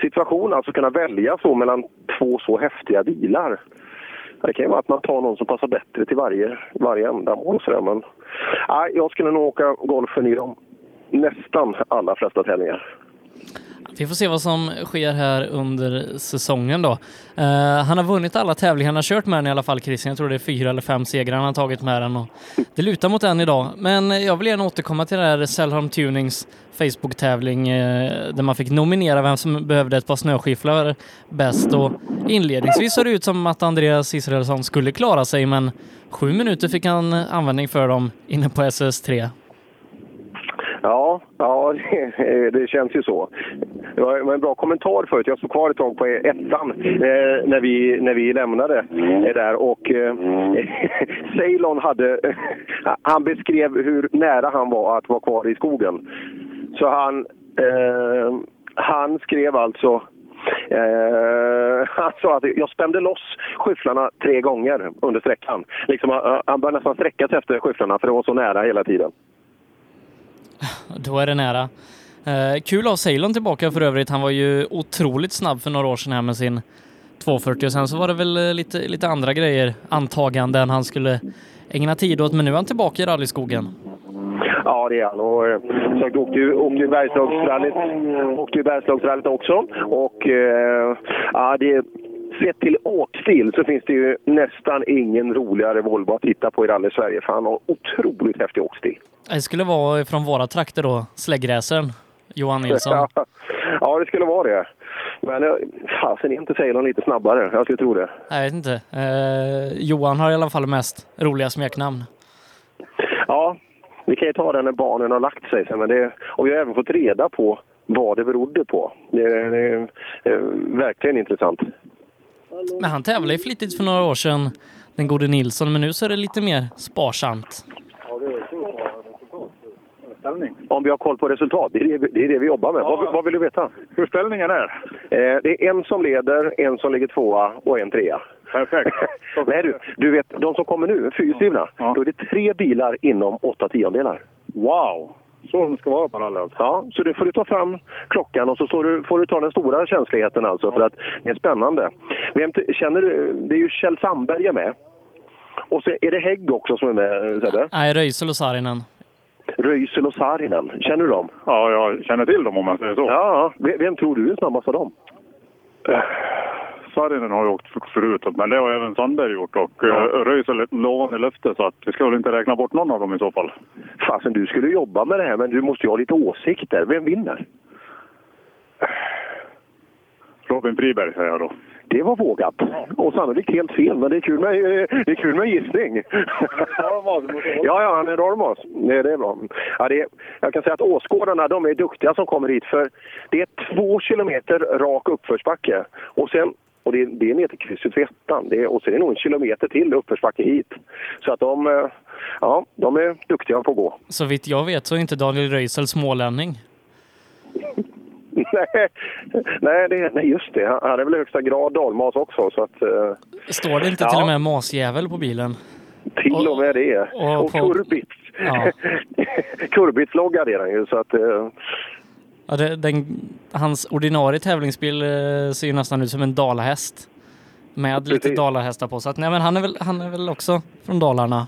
situation, alltså kunna välja så mellan två så häftiga bilar. Det kan ju vara att man tar någon som passar bättre till varje, varje ändamål. Så där, men, nej, jag skulle nog åka golfen i de nästan alla flesta tävlingar. Vi får se vad som sker här under säsongen då. Uh, han har vunnit alla tävlingar han har kört med den i alla fall, Christian. Jag tror det är fyra eller fem segrar han har tagit med den och det lutar mot den idag. Men jag vill gärna återkomma till det här Sellholm Tunings Facebook-tävling uh, där man fick nominera vem som behövde ett par snöskifflar bäst och inledningsvis såg det ut som att Andreas Israelsson skulle klara sig men sju minuter fick han användning för dem inne på SS3. Ja, ja det, det känns ju så. Det var en bra kommentar förut. Jag stod kvar ett tag på ettan eh, när, vi, när vi lämnade eh, där och eh, Ceylon hade... han beskrev hur nära han var att vara kvar i skogen. Så han, eh, han skrev alltså Eh, han sa att jag spände loss skyfflarna tre gånger under sträckan. Liksom, han, han började nästan sträcka sig efter skyfflarna för det var så nära hela tiden. Då är det nära. Eh, kul att ha Ceylon tillbaka för övrigt. Han var ju otroligt snabb för några år sedan här med sin 240 och sen så var det väl eh, lite, lite andra grejer, antaganden han skulle ägna tid åt. Men nu är han tillbaka i rallyskogen. Ja, det är han. Och, eh, sagt, åkte ju åkte ju Bergslagsrallyt åkte ju Bergslagsrallyt också. Och eh, ja, det, sett till åkstil så finns det ju nästan ingen roligare Volvo att titta på i rally Sverige. För han har otroligt häftig åkstil. Det skulle vara från våra trakter då, släggräsaren Johan Nilsson. Ja, det skulle vara det. Men eh, fasen är inte Ceylon lite snabbare? Jag skulle tro det. Jag vet inte. Eh, Johan har i alla fall mest roliga smeknamn. Ja, vi kan ju ta den när barnen har lagt sig sen. Men det, och vi har även fått reda på vad det berodde på. Det är verkligen intressant. Men han tävlade ju flitigt för några år sedan, den gode Nilsson, men nu så är det lite mer sparsamt. Om vi har koll på resultat. Det är det, det, är det vi jobbar med. Ja. Vad, vad vill du veta? Hur ställningen är? Eh, det är en som leder, en som ligger tvåa och en trea. Perfekt. Nej du, du vet, de som kommer nu, fyrhjulsdrivna, då är det tre bilar inom åtta tiondelar. Wow! Så det ska vara alltså. Ja, så det får du ta fram klockan och så får du, får du ta den stora känsligheten alltså för att det är spännande. Vem känner du, det är ju Kjell Sandberg är med. Och så är det Hägg också som är med Sebbe. Nej, Röisel och Saarinen. Röisel och Saarinen, känner du dem? Ja, jag känner till dem om man säger så. Ja, vem, vem tror du är snabbast av dem? Sarinen har ju åkt förut, men det har även Sandberg gjort. Och ja. Röisel lovade löfte, så att vi ska väl inte räkna bort någon av dem i så fall. Fasen, du skulle jobba med det här, men du måste ju ha lite åsikter. Vem vinner? Robin Friberg säger jag då. Det var vågat. Och sannolikt helt fel, men det är kul med, det är kul med gissning. ja, ja, han är Dormos. Det, det är bra. Ja, det jag kan säga att åskådarna de är duktiga som kommer hit, för det är två kilometer rak uppförsbacke. Och sen och det är, det är ner till krysset vid ettan. Och sen är det nog en kilometer till uppförsbacke hit. Så att de, eh, ja, de är duktiga på att gå. Så vitt jag vet så är inte Daniel Röisel smålänning. nej, nej, det, nej, just det. Han är väl i högsta grad dalmas också. Så att, eh, Står det inte ja. till och med masjävel på bilen? Till och med det. och Och, på- Kurbits. Ja. Kurbits-logga är den ju. Så att, eh, Ja, det, den, hans ordinarie tävlingsbil eh, ser ju nästan ut som en dalahäst. Med lite Precis. dalahästar på. Så att, nej, men han, är väl, han är väl också från Dalarna.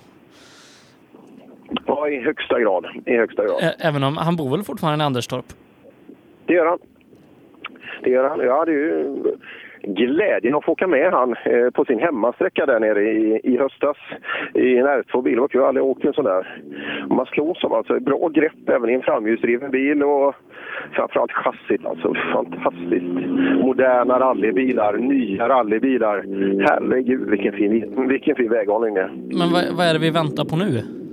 ja, i högsta grad. I högsta grad. Ä- Även om han bor väl fortfarande i Anderstorp. Det gör han. Det gör han. Jag hade ju glädjen att få åka med han eh, på sin hemmasträcka där nere i, i höstas i en R2-bil. Jag har aldrig åkt en sån där. Man slås av alltså bra grepp även i en framhjulsdriven bil och framförallt chassit. Alltså fantastiskt. Moderna rallybilar, nya rallybilar. Herregud vilken fin, vilken fin väghållning det är. Men vad, vad är det vi väntar på nu?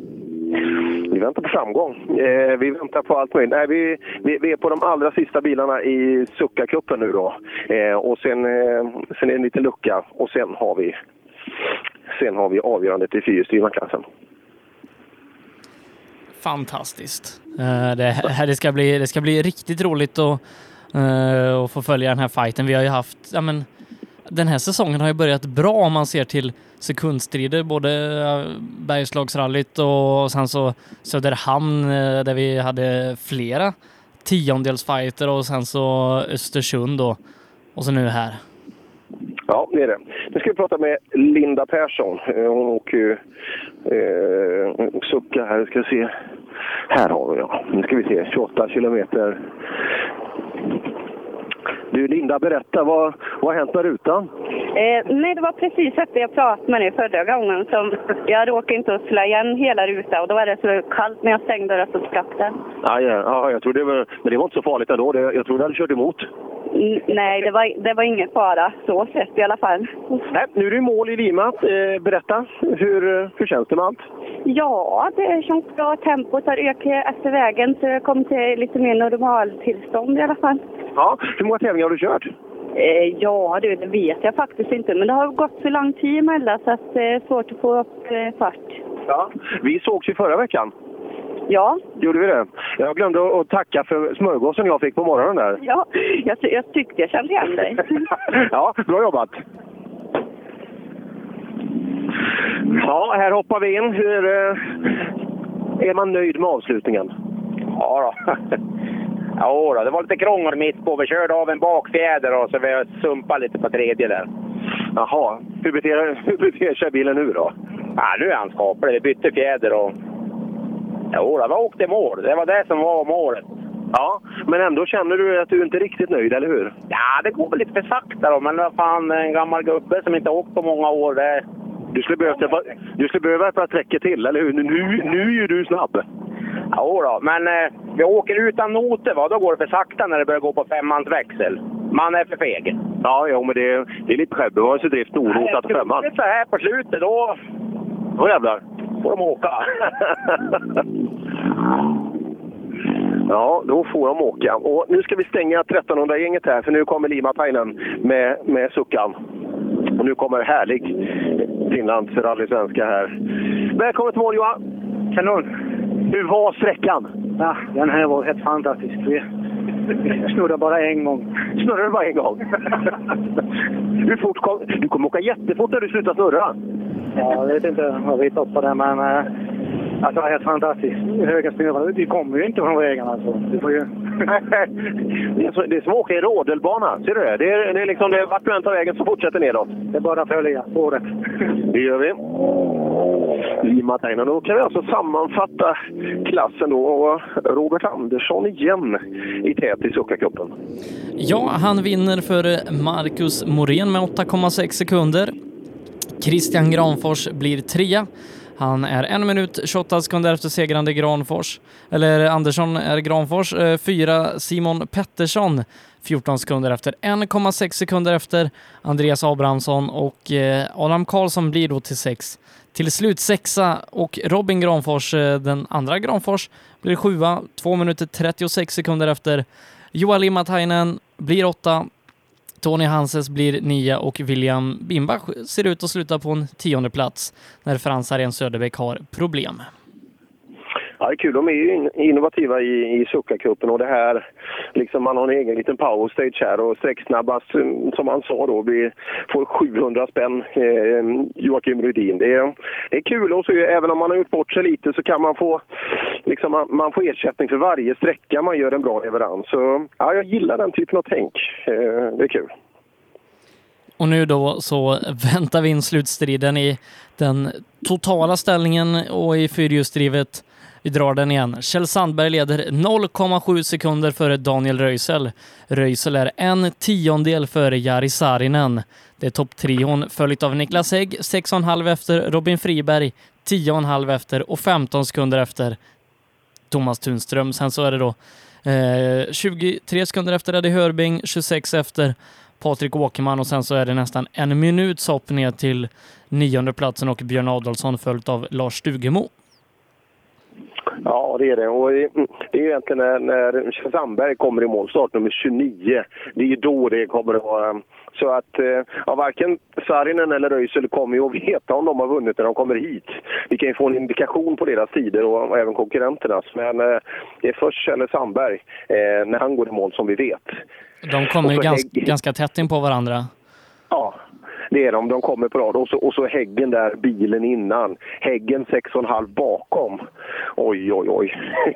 Vi väntar på framgång. Eh, vi väntar på allt möjligt. Nej, vi, vi, vi är på de allra sista bilarna i Succa-cupen nu då. Eh, och sen, eh, sen är det en liten lucka och sen har vi, sen har vi avgörandet i fyrhjulsdrivna klassen. Fantastiskt. Eh, det, här, det, ska bli, det ska bli riktigt roligt att, eh, att få följa den här fighten. Vi har ju haft, ja men, den här säsongen har ju börjat bra om man ser till sekundstrider, både eh, Bergslagsrallyt och sen så Söderhamn eh, där vi hade flera tiondelsfighter och sen så Östersund då. Och så nu här. Ja, det är det. Nu ska vi prata med Linda Persson. Eh, hon åker ju eh, Succa här. Ska se. Här har vi ja. Nu ska vi se. 28 kilometer. Du Linda, berätta. Vad, vad har hänt med rutan? Eh, nej, det var precis efter jag pratade med dig förra gången som jag råkade inte att slå igen hela rutan och då var det så kallt när jag stängde dörren så sprack den. Ja, ja, ja, jag tror det var, men det var inte så farligt ändå. Det, jag tror du hade kört emot. Nej, det var, det var inget fara så sett i alla fall. Nej, nu är du i mål i Lima. Eh, berätta, hur, hur känns det med allt? Ja, det känns bra. Tempot har ökat efter vägen så jag kom till lite mer normaltillstånd i alla fall. Ja, hur många tävlingar har du kört? Eh, ja, du, det vet jag faktiskt inte. Men det har gått så lång tid emellan så att det är svårt att få upp eh, fart. Ja. Vi sågs ju förra veckan. Ja. Gjorde vi det? Jag glömde att- tacka för smörgåsen jag fick på morgonen där. Ja, jag, ty- jag tyckte jag kände igen dig. Ja, bra jobbat! Ja, här hoppar vi in. Hur, eh, är man nöjd med avslutningen? Ja då. Ja, då, det var lite krångel mitt på. Vi körde av en bakfjäder och så vi sumpade lite på tredje där. Jaha, hur beter, hur beter sig bilen nu då? Ja, nu är han skaplig. Vi bytte fjäder och... Jo, vi åkte mål. Det var det som var målet. Ja, men ändå känner du att du inte är riktigt nöjd, eller hur? Ja, det går väl lite för sakta då. Men vad fan, en gammal gubbe som inte åkt på många år. Det... Du skulle behövt ett par- du skulle behöva ett par sträckor till, eller hur? Nu, nu är ju du snabb. Jo då, men eh, vi åker utan noter, va? då går det för sakta när det börjar gå på femmans växel. Man är för feg. Ja, jo, men det, det är lite självbevarelsedrift orotat och femman. Det är så här på slutet, då Då jävlar. får de åka. Ja, då får de åka. Och nu ska vi stänga 1300-gänget här, för nu kommer Limapainen med, med suckan. Och nu kommer härlig Finlands rallysvenska här. Välkommen till mål Johan! Kanon! Hur var sträckan? Ja, den här var helt fantastisk. Vi snurrade bara en gång. Snurrade du bara en gång? Hur fort kom... Du kommer åka jättefort när du slutar snurra. Ja, jag vet inte vad vi toppade det, men eh, alltså, det var helt fantastiskt. Höga snurrar. Vi kommer ju inte från vägen alltså. Du får ju... Det är, så, det är som att åka i rodelbana. Ser du det? Det är, det är liksom det, vart du än tar vägen så fortsätter nedåt. Det är bara att följa spåret. Det gör vi. Lima Teino. Då kan vi alltså sammanfatta klassen då. Och Robert Andersson igen i tät i Succa-cupen. Ja, han vinner för Marcus Morén med 8,6 sekunder. Christian Granfors blir trea. Han är en minut 28 sekunder efter segrande Granfors. Eller Andersson är Granfors. Eh, fyra Simon Pettersson 14 sekunder efter. 1,6 sekunder efter Andreas Abrahamsson och eh, Adam Karlsson blir då till sex. Till slut sexa och Robin Granfors, eh, den andra Granfors, blir sjua. 2 minuter 36 sekunder efter. Joel Limatainen blir åtta. Tony Hanses blir nia och William Bimbach ser ut att sluta på en tionde plats när Frans Arén Söderbäck har problem. Ja, det är kul. De är ju innovativa i, i Succa-cupen och det här, liksom man har en egen liten powerstage här och sträcksnabbast, eh, som han sa då, vi får 700 spänn, eh, Joakim Rydin. Det är, det är kul och så även om man har gjort bort sig lite så kan man få, liksom, man, man får ersättning för varje sträcka man gör en bra leverans. Så ja, jag gillar den typen av tänk. Eh, det är kul. Och nu då så väntar vi in slutstriden i den totala ställningen och i fyrhjulsdrivet. Vi drar den igen. Kjell Sandberg leder 0,7 sekunder före Daniel Röisel. Röisel är en tiondel före Jari Saarinen. Det är topptrion följt av Niklas Hägg 6,5 efter, Robin Friberg 10,5 efter och 15 sekunder efter Thomas Tunström. Sen så är det då eh, 23 sekunder efter Eddie Hörbing, 26 efter Patrik Åkerman och sen så är det nästan en minuts hopp ner till nionde platsen och Björn Adolfsson följt av Lars Stugemo. Ja, det är det. Och det det är egentligen när, Sandberg kommer i mål, startnummer 29, det är då det kommer att vara... Så att eh, ja, varken Sarinen eller Röisel kommer ju att veta om de har vunnit när de kommer hit. Vi kan ju få en indikation på deras tider och, och även konkurrenternas. Men eh, det är först Kjell Sandberg, eh, när han går i mål, som vi vet. De kommer ju Och så gans, Hägg- ganska tätt in på varandra. Det är de. De kommer på rad. Och så, och så Häggen där, bilen innan. Häggen 6,5 bakom. Oj, oj, oj.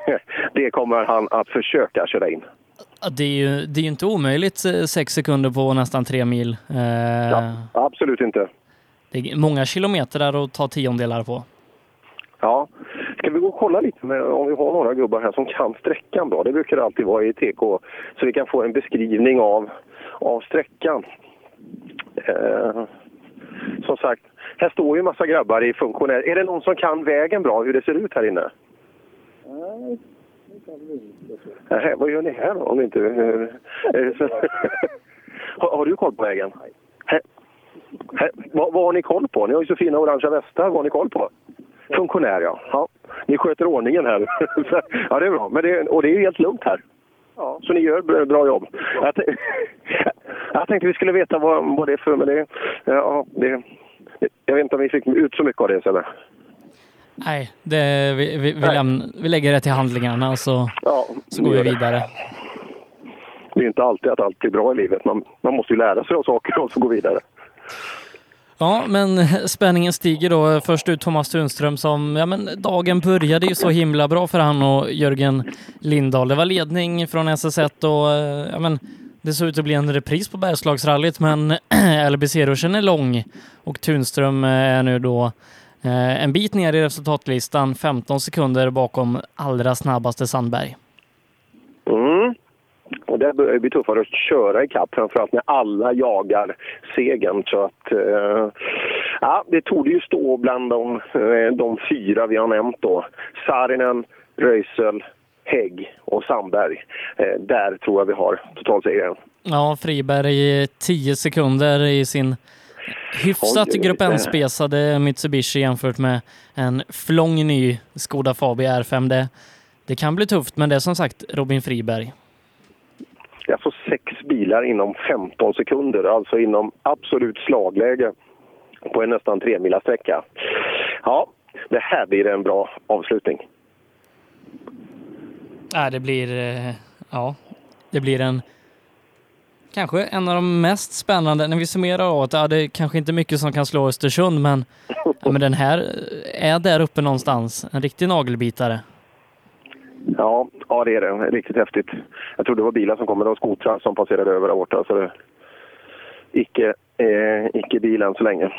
Det kommer han att försöka köra in. Det är ju det är inte omöjligt, eh, sex sekunder på nästan tre mil. Eh, Ja, absolut inte. Det är många kilometer där att ta tiondelar på. Ja. Ska vi gå och kolla lite med, om vi har några gubbar här som kan sträckan bra? Det brukar det alltid vara i TK. Så vi kan få en beskrivning av, av sträckan. Eh, som sagt, här står ju massa grabbar i funktionär. Är det någon som kan vägen bra, hur det ser ut här inne? Nähä, vad gör ni här då? Om inte, eh, det har, har du koll på vägen? Här, här, vad, vad har ni koll på? Ni har ju så fina orangea västar. Vad har ni koll på? Funktionär, ja. ja. Ni sköter ordningen här. ja, det är bra. Men det, och det är ju helt lugnt här. Ja. Så ni gör bra, bra jobb. Jag, jag tänkte vi skulle veta vad, vad det är för... Men det, ja, det, jag vet inte om vi fick ut så mycket av det. Eller? Nej, det, vi, vi, vi, lämn, vi lägger det till handlingarna och så, Ja, så går vi vidare. Det är inte alltid att allt är bra i livet. Man, man måste ju lära sig av saker och så gå vidare. Ja, men spänningen stiger då. Först ut Thomas Tunström som, ja men dagen började ju så himla bra för han och Jörgen Lindahl. Det var ledning från SS1 och eh, ja men det såg ut att bli en repris på Bergslagsrallyt men LBC-ruschen är lång och Tunström eh, är nu då eh, en bit ner i resultatlistan, 15 sekunder bakom allra snabbaste Sandberg. Mm. Och det börjar bli tuffare att köra i kapp framförallt när alla jagar segern. Så att, eh, ja, det tog ju stå bland de, eh, de fyra vi har nämnt då. Saarinen, Röisel, Hägg och Sandberg. Eh, där tror jag vi har totalsegern. Ja, Friberg 10 sekunder i sin hyfsat Oj. Grupp N-spesade Mitsubishi jämfört med en flång ny Skoda Fabia R5. Det, det kan bli tufft, men det är som sagt Robin Friberg. Det är alltså sex bilar inom 15 sekunder, alltså inom absolut slagläge på en nästan tre mila sträcka. Ja, det här blir en bra avslutning. Nej, det blir, eh, ja, det blir en kanske en av de mest spännande, när vi summerar åt, ja, det är kanske inte mycket som kan slå Östersund, men, ja, men den här eh, är där uppe någonstans. En riktig nagelbitare. Ja, ja, det är det. Riktigt häftigt. Jag tror det var bilar som kom, men det var skotrar som passerade över där borta. Så det, icke, eh, icke bil än så länge.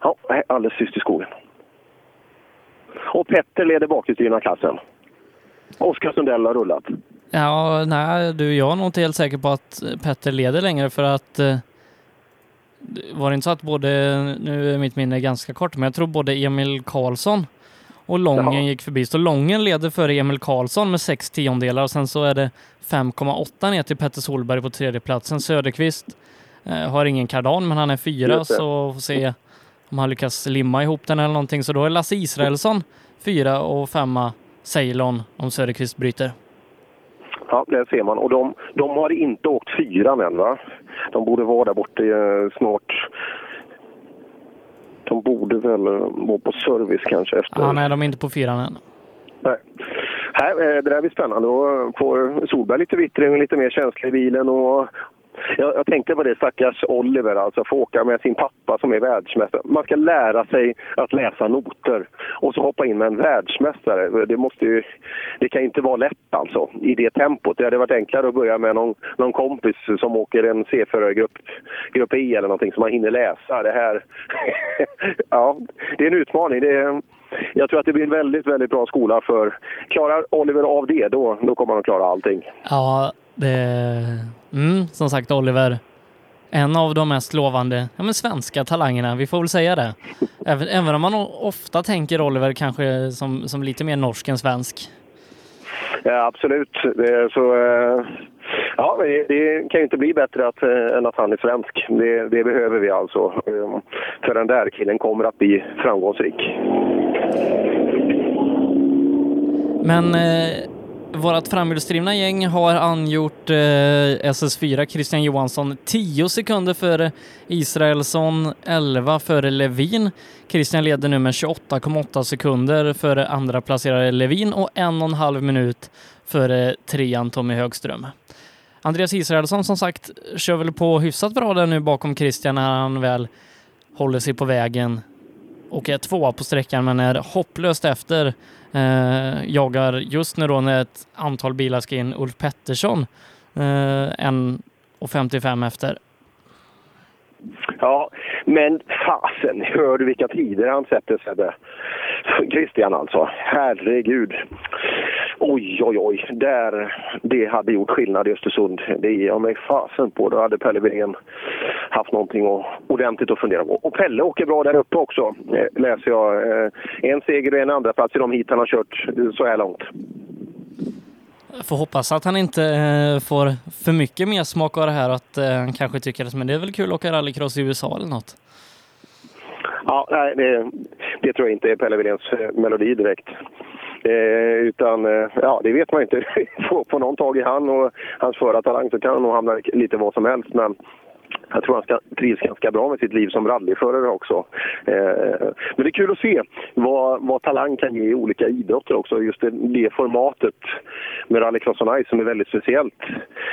Ja, alldeles tyst i skogen. Och Petter leder bakhjulsdrivna klassen. Oskar Sundell har rullat. Ja, nej, du, jag är nog inte helt säker på att Petter leder längre för att eh, var det inte så att både, nu är mitt minne ganska kort, men jag tror både Emil Karlsson och Lången Jaha. gick förbi. Så Lången leder före Emil Karlsson med sex tiondelar och sen så är det 5,8 ner till Petter Solberg på tredje platsen. Söderqvist eh, har ingen kardan, men han är fyra så får se om han lyckas limma ihop den eller någonting. Så då är Lasse Israelsson fyra och femma Ceylon om Söderqvist bryter. Ja, det ser man. Och de, de har inte åkt fyran än, va? De borde vara där borta eh, snart. De borde väl eh, vara på service kanske efter... Ja, nej, de är inte på fyran än. Nej. Här, eh, det där blir spännande. Då får Solberg lite vittring och lite mer känsla i bilen. Och jag, jag tänkte på det, stackars Oliver, alltså få åka med sin pappa som är världsmästare. Man ska lära sig att läsa noter och så hoppa in med en världsmästare. Det, måste ju, det kan inte vara lätt alltså, i det tempot. Det hade varit enklare att börja med någon, någon kompis som åker en C4-grupp grupp E eller någonting som man hinner läsa. Det här, ja, det är en utmaning. Det är, jag tror att det blir en väldigt, väldigt bra skola för klarar Oliver av det, då, då kommer han att klara allting. Ja, det... Mm, som sagt Oliver. En av de mest lovande ja, men svenska talangerna, vi får väl säga det. Även, även om man ofta tänker Oliver kanske som, som lite mer norsk än svensk. Ja, absolut. Så, eh, ja, det, det kan ju inte bli bättre att, eh, än att han är svensk. Det, det behöver vi alltså. Eh, För den där killen kommer att bli framgångsrik. Men Vårat framhjulsdrivna gäng har angjort eh, SS4 Christian Johansson 10 sekunder före Israelsson, 11 före Levin. Christian leder nu med 28,8 sekunder före andra placerade Levin och en och en halv minut före trean Tommy Högström. Andreas Israelsson som sagt kör väl på hyfsat bra där nu bakom Christian när han väl håller sig på vägen och är tvåa på sträckan men är hopplöst efter. Eh, jagar just nu då när ett antal bilar ska in Ulf Pettersson eh, en och 55 efter. Ja, men fasen, hör du vilka tider han sätter Sebbe? Christian alltså, herregud. Oj, oj, oj. Där, det hade gjort skillnad i Östersund. Det ger jag mig fasen på. Då hade Pelle Wirén haft någonting att, ordentligt att fundera på. Och Pelle åker bra där uppe också, eh, läser jag. Eh, En seger och en andra plats i de hit han har kört eh, så här långt. Jag får hoppas att han inte får för mycket mer smak av det här att han kanske tycker att men det är väl kul att åka rallycross i USA eller något. Ja, nej, det, det tror jag inte är Pelle Wiréns melodi direkt. Eh, utan, eh, ja, det vet man inte. Får får någon tag i han och hans förartalang så kan han nog hamna lite vad som helst. Men jag tror han ska, trivs ganska bra med sitt liv som rallyförare också. Eh, men det är kul att se vad, vad talang kan ge i olika idrotter också. Just det, det formatet med rallycross on ice som är väldigt speciellt.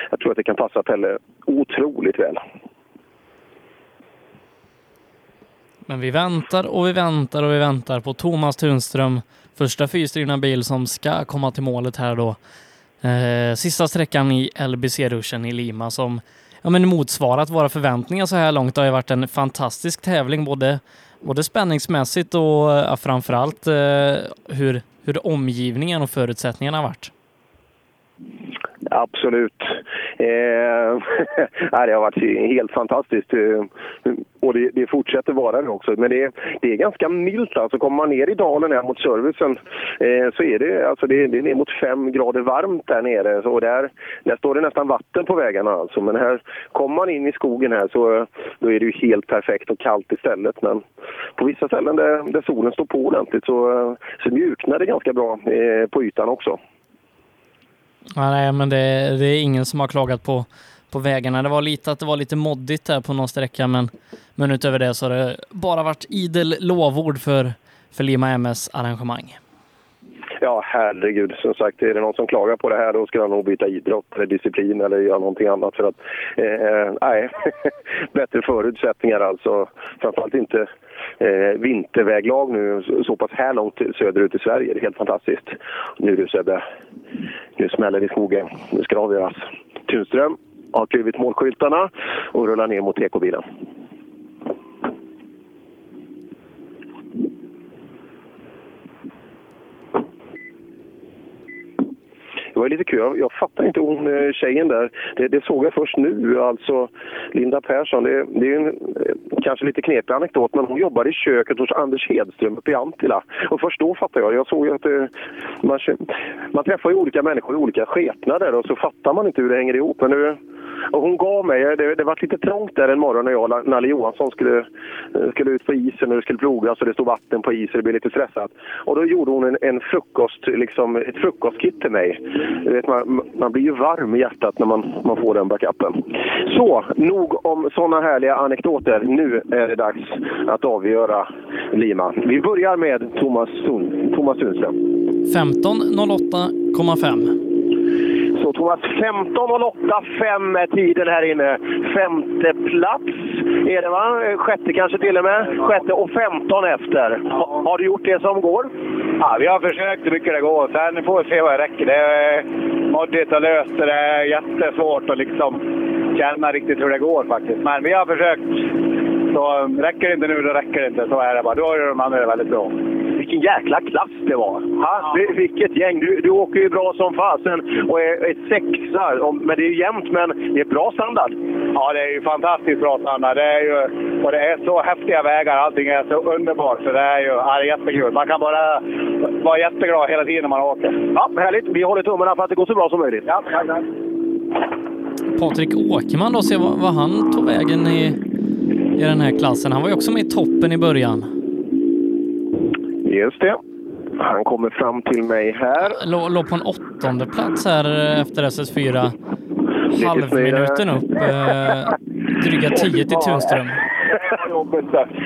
Jag tror att det kan passa Pelle otroligt väl. Men vi väntar och vi väntar och vi väntar på Thomas Tunström, första fyrhjulsdrivna bil som ska komma till målet här då. Eh, sista sträckan i LBC-ruschen i Lima som ja, men motsvarat våra förväntningar så här långt. Det har ju varit en fantastisk tävling både, både spänningsmässigt och ja, framförallt eh, hur, hur omgivningen och förutsättningarna har varit. Absolut. Eh, det har varit helt fantastiskt. Eh, och det, det fortsätter vara det också. Men det, det är ganska milt. Alltså, kommer man ner i dalen här mot servicen eh, så är det, alltså, det, det är ner mot fem grader varmt där nere. Så där, där står det nästan vatten på vägarna. Alltså. Men här kommer man in i skogen här så då är det ju helt perfekt och kallt istället. Men på vissa ställen där, där solen står på ordentligt så, så mjuknar det ganska bra eh, på ytan också. Ja, nej, men det, det är ingen som har klagat på, på vägarna. Det var lite att det var lite moddigt där på någon sträcka, men, men utöver det så har det bara varit idel lovord för, för Lima MS arrangemang. Ja, herregud. Som sagt, är det någon som klagar på det här då ska han nog byta idrott eller disciplin eller göra någonting annat. För att, eh, eh nej, bättre förutsättningar alltså. Framförallt inte eh, vinterväglag nu så pass här långt söderut i Sverige. Det är helt fantastiskt. Nu du Sebbe, nu smäller det i skogen. Nu ska det avgöras. Tunström har klivit målskyltarna och rullar ner mot ekobilen. Det var lite kul. Jag, jag fattar inte hon eh, tjejen där. Det, det såg jag först nu. Alltså Linda Persson. Det, det är en eh, kanske lite knepig anekdot, men hon jobbade i köket hos Anders Hedström uppe i Antilla. Och först då fattade jag. Jag såg ju att det, man, man träffar ju olika människor i olika skepnader och så fattar man inte hur det hänger ihop. Men nu, och hon gav mig, det, det var lite trångt där en morgon när jag och Nalle Johansson skulle, skulle ut på isen och det skulle plogas och det stod vatten på isen och det blev lite stressat. Och då gjorde hon en, en frukost, liksom ett frukostkit till mig. Du vet, man, man blir ju varm i hjärtat när man, man får den backupen. Så, nog om sådana härliga anekdoter. Nu är det dags att avgöra Lima. Vi börjar med Thomas, Sund, Thomas Sundström. 15.08,5. Så Thomas, 15.08,5 är tiden här inne. Femte plats är det va? Sjätte kanske till och med. Sjätte och 15 efter. Ha, har du gjort det som går? Ja, vi har försökt hur mycket det går. Sen får vi se vad det räcker. Det är moddigt och löst. Det är jättesvårt att liksom känna riktigt hur det går faktiskt. Men vi har försökt. Så räcker det inte nu, då räcker det inte. Så är det bara. Då gör de andra väldigt bra. Vilken jäkla klass det var! Ha? Ja. Vilket gäng! Du, du åker ju bra som fasen och är, är sexa. Men det är ju jämnt, men det är bra standard. Ja, det är ju fantastiskt bra standard. Det är ju, och det är så häftiga vägar. Allting är så underbart. Så det är ju ja, det är jättekul. Man kan bara vara jätteglad hela tiden när man åker. Ja, härligt! Vi håller tummarna för att det går så bra som möjligt. Ja, tack, tack. Patrik Åkerman då, se vad, vad han tog vägen i, i den här klassen. Han var ju också med i toppen i början. Just det. Han kommer fram till mig här. Låg, låg på en åttonde plats här efter SS4. Halvminuten upp. Eh, dryga 10 till Tunström.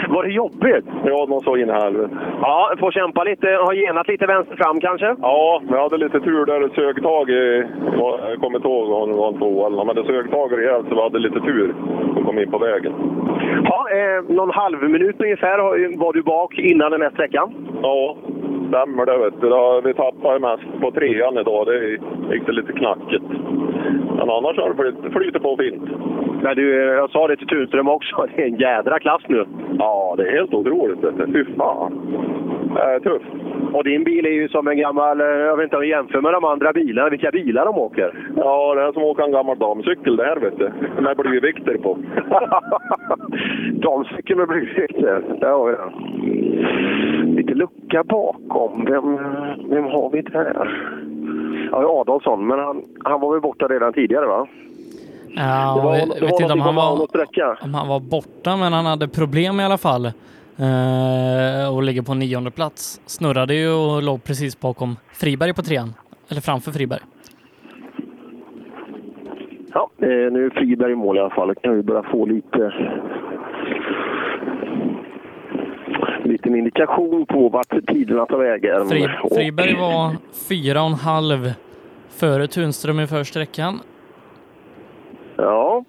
Var det jobbigt? Ja, någon så in i helvete. Ja, får kämpa lite. Har genat lite vänster fram kanske? Ja, men jag hade lite tur där. Det sög tag i... Jag kommer inte ihåg om det var en två eller men det sög tag rejält så vi hade lite tur kom in på vägen. Ja, eh, någon halv minut ungefär var du bak innan den här sträckan? Ja, stämmer det. Vet du. Vi tappade mest på trean idag. Det gick det lite knackigt. Men annars har det flyt, flyter på fint. Men du, jag sa det till Tunström också. Det är en jädra klass nu. Ja, det är helt otroligt. Fy fan. Det är tufft. Och din bil är ju som en gammal, jag vet inte om vi jämför med de andra bilarna, vilka bilar de åker. Ja, det är som att åka en gammal damcykel det här vet du. Med blyvikter på. damcykel med blyvikter, där har vi den. Lite lucka bakom. Vem, vem har vi där? Ja, Adolfsson, men han, han var väl borta redan tidigare va? Ja, Det var- jag det vet var inte om han, var, om han var borta, men han hade problem i alla fall. Eh, och ligger på nionde plats. Snurrade ju och låg precis bakom Friberg på trean. Eller framför Friberg. Ja, eh, nu är Friberg i mål i alla fall. Kan vi börja få lite liten indikation på vart tiderna tar vägen. Fri, Friberg var fyra och en halv före Tunström i första sträckan. Ja,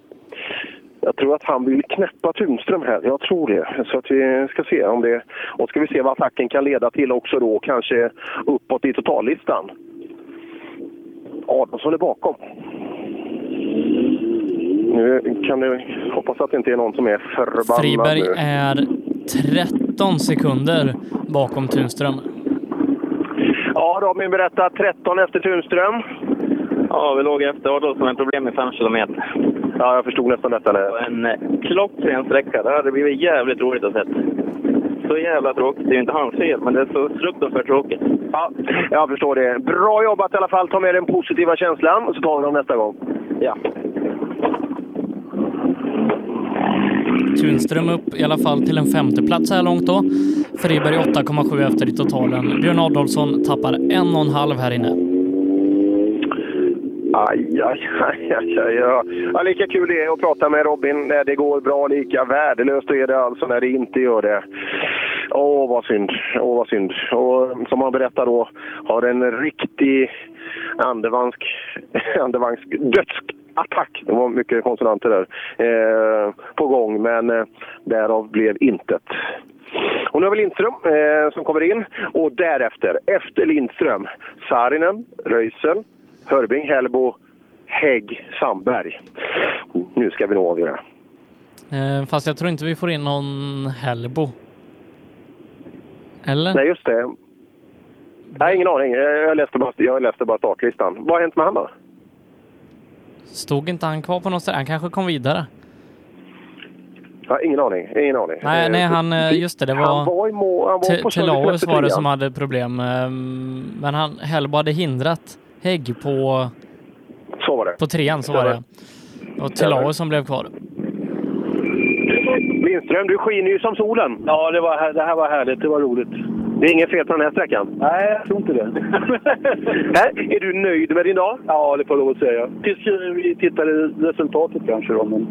jag tror att han vill knäppa Tunström här. Jag tror det. Så att vi ska se om det... Och ska vi se vad attacken kan leda till också då, kanske uppåt i totallistan. Adolfsson är bakom. Nu kan det hoppas att det inte är någon som är förbannad Friberg nu. är 13 sekunder bakom Tunström. Ja, Robin berättar 13 efter Tunström. Ja, vi låg efter Adolfsson med problem med 5 kilometer. Ja, jag förstod nästan detta. Och en eh, klockren sträcka. Det hade blivit jävligt roligt att se. Så jävla tråkigt. Det är ju inte hans fel, men det är så fruktansvärt tråkigt. Ja, jag förstår det. Bra jobbat i alla fall. Ta med den positiva känslan, så tar vi dem nästa gång. Ja. Tunström upp i alla fall till en femteplats så här långt då. Friberg 8,7 efter i totalen. Björn Adolfsson tappar en och en halv här inne. Aj, aj, aj, aj, aj. Ja. Lika kul det är att prata med Robin när det går bra. Lika värdelöst är det alltså när det inte gör det. Åh, vad synd. Åh, vad synd. Och eh, som han berättar då, har en riktig andevansk, andevansk dödsattack. Det var mycket konsonanter där. Eh, på gång, men eh, därav blev intet. Och nu har vi Lindström eh, som kommer in och därefter, efter Lindström, Saarinen, Röisel, Hörbing, Hellbo, Hägg, Sandberg. Nu ska vi nog avgöra. Eh, fast jag tror inte vi får in någon Hellbo. Eller? Nej, just det. Nej, ingen aning. Jag läste bara, jag läste bara startlistan. Vad har hänt med han då? Stod inte han kvar på något ställe? Han kanske kom vidare. Ja, ingen aning. Ingen aning. Nej, Eh, nej han, eh, just det, det var... Han var i mål. Han var på Telaus var det som hade problem. ehm, Men han, Hellbo hade hindrat Hägg på... Så var det. På trean, så var det. Och Telaus som blev kvar. Lindström, du skiner ju som solen. Ja, det, var, det här var härligt. Det var roligt. Det är inget fel på den här sträckan? Nej, jag tror inte det. Nej, är du nöjd med din dag? Ja, det får jag lov att säga. Tills vi tittade resultatet kanske då. Men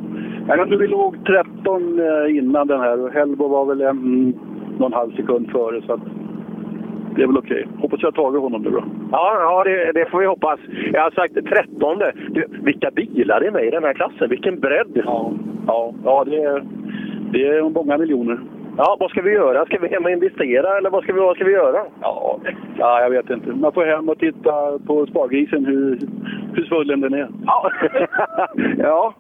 jag tror vi låg 13 eh, innan den här och Hellbo var väl en, någon halv sekund före. Så att det är väl okej. Hoppas jag har tagit honom nu då. Ja, ja det, det får vi hoppas. Jag har sagt 13. Du, vilka bilar det är med i den här klassen? Vilken bredd! Ja, ja, ja det, är, det är många miljoner. Ja, vad ska vi göra? Ska vi hem och investera eller vad ska vi, vad ska vi göra? Ja, ja, jag vet inte. Man får hem och titta på spargrisen hur, hur svullen den är. Ja, ja.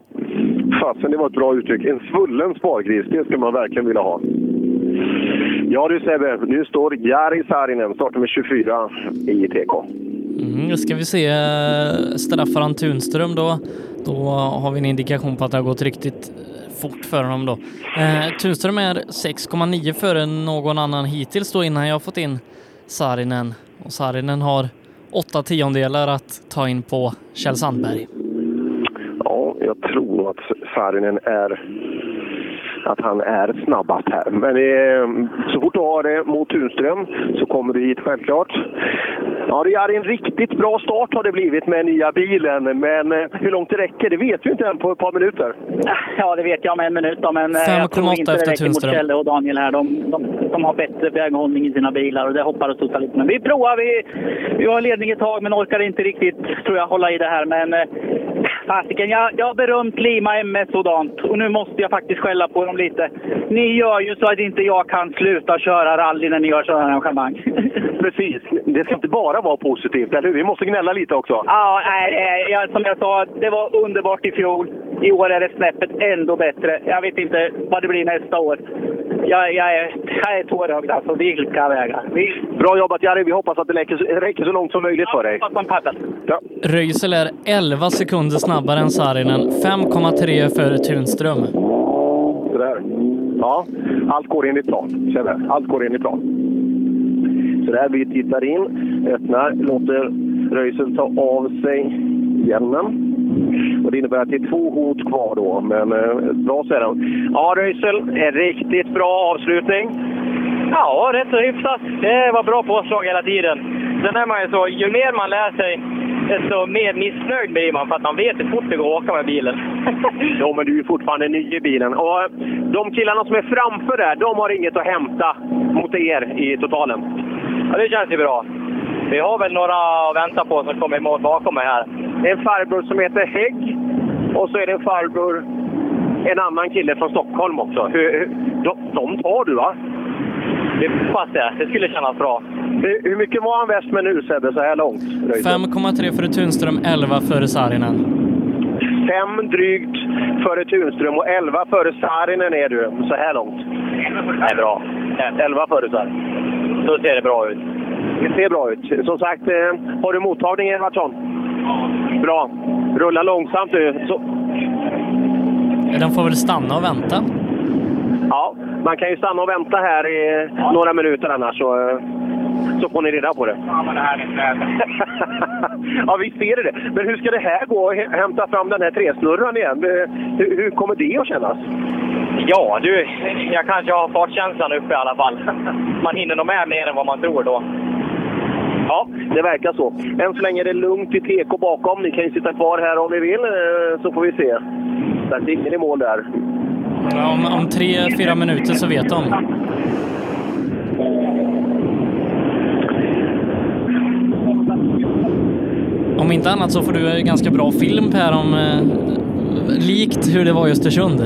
fasen det var ett bra uttryck. En svullen spargris, det ska man verkligen vilja ha. Ja du Sebbe, nu står Jari Saarinen, startnummer 24 i TK. Mm, då ska vi se. eh, Straffar han Tunström då, då har vi en indikation på att det har gått riktigt fort för honom då. Eh, Tunström är 6,9 före någon annan hittills då innan jag fått in Sarinen. Och Sarinen har åtta tiondelar att ta in på Kjell Sandberg. Ja, jag tror att Saarinen är att han är snabbast här. Men eh, så fort du har det mot Tunström så kommer du hit självklart. Ja, det är en riktigt bra start har det blivit med nya bilen. Men eh, hur långt det räcker, det vet vi inte än på ett par minuter. Ja, det vet jag om en minut då, men eh, jag 5,8 tror inte det räcker mot Tunström. Kjelle och Daniel här. De, de, de har bättre väghållning i sina bilar och det hoppar och tuttar lite. Men vi provar. Vi, vi har ledning ett tag men orkar inte riktigt, tror jag, hålla i det här. Men eh, fasiken, jag, jag har berömt Lima MS sådant och nu måste jag faktiskt skälla på dem lite. Ni gör ju så att inte jag kan sluta köra rally när ni gör sådana arrangemang. Precis, det ska inte bara vara positivt, eller hur? Vi måste gnälla lite också. Ja, nej, jag, som jag sa, det var underbart i fjol. I år är det snäppet ändå bättre. Jag vet inte vad det blir nästa år. Jag, jag, är, jag är tårögd alltså. Vilka vägar. Bra jobbat Jari, vi hoppas att det räcker, räcker så långt som möjligt för dig. Ja. Röisel är 11 sekunder snabbare än Sarinen, 5,3 före Tunström. Sådär. Ja, allt går enligt plan. känner Allt går enligt plan. Sådär, vi tittar in, öppnar, låter Röisel ta av sig hjälmen. Och det innebär att det är två hot kvar då, men eh, bra så är det. Ja, Röisel, en riktigt bra avslutning. Ja, rätt så hyfsat. Det var bra påslag hela tiden. Sen är man ju så, ju mer man lär sig, desto mer missnöjd blir man för att man vet hur fort det går att åka med bilen. Ja, men du är ju fortfarande ny i bilen. Och eh, de killarna som är framför där, de har inget att hämta mot er i totalen. Ja, det känns ju bra. Vi har väl några att vänta på som kommer i mål bakom mig här. Det är en farbror som heter Hägg och så är det en farbror, en annan kille från Stockholm också. Hur, hur, de, de tar du va? Vi hoppas det. Det skulle kännas bra. Hur, hur mycket var han väst med nu Sebbe, så här långt? Röisel? 5,3 före Tunström, 11 före Sarinen. Fem drygt före Tunström och 11 före Saarinen är du så här långt. Det är bra. 11 före Saarinen. Så ser det bra ut. Det ser bra ut. Som sagt, eh, har du mottagning Edvardsson? Bra. Rulla långsamt nu. Så, De får väl stanna och vänta. Man kan ju stanna och vänta här i några minuter annars så, så får ni reda på det. Ja, men det här är ja, visst är det. Men hur ska det här gå att hä- hämta fram den här tresnurran igen? Eh, Hur, hur kommer det att kännas? Ja, du, jag kanske har fartkänslan uppe i alla fall. Man hinner nog med mer än vad man tror då. Ja, det verkar så. Än så länge är det lugnt i TK bakom. Ni kan ju sitta kvar här om ni vill, eh, så får vi se. Så det är ingen i mål där. Om, om tre, fyra minuter så vet de. Om inte annat så får du ganska bra film här om eh, likt hur det var i Östersund.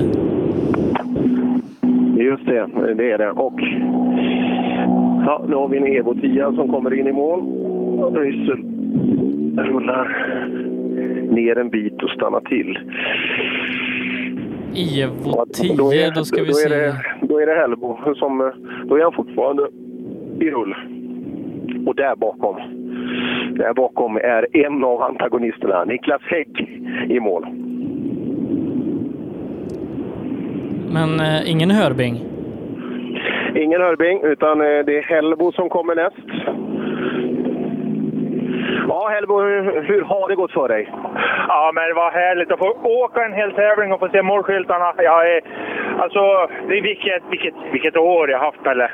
Just det, det är det. Och ja, nu har vi en Evo 10 som kommer in i mål. Ryssen rullar ner en bit och stannar till. Evo 10, då, är, då ska vi då se. Det, då är det Hellbo som... Då är han fortfarande i rull. Och där bakom, där bakom är en av antagonisterna, Niklas Hägg, i mål. Men eh, ingen Hörbing. Ingen Hörbing, utan eh, det är Hellbo som kommer näst. Ja, Hellbo, hur, hur har det gått för dig? Ja, men det var härligt att få åka en hel tävling och få se målskyltarna. Jag är, alltså, det är vilket, vilket, vilket år jag haft? Nej,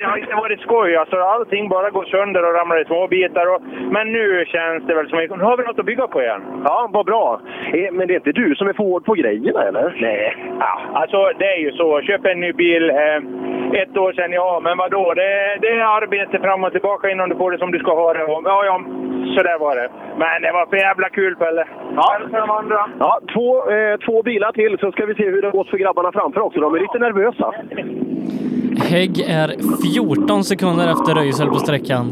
det har inte varit skoj. Alltså, allting bara går sönder och ramlar i små bitar. Och, men nu känns det väl som att nu har vi något att bygga på igen. Ja, vad bra. Eh, Men det är inte du som är för hård på grejerna, eller? Nej. Ja, alltså det är ju så. Köp en ny bil. Eh, ett år sedan, ja, men vadå? Det, det är arbete fram och tillbaka innan du får det som du ska ha det. Ja, ja, så där var det. Men det var för jävla kul, Pelle. Ja. Hälsa de andra. Ja, två, eh, två bilar till så ska vi se hur det har gått för grabbarna framför också. De är lite nervösa. Hägg är 14 sekunder efter Röisel på sträckan.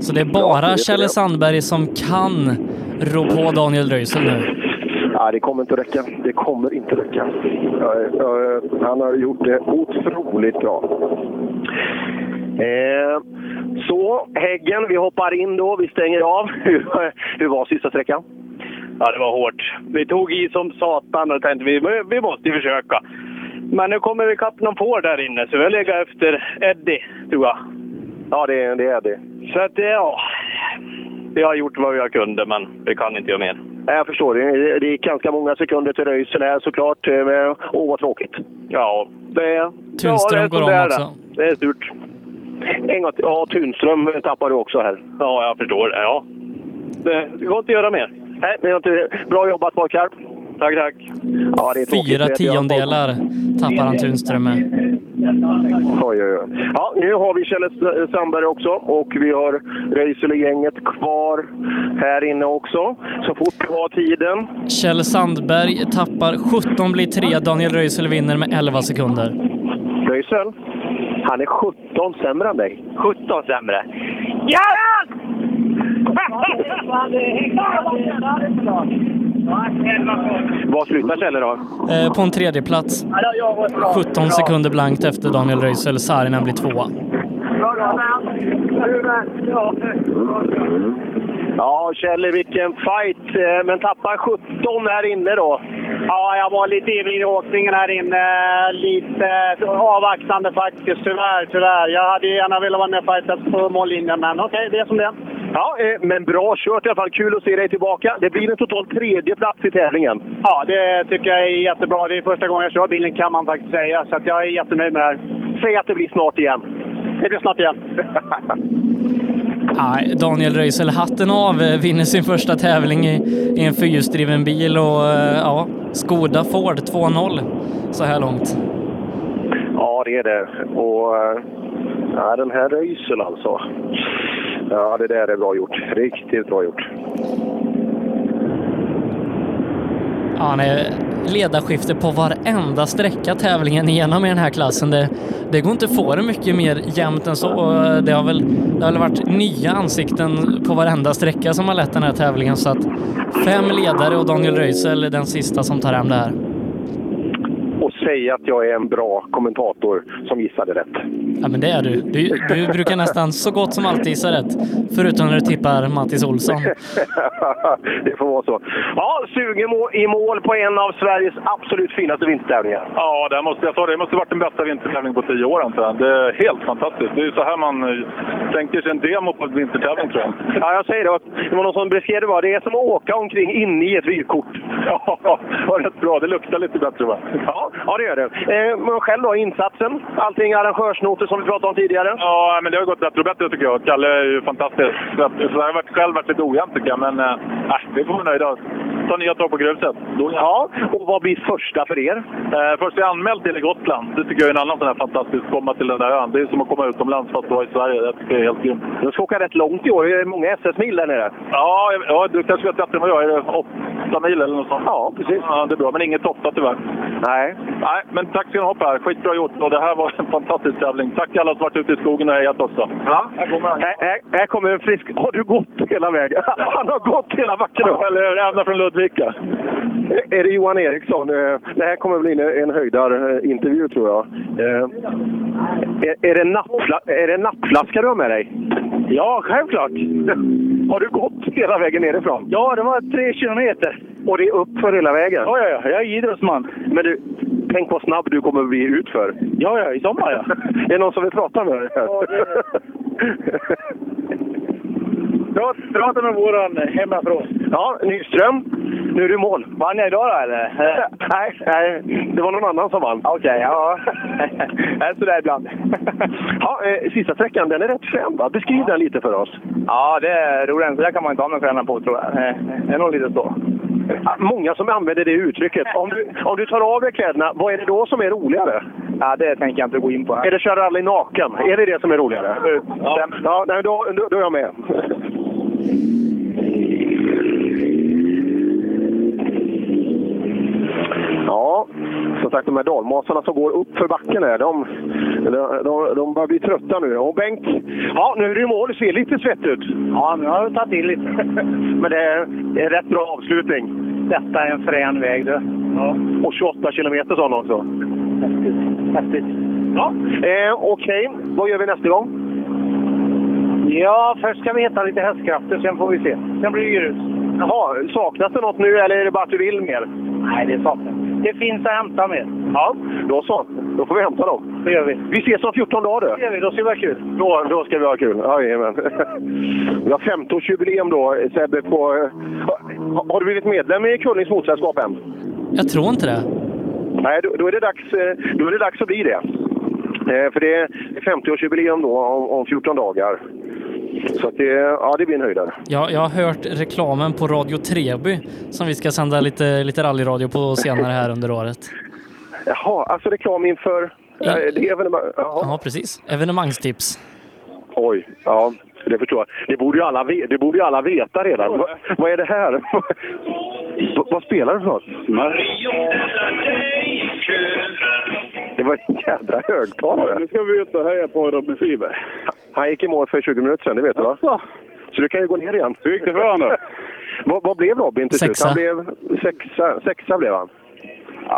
Så det är bara Kjelle Sandberg som kan rå på Daniel Röisel nu. Ja, det kommer inte att räcka. Det kommer inte att räcka. Han har gjort det otroligt bra. Eh, så, Häggen, vi hoppar in då. Vi stänger av. Hur, hur var sista sträckan? Ja, det var hårt. Vi tog i som satan och tänkte vi, vi måste ju försöka. Men nu kommer vi ikapp någon får där inne, så vi har legat efter Eddie, tror jag. Ja, det, det är det. Så att, ja... Vi har gjort vad vi har kunde, men vi kan inte göra mer. Ja, Jag förstår. Det, det är ganska många sekunder till Röisel här såklart. Eh, men- Åh, vad tråkigt. Ja, det, Tunström ja, det är går om också. Det. är surt. En gång till. Ja, Tunström tappar du också här. Ja, jag förstår. Ja. Det, det går inte att göra mer. Nej, inte... Bra jobbat pojkar. Tack, tack. Ja, det är tråkigt. Fyra tiondelar tappar han Tunström med. Oj, oj, oj. Ja, nu har vi Kjelle Sandberg också och vi har Röisele-gänget kvar här inne också. Så fort vi har tiden. Kjell Sandberg tappar 17, blir 3. Daniel Röisel vinner med 11 sekunder. Röisel, han är 17 sämre än dig. 17 sämre? Ja! Var slutar Kjelle då? Eh, på en tredje plats. 17 sekunder blankt efter Daniel Röisel. Saarinen blir tvåa. Ja, Kjelle, vilken fight. eh, Men tappar 17 här inne då. Ja, jag var lite ivrig i åkningen här inne. Lite avvaktande faktiskt, tyvärr. tyvärr. Jag hade gärna velat vara med och fightas på mållinjen, men okej, det är som det är. Ja, eh, men bra kört i alla fall. Kul att se dig tillbaka. Det blir en total tredje plats i tävlingen. Ja, det tycker jag är jättebra. Det är första gången jag kör bilen kan man faktiskt säga, så jag är jättenöjd med det här. Säg att det blir snart igen. Det blir snart igen. Nej, Daniel Röisel, hatten av, eh, vinner sin första tävling i, i en fyrhjulsdriven bil och eh, ja, Skoda Ford 2.0 så här långt. Ja, det är det. Och eh, ja, den här Röisel alltså. Ja, det där är bra gjort. Riktigt bra gjort. Ja, han är ledarskifte på varenda sträcka tävlingen igenom i den här klassen. Det, det går inte att få det mycket mer jämnt än så. Det har, väl, det har väl varit nya ansikten på varenda sträcka som har lett den här tävlingen. Så att fem ledare och Daniel Röisel är den sista som tar hem det här. Och säg att jag är en bra kommentator som gissade rätt. Ja, men det är du. Du, du brukar nästan så gott som alltid gissa rätt. Förutom när du tippar Mattis Olsson. det får vara så. Ja, sugen i mål på en av Sveriges absolut finaste vintertävlingar. Ja, det måste, jag sa det, måste varit den bästa vintertävlingen på tio år antar jag. Det är helt fantastiskt. Det är så här man eh, tänker sig en demo på en vintertävling tror jag. Ja, jag säger det. Det var någon som beskrev det bara. Det är som att åka omkring inne i ett vykort. Ja, det var rätt bra. Det luktar lite bättre va? Ja, ja det gör det. Eh, men själv då, insatsen? Allting arrangörsnoter som vi pratade om tidigare? Ja, men det har gått bättre och bättre tycker jag. Kalle är ju fantastisk. Så jag har varit, själv varit lite ojämn tycker jag, men äh, vi får vara nöjda. ta nya tag på gruset. Ja, och vad blir första för er? Eh, först är jag anmäld till Gotland. Det tycker jag är en annan sån här fantastisk, komma till den där ön. Det är som att komma utomlands fast vara i Sverige. Det tycker jag är helt grymt. Du ska åka rätt långt i år. Det är många SS-mil där nere. Ja, jag- ja, du kanske vet bättre än vad jag. Är det åtta mil eller något sånt? Ja, precis. Ja, det är bra, men inget tofta tyvärr. Nej. Nej, men tack ska ni ha Per. Skitbra gjort. Och det här var en fantastisk tävling. Tack till alla som varit ute i skogen och hejat också. Ja. Här, här, här kommer en frisk... Har du gått hela vägen? Han har gått hela backen upp. Eller ända från Ludvika. Är det Johan Eriksson? Eh, Det här kommer bli en- höjdarintervju tror jag. Eh, Är, det nappfla, är det nappflaska du har med dig? Ja, självklart. Har du gått hela vägen nerifrån? Ja, det var tre kilometer. Och det är upp för hela vägen? Ja, ja, ja. Jag är idrottsman. Men du, tänk vad snabb du kommer bli utför. Ja, ja, i sommar ja. är det någon som vill prata med dig? Ja, Prat- Prata med våran hemmafrån. Ja, Nyström. Nu är du i mål. Vann jag idag då eller? nej, nej, det var någon annan som vann. Okej, ja. Det är sådär ibland. Ja, eh, sista sträckan, den är rätt frän va? Beskriv den lite för oss. Ja, det är roligt. Så där kan man inte ha någon stjärna på tror jag. Eh, Det är nog lite så. Ja, Många som använder det uttrycket. Om du, om du tar av dig kläderna, vad är det då som är roligare? Ja, det tänker jag inte gå in på. Är det köra rally naken? Är det det som är roligare? Ja. ja nej, då, då, då är jag med. Ja, som sagt de här dalmasarna som går upp för backen här, de, de, de, de börjar bli trötta nu. Och Bengt, ja nu är i mål, du ser lite svett ut. Ja, nu har jag tagit i lite. Men det är, det är rätt bra avslutning. Detta är en frän väg du. Ja. Och 28 kilometer sa han också. Häftigt. Ja. Eh, Okej, vad gör vi nästa gång? Ja, först ska vi hitta lite hästkrafter, sen får vi se. Sen blir det grus. Jaha, saknas det något nu eller är det bara att du vill mer? Nej, det saknas. Det finns att hämta mer. Ja, då så. Då får vi hämta dem. Det gör vi. Vi ses om 14 dagar Det du. gör vi. Då ska vi ha kul. Då, då ska vi ha kul. Jajamän. Vi har 50-årsjubileum då, Sebbe. På, har, har du blivit medlem i Kullings Motorsällskap än? Jag tror inte det. Nej, då, då, är det dags, eh, då är det dags att bli det. Eh, För det är 50-årsjubileum då om, om 14 dagar. Så det, ja, det blir en höjdare. Jag, jag har hört reklamen på Radio Treby som vi ska sända lite, lite rallyradio på senare här under året. Jaha, alltså reklam inför eh, det evenemang. Jaha. Ja, precis. Evenemangstips. Oj, ja. Det förstår jag. Det borde ju alla, ve- det borde ju alla veta redan. Va, vad är det här? Va, vad spelar du för något? Det var en jädra högtalare. Nu ska vi ut och heja på Robin Friberg. Han gick i mål för 20 minuter sedan, det vet du va? Så du kan ju gå ner igen. Hur gick det för honom? vad, vad blev Robin till slut? Han blev sexa, sexa blev han.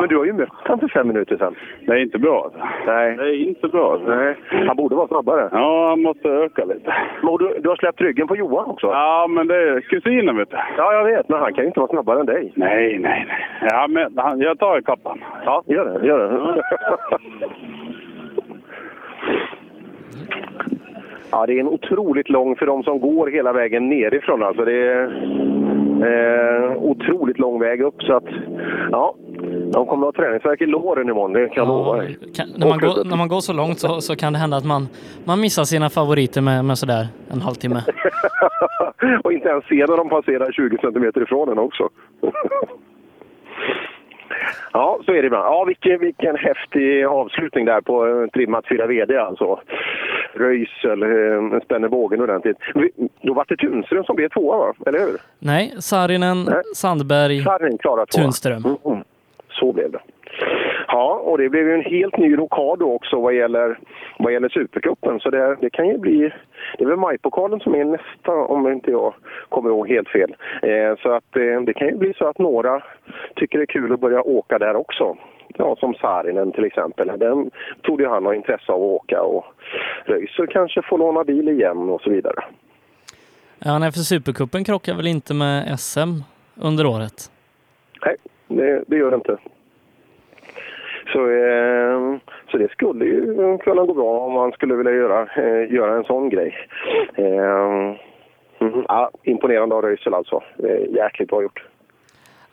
Men du har ju mött han för fem minuter sedan. Det är inte bra. alltså. Nej. Det är inte bra. alltså. Nej. Han borde vara snabbare. Ja, han måste öka lite. Men du, du har släppt ryggen på Johan också? Ja, men det är kusinen vet du. Ja, jag vet. Men han kan ju inte vara snabbare än dig. Nej, nej, nej. Ja, men han, jag tar ikapp. Ja, gör det. Gör det. Ja, det är en otroligt lång för de som går hela vägen nerifrån. Alltså det är eh, otroligt lång väg upp. Så att, ja, de kommer att ha träningsvärk i låren imorgon, det kan jag lova dig. När, man går, när man går så långt så, så kan det hända att man, man missar sina favoriter med, med sådär en halvtimme. Och inte ens se när de passerar 20 centimeter ifrån en också. Ja, så är det ibland. Ja, vilken, vilken häftig avslutning där på trimmat 4 VD alltså. Röisel eh, spänner bågen ordentligt. Då var det Tunström som blev tvåa va? Eller hur? Nej, Saarinen, Sandberg, Sarin klarade tvåa. Tunström. Mm, mm. Så blev det. Ja, och det blev ju en helt ny rokad då också vad gäller, vad gäller Supercupen. Så det, det kan ju bli... Det är väl majpokalen som är nästa om inte jag kommer ihåg helt fel. Eh, så att eh, det kan ju bli så att några tycker det är kul att börja åka där också. Ja, som Saarinen till exempel. Den trodde han ha intresse av att åka och Röisel kanske får låna bil igen och så vidare. Ja, nej, för Supercupen krockar väl inte med SM under året? Nej, det, det gör det inte. Så, eh, så det skulle ju kunna gå bra om man skulle vilja göra, eh, göra en sån grej. Eh, mm, ja, imponerande av Röisel alltså. Eh, jäkligt bra gjort.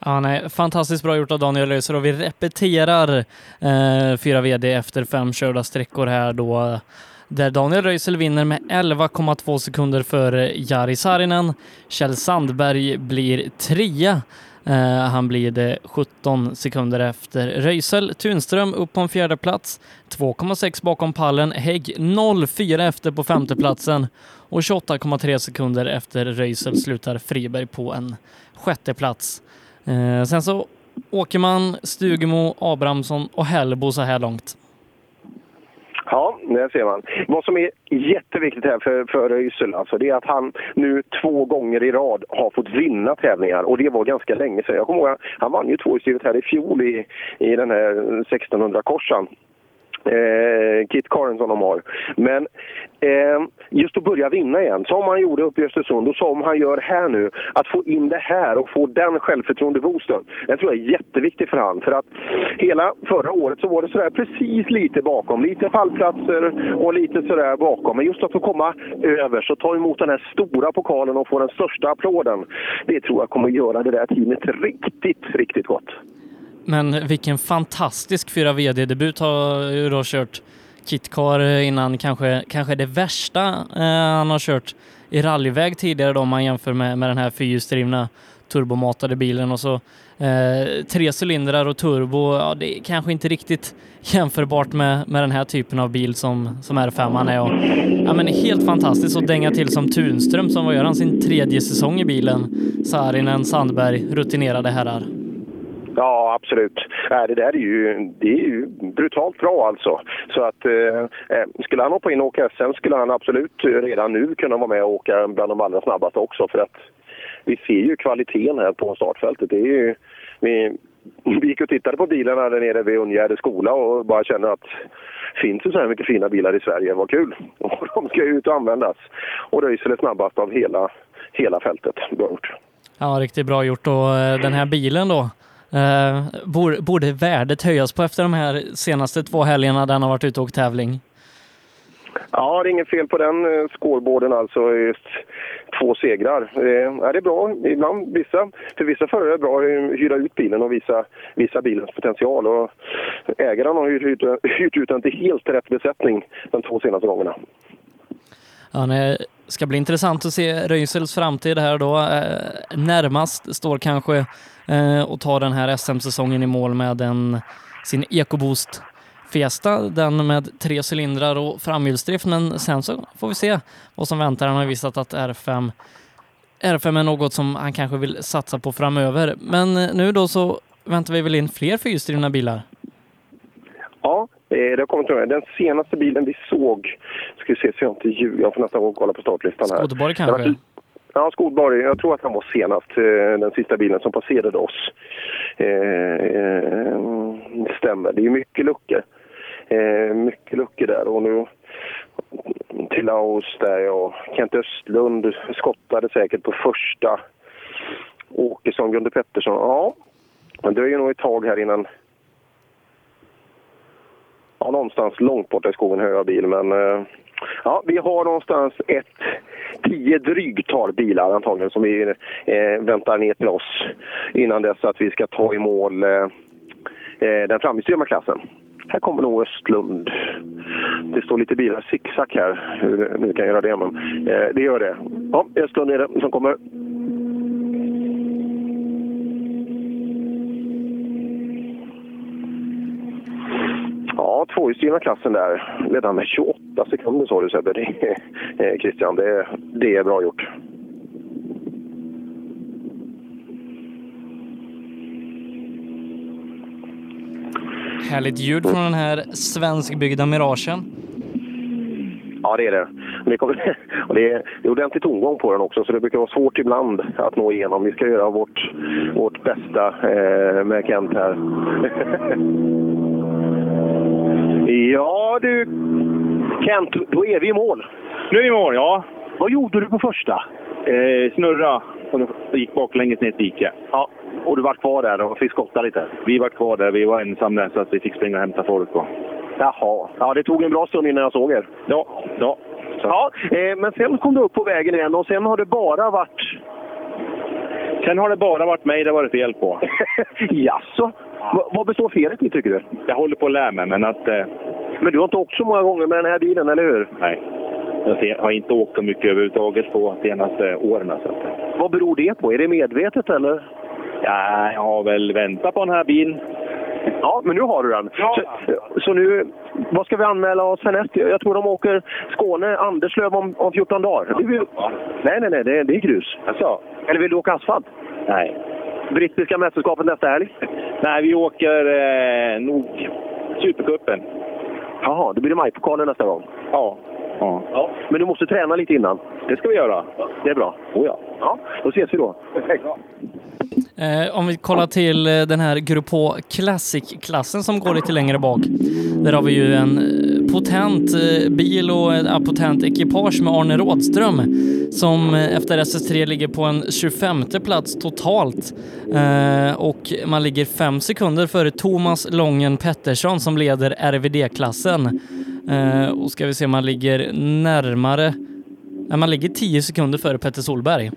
Ja, nej, fantastiskt bra gjort av Daniel Röisel och vi repeterar eh, fyra VD efter fem körda sträckor här då där Daniel Röisel vinner med 11,2 sekunder före Jari Saarinen. Kjell Sandberg blir trea Eh, han blir det 17 sekunder efter Röisel. Tunström upp på en fjärde plats. 2,6 bakom pallen. Hägg 0,4 efter på femteplatsen. Och 28,3 sekunder efter Röisel slutar Friberg på en sjätte plats. Eh, sen så Åkerman, Stugemo, Abrahamsson och Hellbo så här långt. Ja, det ser man. Vad som är jätteviktigt här för, för Röisel, alltså, det är att han nu två gånger i rad har fått vinna tävlingar. Och det var ganska länge sedan. Jag kommer ihåg, han vann ju tvåhjulsdrivet här i fjol i, i den här 1600-korsan eh, Kit Karin som de har. Men eh, just att börja vinna igen, som han gjorde uppe i Östersund och som han gör här nu, att få in det här och få den självförtroende-boosten. Det tror jag är jätteviktigt för han. För att hela förra året så var det sådär precis lite bakom. Lite fallplatser och lite sådär bakom. Men just att få komma över och ta emot den här stora pokalen och få den största applåden. Det tror jag kommer göra det där teamet riktigt, riktigt gott. Men vilken fantastisk 4 VD-debut har du då kört Kitcar innan kanske, kanske det värsta eh, han har kört i rallyväg tidigare då om man jämför med, med den här fyrhjulsdrivna turbomatade bilen och så eh, tre cylindrar och turbo. Ja, det är kanske inte riktigt jämförbart med, med den här typen av bil som, som R5 är. Och, ja, men helt fantastiskt att dänga till som Tunström som var gör han sin tredje säsong i bilen. Saarinen, Sandberg, rutinerade herrar. Ja, absolut. Det där är ju, det är ju brutalt bra alltså. Så att eh, eh skulle han hoppa in och åka SM skulle han absolut redan nu kunna vara med och åka bland de allra snabbaste också. För att vi ser ju kvaliteten här på startfältet. Det är ju, vi, vi gick och tittade på bilarna där nere vid Ungärde skola och bara kände att finns det så här mycket fina bilar i Sverige, vad kul! Och de ska ju ut och användas. Och Röisel är snabbast av hela, hela fältet. Bra gjort. Ja, riktigt bra gjort. Och eh, den här bilen då, Eh, borde värdet höjas på efter de här senaste två helgerna den har varit ute och tävling? Ja, det är inget fel på den eh, scoreboarden alltså. Två segrar. Eh, det är bra ibland. Vissa, för vissa förare är det bra att hyra ut bilen och visa, visa bilens potential. Och ägaren har hyrt, hyrt ut den till helt rätt besättning de två senaste gångerna. Ja, det ska bli intressant att se Röisels framtid här då. Eh, närmast står kanske eh, och den här SM-säsongen i mål med en, sin EcoBoost Fiesta, den med tre cylindrar och framhjulsdrift, men sen så får vi se vad som väntar. Han har visat att R5, R5 är något som han kanske vill satsa på framöver. Men eh, nu då så väntar vi väl in fler fyrhjulsdrivna bilar? Ja, det har kommit med. Den senaste bilen vi såg, ska vi se så jag inte ljuger, jag får nästan kolla på startlistan här. Skådeborg kanske? Ja, Skolborg. Jag tror att han var senast, eh, den sista bilen som passerade oss. Eh, eh, stämmer. Det är mycket luckor. Eh, mycket luckor där och nu till Laos där och Kent Östlund skottade säkert på första. Åkesson, Gunde Pettersson. Ja, det dröjer nog ett tag här innan ja, någonstans långt borta i skogen hör jag bil, men eh, ja, vi har någonstans ett tio drygtal bilar antagligen som vi eh, väntar ner till oss innan dess att vi ska ta i mål eh, eh den framhjulsdrivna klassen. Här kommer nog Östlund. Det står lite bilar zigzag här, hur nu kan göra det, men eh, det gör det. Ja, Östlund är det som kommer. Ja, tvåhjulsdrivna klassen där. Redan med 28 sekunder sa du Sebbe. Det, eh, Christian, det, det är bra gjort. Härligt ljud från den här svenskbyggda Miragen. Ja, det är det. Det, kommer, och det, är, det är ordentlig tongång på den också, så det brukar vara svårt ibland att nå igenom. Vi ska göra vårt, vårt bästa eh, med Kent här. Ja du, Kent, då är vi i mål. Nu är vi i mål, ja. Vad gjorde du på första? Eh, snurra och gick baklänges ner ett dike. Ja, och du var kvar där och fick skotta lite? Vi var kvar där. Vi var ensamma så att vi fick springa och hämta folk. Och... Jaha. Ja, det tog en bra stund innan jag såg er. Ja, ja. Så. Ja, eh, men sen kom du upp på vägen igen och sen har det bara varit... Sen har det bara varit mig det varit fel på. Jaså? Vad består felet i, tycker du? Jag håller på att lära mig, men att... Eh... Men du har inte åkt så många gånger med den här bilen, eller hur? Nej. Jag har inte åkt så mycket överhuvudtaget på de senaste åren. Så. Vad beror det på? Är det medvetet, eller? Ja, jag har väl väntat på den här bilen. Ja, men nu har du den. Så, så nu, vad ska vi anmäla oss härnäst? Jag tror de åker Skåne, Anderslöv om, om 14 dagar. Det vill, nej, nej, nej, det, det är grus. Alltså. Eller vill du åka asfalt? Nej. Brittiska mästerskapet nästa helg? Nej, vi åker eh, nog Supercupen. Jaha, då blir det majpokalen nästa gång? Ja. ja. ja. Men du måste träna lite innan? Det ska vi göra. Det är bra. Oh ja. Ja, då ses vi då. Eh, om vi kollar till eh, den här Grupo Classic-klassen som går lite längre bak. Där har vi ju en eh, potent eh, bil och ett potent ekipage med Arne Rådström som efter SS3 ligger på en 25 plats totalt. Eh, och man ligger fem sekunder före Thomas Lången Pettersson som leder RVD-klassen. Eh, och ska vi se, man ligger närmare, man ligger 10 sekunder före Petter Solberg.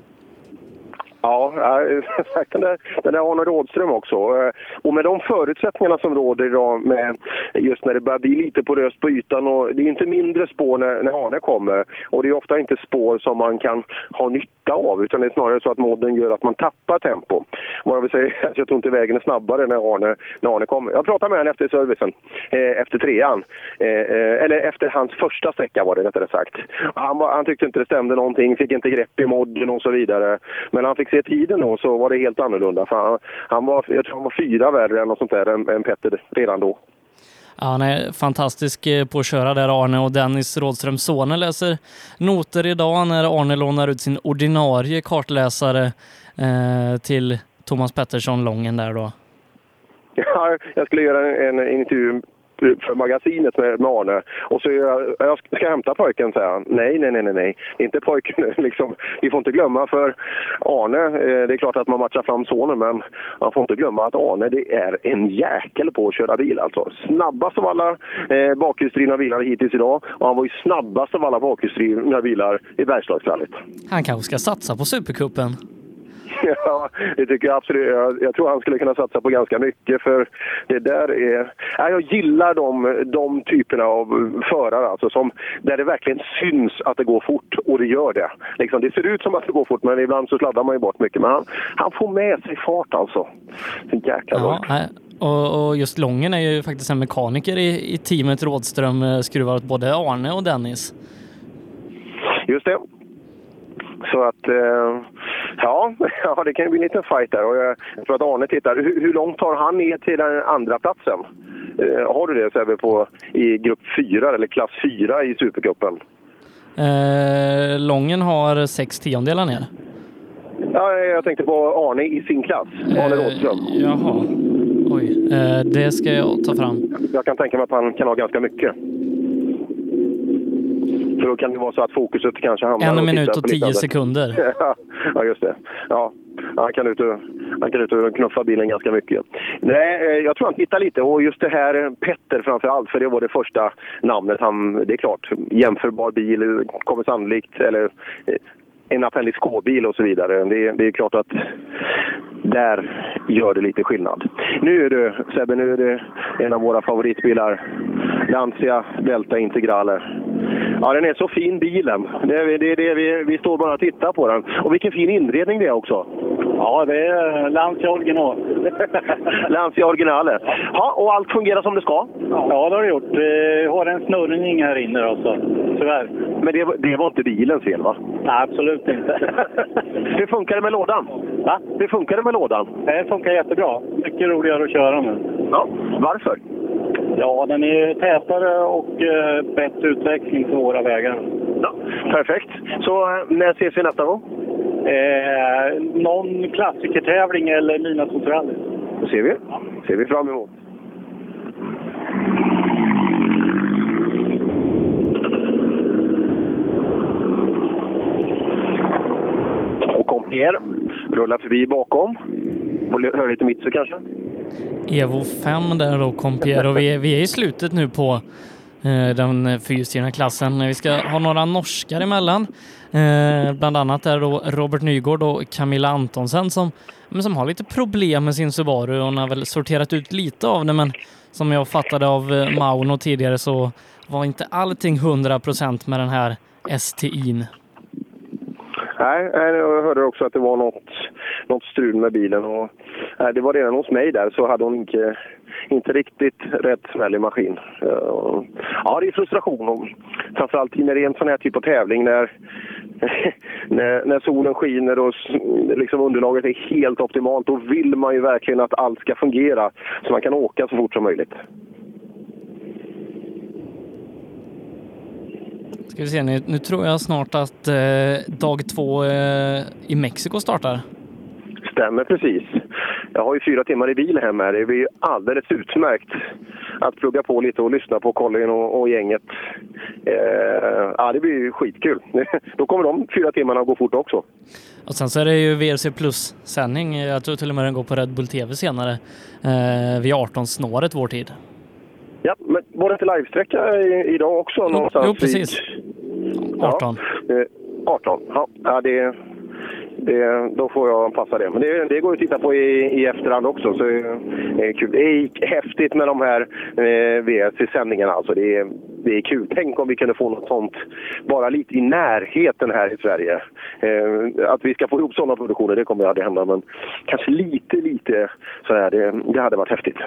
Ja, den där, den där Arne Rådström också. Eh, och med de förutsättningarna som råder idag, med just när det börjar bli lite poröst på ytan och det är inte mindre spår när, när Arne kommer. Och det är ofta inte spår som man kan ha nytta av, utan det är snarare så att modden gör att man tappar tempo. Vad jag vill säga att jag tror inte vägen är snabbare när Arne, när Arne kommer. Jag pratade med honom efter servicen, eh, efter trean. Eh, eh, eller efter hans första sträcka var det rättare sagt. Han, var, han tyckte inte det stämde någonting, fick inte grepp i modden och så vidare. Men han fick se tiden då så var det helt annorlunda. För han, han var, jag tror han var fyra värre än, något sånt där, än, än Petter redan då. Ja, han är fantastisk eh, på att köra där Arne och Dennis Rådström Sone läser noter idag när Arne lånar ut sin ordinarie kartläsare eh, till Thomas Pettersson Lången där då. Ja, jag skulle göra en, en intervju för magasinet med, med Arne. Och så jag, jag ska hämta pojken, säger han. Nej, nej, nej, nej, nej. Inte pojken. Liksom. Vi får inte glömma för Arne, eh, det är klart att man matchar fram sonen, men man får inte glömma att Arne det är en jäkel på att köra bil alltså. Snabbast av alla eh, bakhjulsdrivna bilar hittills idag. Och han var ju snabbast av alla bakhjulsdrivna bilar i Bergslagsrallyt. Han kanske ska satsa på Supercupen. Ja, det tycker jag absolut. Jag, jag tror han skulle kunna satsa på ganska mycket för det där är... Ja, jag gillar de, de typerna av förare alltså, som, där det verkligen syns att det går fort och det gör det. Liksom, det ser ut som att det går fort men ibland så sladdar man ju bort mycket. Men han, han får med sig fart alltså. Så jäkla. Ja, nej. och, och just Lången är ju faktiskt en mekaniker i, i teamet Rådström eh, skruvar åt både Arne och Dennis. Just det. Så att, eh, ja, ja, det kan ju bli en liten fight där. Och jag, tror att Arne tittar. Hur, hur långt tar han ner till den andra platsen? Eh, har du det Sebbe på, i grupp 4 eller klass 4 i Supercupen? Eh, Lången har sex tiondelar ner. Ja, jag tänkte på Arne i sin klass. Arne Rådström. Jaha. Oj, eh, det ska jag ta fram. Jag kan tänka mig att han kan ha ganska mycket. För då kan det vara så att fokuset kanske hamnar... En och minut och på tio sekunder. ja, just det. Ja, han kan ut och, han kan ut och knuffa bilen ganska mycket. Nej, eh, jag tror han tittar lite och just det här eh, Petter framför allt, för det var det första namnet han... Det är klart, jämförbar bil kommer sannolikt, eller eh, en Appendix K-bil och så vidare. Det, det är klart att där gör det lite skillnad. Nu är det, Sebbe, nu är det en av våra favoritbilar. Lancia Delta Integrale. Ja, den är så fin bilen. Det det det vi, vi står bara och tittar på den. Och vilken fin inredning det är också. Ja, det är Lancia original. Lancia Originale. Ja, och allt fungerar som det ska? Ja, det har det gjort. Vi har en snurrning här inne också, tyvärr. Men det, det var inte bilens fel, va? Nej, absolut inte. Hur funkar det med lådan? Va? Hur funkar det med lådan? Det funkar jättebra. Mycket roligare att köra nu. Ja, varför? Ja, den är tätare och eh, bättre utväxling på våra vägar. Ja, perfekt. Så eh, när ses vi nästa gång? Eh, någon klassikertävling eller midnattsrally. Det ser vi. ser vi fram emot. Och kom ner. Rullar förbi bakom. Och hör lite Mitsu kanske? Evo 5 där då, Compier. Och vi är, vi är i slutet nu på eh, den fyrhjulsdrivna klassen. Vi ska ha några norskar emellan. Eh, bland annat är då Robert Nygård och Camilla Antonsen som, men som har lite problem med sin Subaru. Hon har väl sorterat ut lite av det, men som jag fattade av eh, Mauno tidigare så var inte allting 100% med den här STI'n. Nej, nej, jag hörde också att det var något, något strul med bilen. Och nej, det var redan hos mig där så hade hon inte, inte riktigt rätt smäll i maskin. Eh, Ja, det är frustration. Och framförallt när det är en sån här typ av tävling när, när, när solen skiner och liksom underlaget är helt optimalt. Då vill man ju verkligen att allt ska fungera så man kan åka så fort som möjligt. Ska vi se, nu, nu tror jag snart att eh, dag två eh, i Mexiko startar. Stämmer precis. Jag har ju fyra timmar i bil hem här. Det blir ju alldeles utmärkt att plugga på lite och lyssna på Colin och, och gänget. Eh, ja, det blir ju skitkul. Då kommer de fyra timmarna att gå fort också. Och sen så är det ju VRC Plus-sändning. Jag tror till och med den går på Red Bull TV senare. Eh, vid 18-snåret vår tid. Ja, men var det inte livesträcka i- idag också? någonstans jo, precis. vid- 18. Ja, eh, 18. Ja, ja det, det, då får jag passa det. Men det, det går att titta på i, i efterhand också. Så det är kul. Det är häftigt med de här eh, VSC-sändningarna. Alltså det, är, det är kul. Tänk om vi kunde få något sånt bara lite i närheten här i Sverige. Eh, att vi ska få ihop sådana produktioner, det kommer aldrig hända. Men kanske lite, lite sådär. Det, det hade varit häftigt.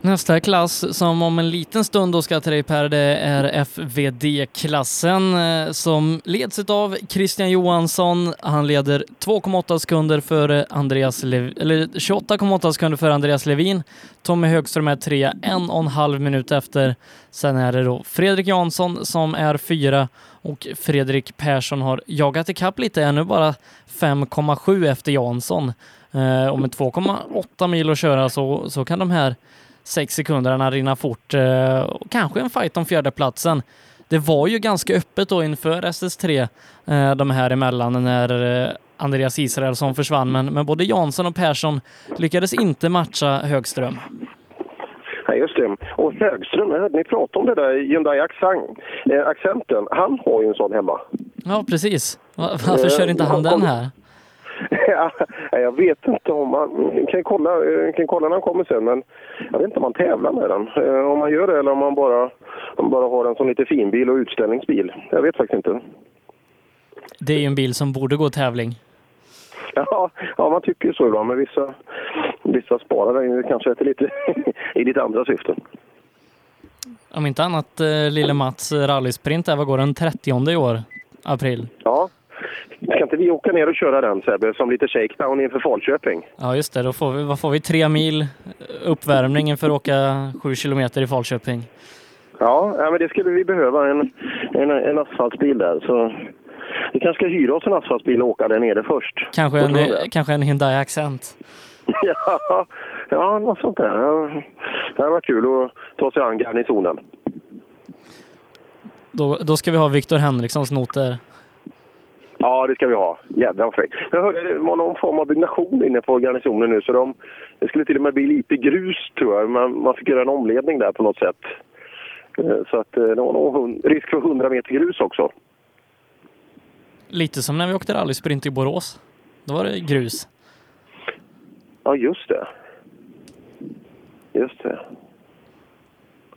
Nästa klass som om en liten stund då ska till dig Per, det är FVD-klassen eh, som leds av Christian Johansson. Han leder 2,8 sekunder för Andreas Lev eller 28,8 sekunder före Andreas Levin. Tommy Högström är trea, en och en halv minut efter. Sen är det då Fredrik Jansson som är fyra och Fredrik Persson har jagat ikapp lite, är nu bara 5,7 efter Jansson. Eh, och med 2,8 mil att köra så, så kan de här sex sekunderna rinna fort. eh, kanske en fight om fjärdeplatsen. Det var ju ganska öppet då inför SS3, eh, de här emellan, när eh, Andreas Israelsson försvann. Men, men både Jansson och Persson lyckades inte matcha Högström. Ja, just det. Och Högström, hörde ni prata om det där Hyundai accent, eh, accenten. Han har ju en sån hemma. Ja, precis. Va- Varför kör inte han den här? Ja, jag vet inte om man... Kan kolla, kan kolla när han kommer sen, men jag vet inte om man tävlar med den. Eh, Om man gör det eller om man bara, om man bara har en sån lite finbil och utställningsbil. Jag vet faktiskt inte. Det är ju en bil som borde gå tävling. Ja, ja man tycker så ibland, men vissa, vissa sparar den ju kanske till lite, i lite andra syften. Om inte annat eh, lille Mats rallysprint där, vad går den 30 i år? April. Ja. Ska inte vi åka ner och köra den Sebbe, som lite shakedown inför Falköping? Ja just det, då får vi, vad får vi? Tre mil uppvärmning för att åka sju kilometer i Falköping. Ja, ja men det skulle vi behöva, en, en, en asfaltbil där. Så vi kanske ska hyra oss en asfaltbil och åka där nere först. Kanske en, kanske en Hyundai Accent. Ja, ja, något sånt där. Det hade varit kul att ta sig an garnisonen. Då, då ska vi ha Viktor Henrikssons noter. Ja, det ska vi ha. Jädrar vad fräckt. Jag hörde det var någon form av byggnation inne på garnisonen nu, så de, det skulle till och med bli lite grus tror jag. Man, man fick göra en omledning där på något sätt. Eh, Så att eh, det var nog risk för 100 meter grus också. Lite som när vi åkte rallysprint i Borås. Då var det grus. Ja, just det. Just det.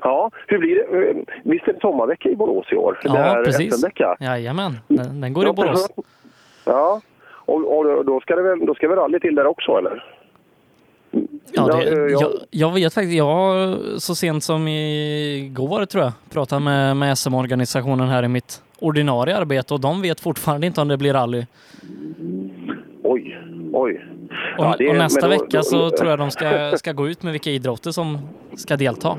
Ja, hur blir det? Eh, Visst är det sommarvecka i Borås i år? det Ja, är precis. SM-vecka. Jajamän, den, den går i Borås. Ja, och, och då, ska det väl, då ska väl rally till där också, eller? Ja, det, eh, jag- jag, jag vet faktiskt, jag så sent som igår tror jag pratade med, med SM-organisationen här i mitt ordinarie arbete och de vet fortfarande inte om det blir rally. Oj, oj. Och, Ja, det- och nästa då- vecka så då- tror jag de ska, ska gå ut med vilka idrotter som ska delta.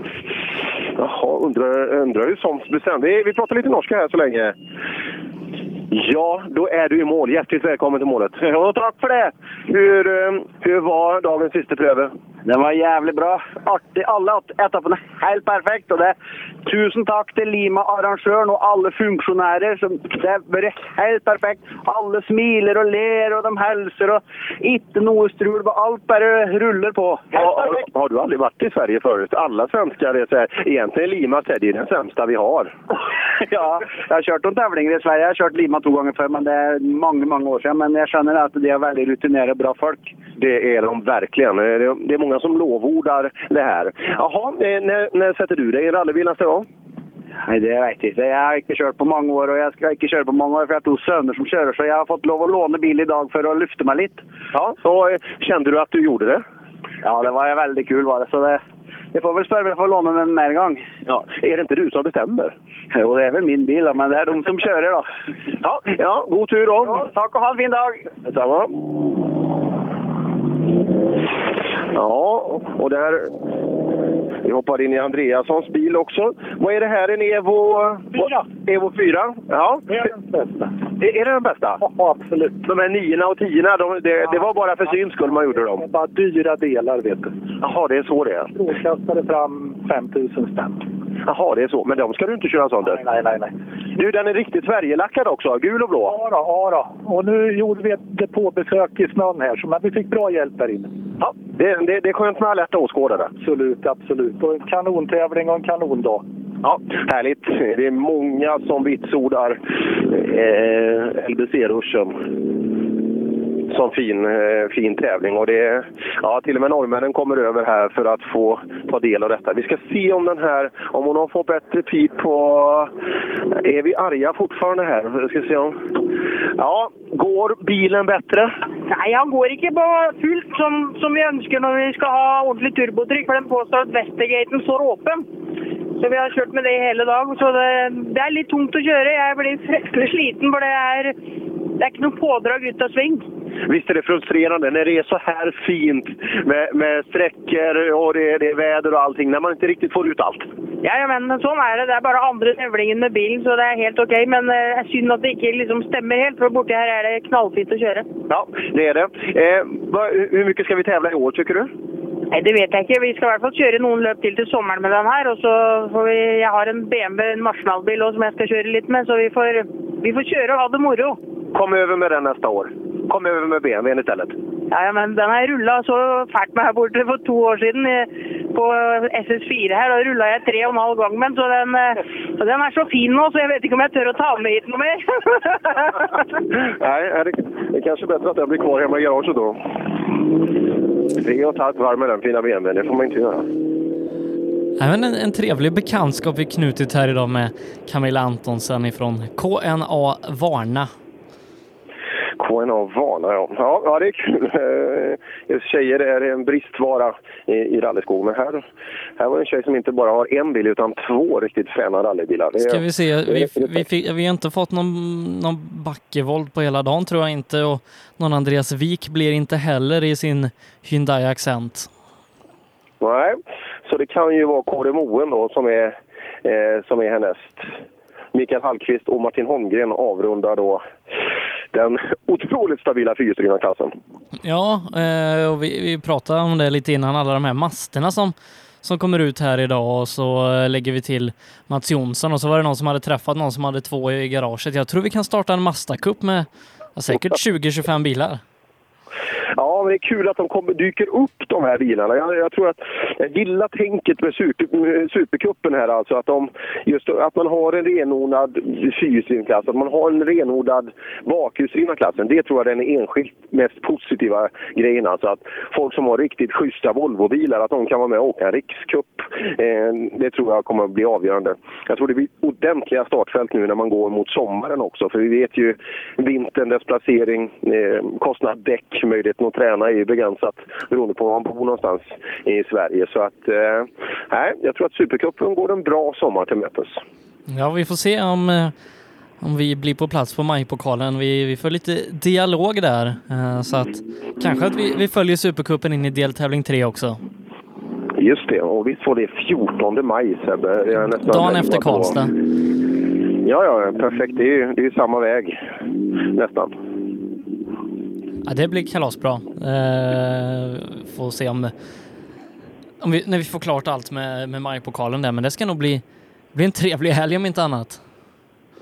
Jaha, undrar, undrar hur sånt bestämmer. Vi, vi pratar lite norska här så länge. Ja, då är du i mål. Hjärtligt välkommen till målet. Ja, tack för det! Hur, eh, hur var dagens sista pröve? Det var jævlig bra. Artig. Alle at- etappene helt perfekt. Og det, tusen takk til Lima-arrangøren og alle funksjonærer. Som, det vært helt perfekt. Alle smiler og ler, og de hilser. og Ikke noe strul. Alt bare ruller på. Helt Har, perfekt. har du aldrig varit i Sverige förut? Alla svenskar är så här, egentligen Lima är det ju den sämsta vi har. Ja, jeg har kjørt noen tävlinger i Sverige. Jeg har kjørt Lima to ganger før, men det er mange mange år siden. Men jeg skjønner at de er veldig rutinerte og bra folk. Det är de verkligen. Det är många som lovordar det här. Jaha, eh, när, när sätter du dig i rallybil nästa gång? Nej, det vet jag inte. Jag har inte kört på många år och jag ska inte köra på många år för jag har två söner som kör så jag har fått lov att låna bil idag för att lyfta mig lite. Ja, så eh, kände du att du gjorde det? Ja, det var väldigt kul var det. Så det, jag får väl för att låna den mer gång. Ja, är det inte du som bestämmer? Jo, det är väl min bil men det är de som kör då. Ja, ja god tur då. Ja, tack och ha en fin dag. Detsamma. Ja, och där... Vi hoppar in i Andreassons bil också. Vad är det här? En Evo... 4. Evo 4? Ja. Det är den bästa. Är, är det den bästa? Ja, absolut. De här niorna och tiorna, de, det, det var bara för syns skull man gjorde dem? Bara dyra delar, vet du. Jaha, det är så det är. Strålkastade fram 5000 spänn. Jaha, det är så. Men de ska du inte köra sånt Nej, nej, nej. Du, den är riktigt Sverigelackad också. Gul och blå. Ja, då, ja då. Och nu gjorde vi ett depåbesök i snön här, så vi fick bra hjälp där inne. Ja, det, det, det är skönt med lätta åskådare. Absolut, absolut. Och en kanontävling och en kanondag. Ja, härligt. Det är många som vitsordar eh, LBC-ruschen sån fin, eh, fin tävling. Och det ja, till och med norrmännen kommer över här för att få ta del av detta. Vi ska se om den här, om hon har fått bättre pip på... Är vi arga fortfarande här? Vi ska se om... Ja, går bilen bättre? Nej, han går inte på fullt som, som vi önskar när vi ska ha ordentligt turbotryck. För den påstår att Västergaten står öppen. Så vi har kört med det hela dagen. Så det, det är lite tungt att köra. Jag blir fryktelig sliten, för det är det ikke noe pådrag ut av sving. Visst är det frustrerande när det är så här fint med, med sträckor och det, det är väder och allting, när man inte riktigt får ut allt. Ja, ja, men sånn er det. Det er bare andre tevlingen med bilen, så det er helt OK. Men eh, synd at det ikke liksom stemmer helt, for borti her er det knallfint å kjøre. Ja, det är det. Eh, hur mycket ska vi tävla i år, tycker du? Nei, Det vet jeg ikke. Vi skal i hvert fall kjøre noen løp til til sommeren med den her. Og så får vi Jeg har en BMW, en Marsenal-bil også, som jeg skal kjøre litt med, så vi får, vi får kjøre og ha det moro. Kom över med den nästa år. Kom över med BMWn istället. Ja, men den har rulla så fælt med her borte for to år siden eh, på SS4 her. Da rulla jeg tre og en halv gang med den, så den, eh, så den er så fin nå, så jeg vet ikke om jeg tør å ta med hit mer. Nej, är det, det är kanske bättre att den blir kvar hemma i garaget då. Tre och ett halvt varv med den fina BMWn, det får man inte göra. Även en, en trevlig bekantskap vi knutit här idag med Camilla Antonsen ifrån KNA Varna. KNA Vana, ja. ja. Ja, det är kul. Eh, Tjejer är en bristvara i, i rallyskog. Men här, här var en tjej som inte bara har en bil utan två riktigt fräna rallybilar. Det Ska vi se, vi, vi, fick, vi har inte fått någon, någon backevolt på hela dagen tror jag inte och någon Andreas Wik blir inte heller i sin Hyundai Accent. Nej, så det kan ju vara Kåre Moen då som är, eh, som är härnäst. Mikael Hallqvist och Martin Holmgren avrundar då den otroligt stabila fyrhjulsdrivna-klassen. Ja, eh, och vi, vi pratade om det lite innan, alla de här masterna som, som kommer ut här idag och så eh, lägger vi till Mats Jonsson och så var det någon som hade träffat någon som hade två i garaget. Jag tror vi kan starta en Mazda-cup med ja, säkert 20-25 bilar. Ja, men det är kul att de kommer, dyker upp de här bilarna. Jag, jag tror att jag gillar tänket med super, med Supercupen här alltså. Att, de, just, att man har en renodlad fyrhjulsdriven att man har en renodlad bakhjulsdrivna klassen. Det tror jag är den enskilt mest positiva grejen. Alltså att folk som har riktigt schyssta Volvobilar, att de kan vara med och åka en rikscup. Eh, det tror jag kommer att bli avgörande. Jag tror det blir ordentliga startfält nu när man går mot sommaren också. För vi vet ju vintern, dess placering, eh, kostnad däck, möjlighet möjligheten att träna är ju begränsat beroende på var man bor någonstans i Sverige. Så att, eh, nej, jag tror att Supercupen går en bra sommar till mötes. Ja, vi får se om, eh, om vi blir på plats på majpokalen. Vi, vi får lite dialog där. eh, Så att kanske att vi, vi följer Supercupen in i deltävling 3 också. Just det, och visst får det 14 maj Sebbe. Dagen efter Karlstad. Ja, ja, perfekt. Det är ju det är ju samma väg, nästan. Ja, det blir kalasbra. Eh, får se om, om vi, när vi får klart allt med, med majpokalen där, men det ska nog bli, bli en trevlig helg om inte annat.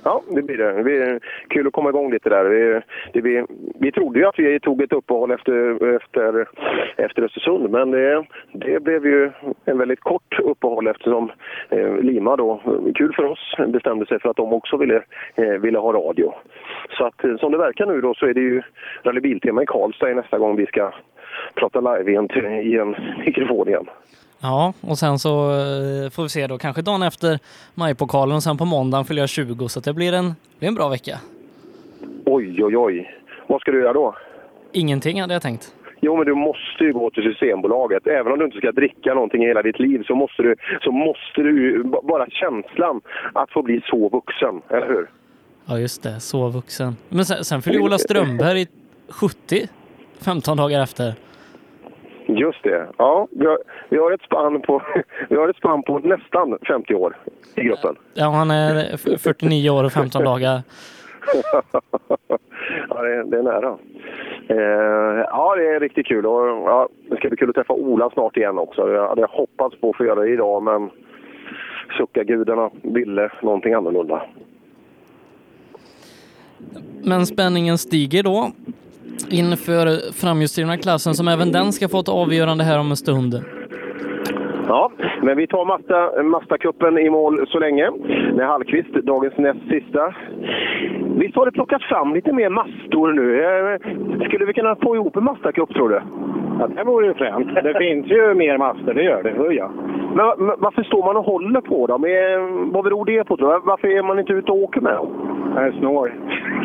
Ja, det blir det. Det blir kul att komma igång lite där. Vi, det, vi, vi trodde ju att vi tog ett uppehåll efter, efter, efter Östersund, men det, det blev ju en väldigt kort uppehåll eftersom eh, Lima då, kul för oss, bestämde sig för att de också ville, eh, ville ha radio. Så att eh, som det verkar nu då så är det ju rallybiltema i Karlstad nästa gång vi ska prata live i en, i en mikrofon igen. Ja, och sen så eh, får vi se då kanske dagen efter majpokalen och sen på måndagen fyller jag 20 så det blir en, blir en bra vecka. Oj, oj, oj. Vad ska du göra då? Ingenting hade jag tänkt. Jo, men du måste ju gå till Systembolaget. Även om du inte ska dricka någonting i hela ditt liv så måste du, så måste du bara känslan att få bli så vuxen, eller hur? Ja just det, så vuxen. Men sen, sen fyller Ola Strömberg 70, 15 dagar efter. Just det. Ja, vi har, vi har, ett, spann på, vi har ett spann på nästan 50 år i gruppen. Ja, han är f- 49 år och 15 dagar. ja, det, är- det är nära. Eh, ja, det är riktigt kul. Och, ja, det ska bli kul att träffa Ola snart igen också. Jag hade hoppats på att få göra det idag, men suckargudarna ville någonting annorlunda. Men spänningen stiger då inför framhjulsdrivna klassen som även den ska få ett avgörande här om en stund. Ja, men vi tar Mazda, Mazda-cupen i mål så länge. Med Hallqvist, dagens näst sista. Visst har det plockats fram lite mer Mastor nu? Eh, Skulle vi kunna få ihop en Mazda-cup, tror du? Ja, det vore ju fränt. Det finns ju mer master, det gör det. Oh, ja. Men, men varför står man och håller på dem? Vad beror det på, tror du? Varför är man inte ute och åker med dem? Jag är snår.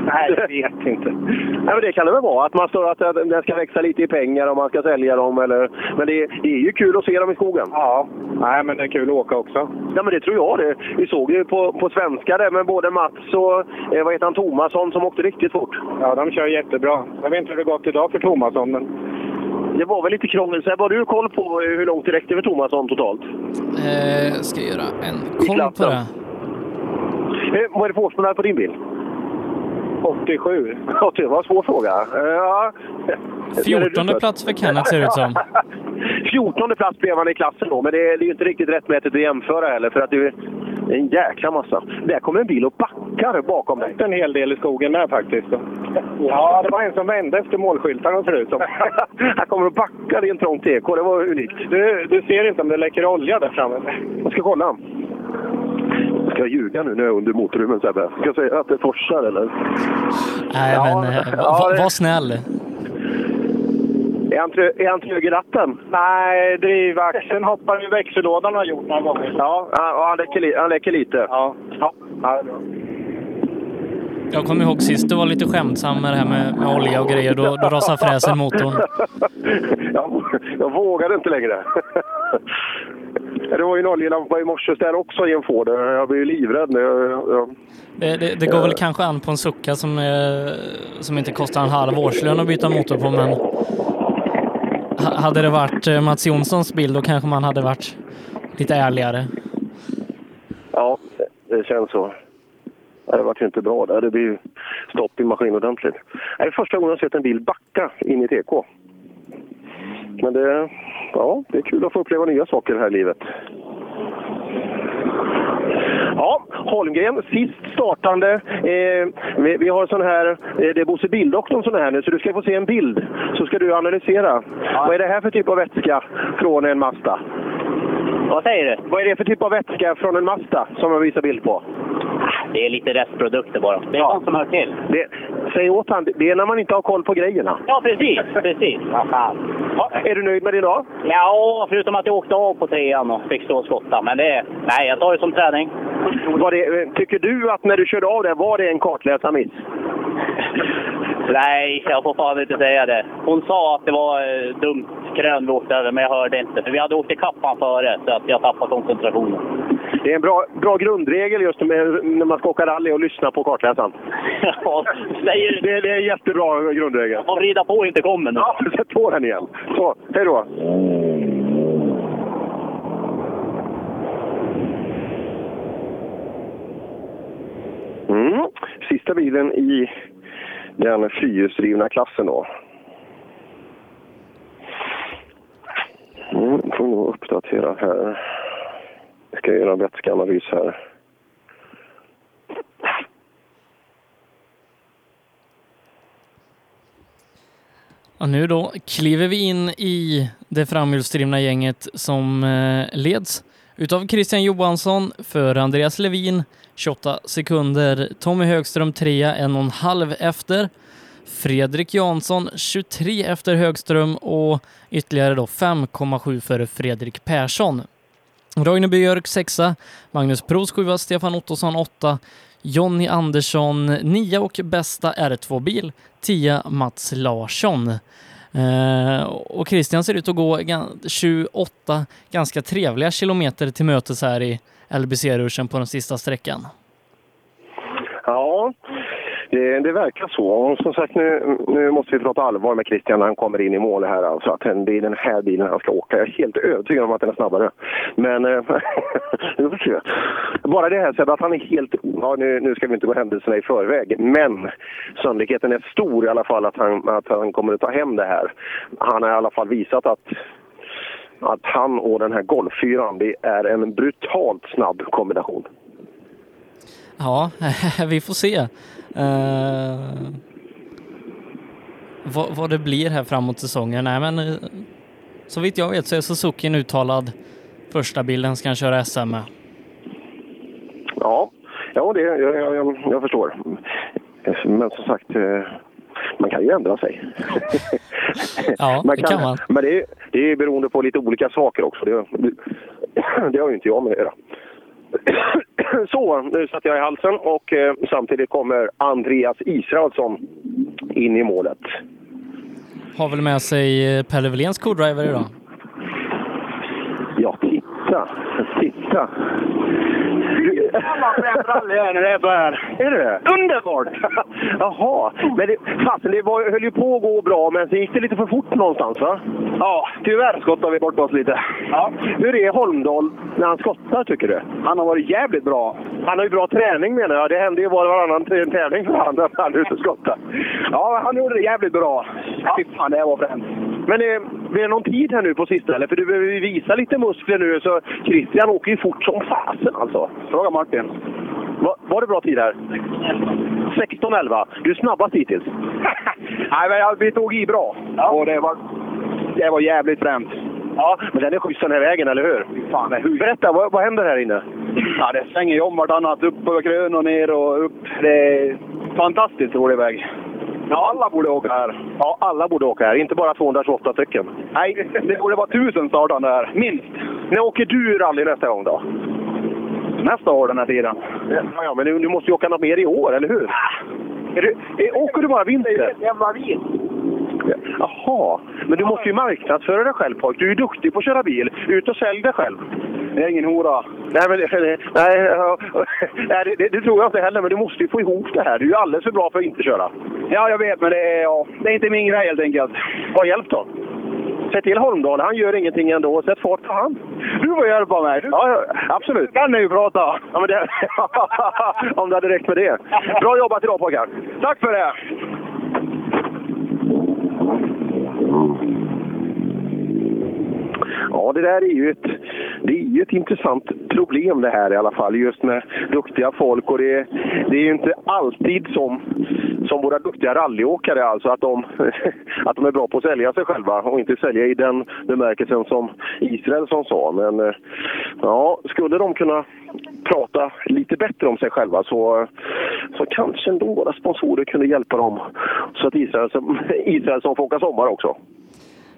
Nej, jag vet inte. Nej, men det kan det väl vara. Att man står att den ska växa lite i pengar om man ska sälja dem. Eller... Men det, det är ju kul att se dem i skogen. Ja, nej, men det är kul att åka också. Ja, men det tror jag det. Vi såg ju på, på svenska där med både Mats och eh, vad heter han, Tomasson som åkte riktigt fort. Ja, de kör jättebra. Jag vet inte hur det gått idag för Tomasson, men... Det var väl lite krångel. Så har du koll på eh, hur långt det räckte för Tomasson totalt? Eh, ska göra en koll på det. Eh, vad är det för årsmodell på din bil? 87. Ja, det var en svår fråga. Ja. 14 plats för Kenneth ser det ut som. 14 plats blev han i klassen då, men det är, ju inte riktigt rättmätigt att jämföra heller för att det är en jäkla massa. Där kommer en bil och backar bakom dig. En hel del i skogen där faktiskt. Ja, det var en som vände efter målskyltarna ser det ut som. Han kommer och backar i en trång TK. Det var unikt. Du, du ser inte om det läcker olja där framme? Jag ska kolla. Ska jag ljuga nu när jag är under motorrummen Sebbe? Ska jag säga att det forsar eller? Nej, Ja, men eh, ja, var, var snäll. Är han, trö, är han trög i ratten? Nej, drivaxeln hoppar i växellådan har gjort några gånger. Ja, han, han, läcker, li- han läcker lite. Ja. ja. ja det är bra. Jag kommer ihåg sist du var lite skämtsam med det här med, med olja och grejer. Då, då rasade fräsen motorn. jag, jag vågade inte längre. Det var ju en oljelampa i morse där också i en Ford. Jag blev ju livrädd. Jag, Det, det, det går väl kanske an på en sucka som, eh, som inte kostar en halv årslön att byta motor på, men ha- hade det varit eh, Mats Jonssons bil då kanske man hade varit lite ärligare. ja, det känns så. Det vart ju inte bra där. Det blir ju stopp i maskinen ordentligt. Det är första gången jag sett en bil backa in i TK. Men det, ja, det är kul att få uppleva nya saker här i livet. Ja, Holmgren, sist startande. Eh, vi, vi har sån här, eh, det är Bosse Bildoktorn sån här nu, så du ska få se en bild. Så ska du analysera. Vad är det här för typ av vätska från en Mazda? Vad säger du? Vad är det för typ av vätska från en Mazda som jag visar bild på? Det är lite restprodukter bara. Det är sånt som hör till. Det, säg åt han, det är när man inte har koll på grejerna. Ja, precis. precis. Fan. Ja, är du nöjd med det idag? Ja, förutom att jag åkte av på trean och fick stå och skotta. Men det, nej, jag tar det som träning. Det, eh, tycker du att när du körde av det, var det en kartläsarmiss? Nej, jag får fan inte säga det. Hon sa att det var eh, dumt krön vi åkte över, men jag hörde inte. För vi hade åkt i kappan före, så att jag tappade koncentrationen. Det är en bra, bra grundregel just med, när man ska åka rally och lyssna på kartläsaren. Ja, säger? Det, det är en jättebra grundregel. Om rida på inte kommer nu. Ja, sätt på den igen. Så, hej då. Mm. Sista bilen i den fyrhjulsdrivna klassen då. Mm, får nog uppdatera här. Jag ska göra en vätskeanalys här. Och nu då kliver vi in i det framhjulsdrivna gänget som eh, leds utav Christian Johansson för Andreas Levin 28 sekunder. Tommy Högström trea, en och en halv efter. Fredrik Jansson 23 efter Högström och ytterligare då 5,7 före Fredrik Persson. Roine Björk sexa, Magnus Pros sjua, Stefan Ottosson åtta, Jonny Andersson nia. Och bästa R2-bil tia. Mats Larsson. Eh, och Christian ser ut att gå 28 ganska trevliga kilometer till mötes här i LBC-ruschen på den sista sträckan. Ja, det, det verkar så. Och som sagt, nu, nu måste vi prata allvar med Christian när han kommer in i mål här. Alltså att det är den här bilen han ska åka. Jag är helt övertygad om att den är snabbare. Men eh, vi får se. Bara det här så att han är helt... Ja, nu, nu ska vi inte gå händelserna i förväg. Men sannolikheten är stor i alla fall att han, att han kommer att ta hem det här. Han har i alla fall visat att att han och den här golffyran, det är en brutalt snabb kombination. Ja, vi får se uh, vad, vad, det blir här framåt säsongen. Nej, men uh, så vitt jag vet så är Suzuki en uttalad första bilden ska han köra SM med. Ja, ja det, jag, jag, jag förstår. Men som sagt, uh, man kan ju ändra sig. ja, man det kan man. Men det är, det är beroende på lite olika saker också. Det, det, det har ju inte jag med att göra. Så, nu satt jag i halsen och eh, samtidigt kommer Andreas Israelsson in i målet. Har väl med sig eh, Pelle Willéns co-driver idag? Ja, titta, titta. Rally när det. Är det Underbart! Jaha, men det, fasen, det var, höll ju på att gå bra, men sen gick det lite för fort någonstans va? Ja, tyvärr skottar vi bort oss lite. Ja. Hur är Holmdahl när han skottar tycker du? Han har varit jävligt bra. Han har ju bra träning menar jag. Det hände ju var och varannan tävling för honom att han är ute och skottar. Ja, han gjorde det jävligt bra. Ja. Fy fan, det var fränt. Men eh, blir det någon tid här nu på sista eller? För du behöver ju visa lite muskler nu, så Christian åker ju fort som fasen alltså. Fråga Martin. Va, var det bra tid här? 16.11. Du är snabbast hittills. Nej, men vi tog i bra. Ja. Och det var, det var jävligt fränt. Ja, men den är schysst den här vägen, eller hur? Fan, är Berätta, vad, vad händer här inne? Ja, det svänger ju om vartannat. Upp på krön och ner och upp. Det är fantastiskt rolig väg. Ja, alla borde åka här. Ja, alla borde åka här. Inte bara 228 stycken. Nej, det borde vara tusen startande här. Minst. När åker du rally nästa gång då? Nästa år den här tiden. Ja, ja men du, du måste ju åka något mer i år, eller hur? Är du, är, åker du bara vinter? Det jävla vin. Jaha, men du måste ju marknadsföra dig själv pojk. Du är ju duktig på att köra bil. Ut och sälj dig själv. Det är ingen hora. Nej, men, nej, nej det, det, tror jag inte heller, men du måste ju få ihop det här. Du är ju alldeles för bra för att inte köra. Ja, jag vet, men det är, ja, det är inte min grej helt enkelt. Vad hjälp då? Säg till Holmdahl, han gör ingenting ändå. Sätt fart på han. Du får hjälpa mig. Du... Ja, absolut. kan ni ju prata. Ja, men det... Om det hade räckt med det. Bra jobbat idag pojkar. Tack för det. Ja, det där är ju ett, det är ju ett intressant problem det här i alla fall, just med duktiga folk. Och det, det är ju inte alltid som, som våra duktiga rallyåkare, alltså att de, att de är bra på att sälja sig själva och inte sälja i den bemärkelsen som Israelsson sa. Men eh, ja, skulle de kunna prata lite bättre om sig själva så, så kanske ändå våra sponsorer kunde hjälpa dem så att Israelsson, Israelsson får åka sommar också.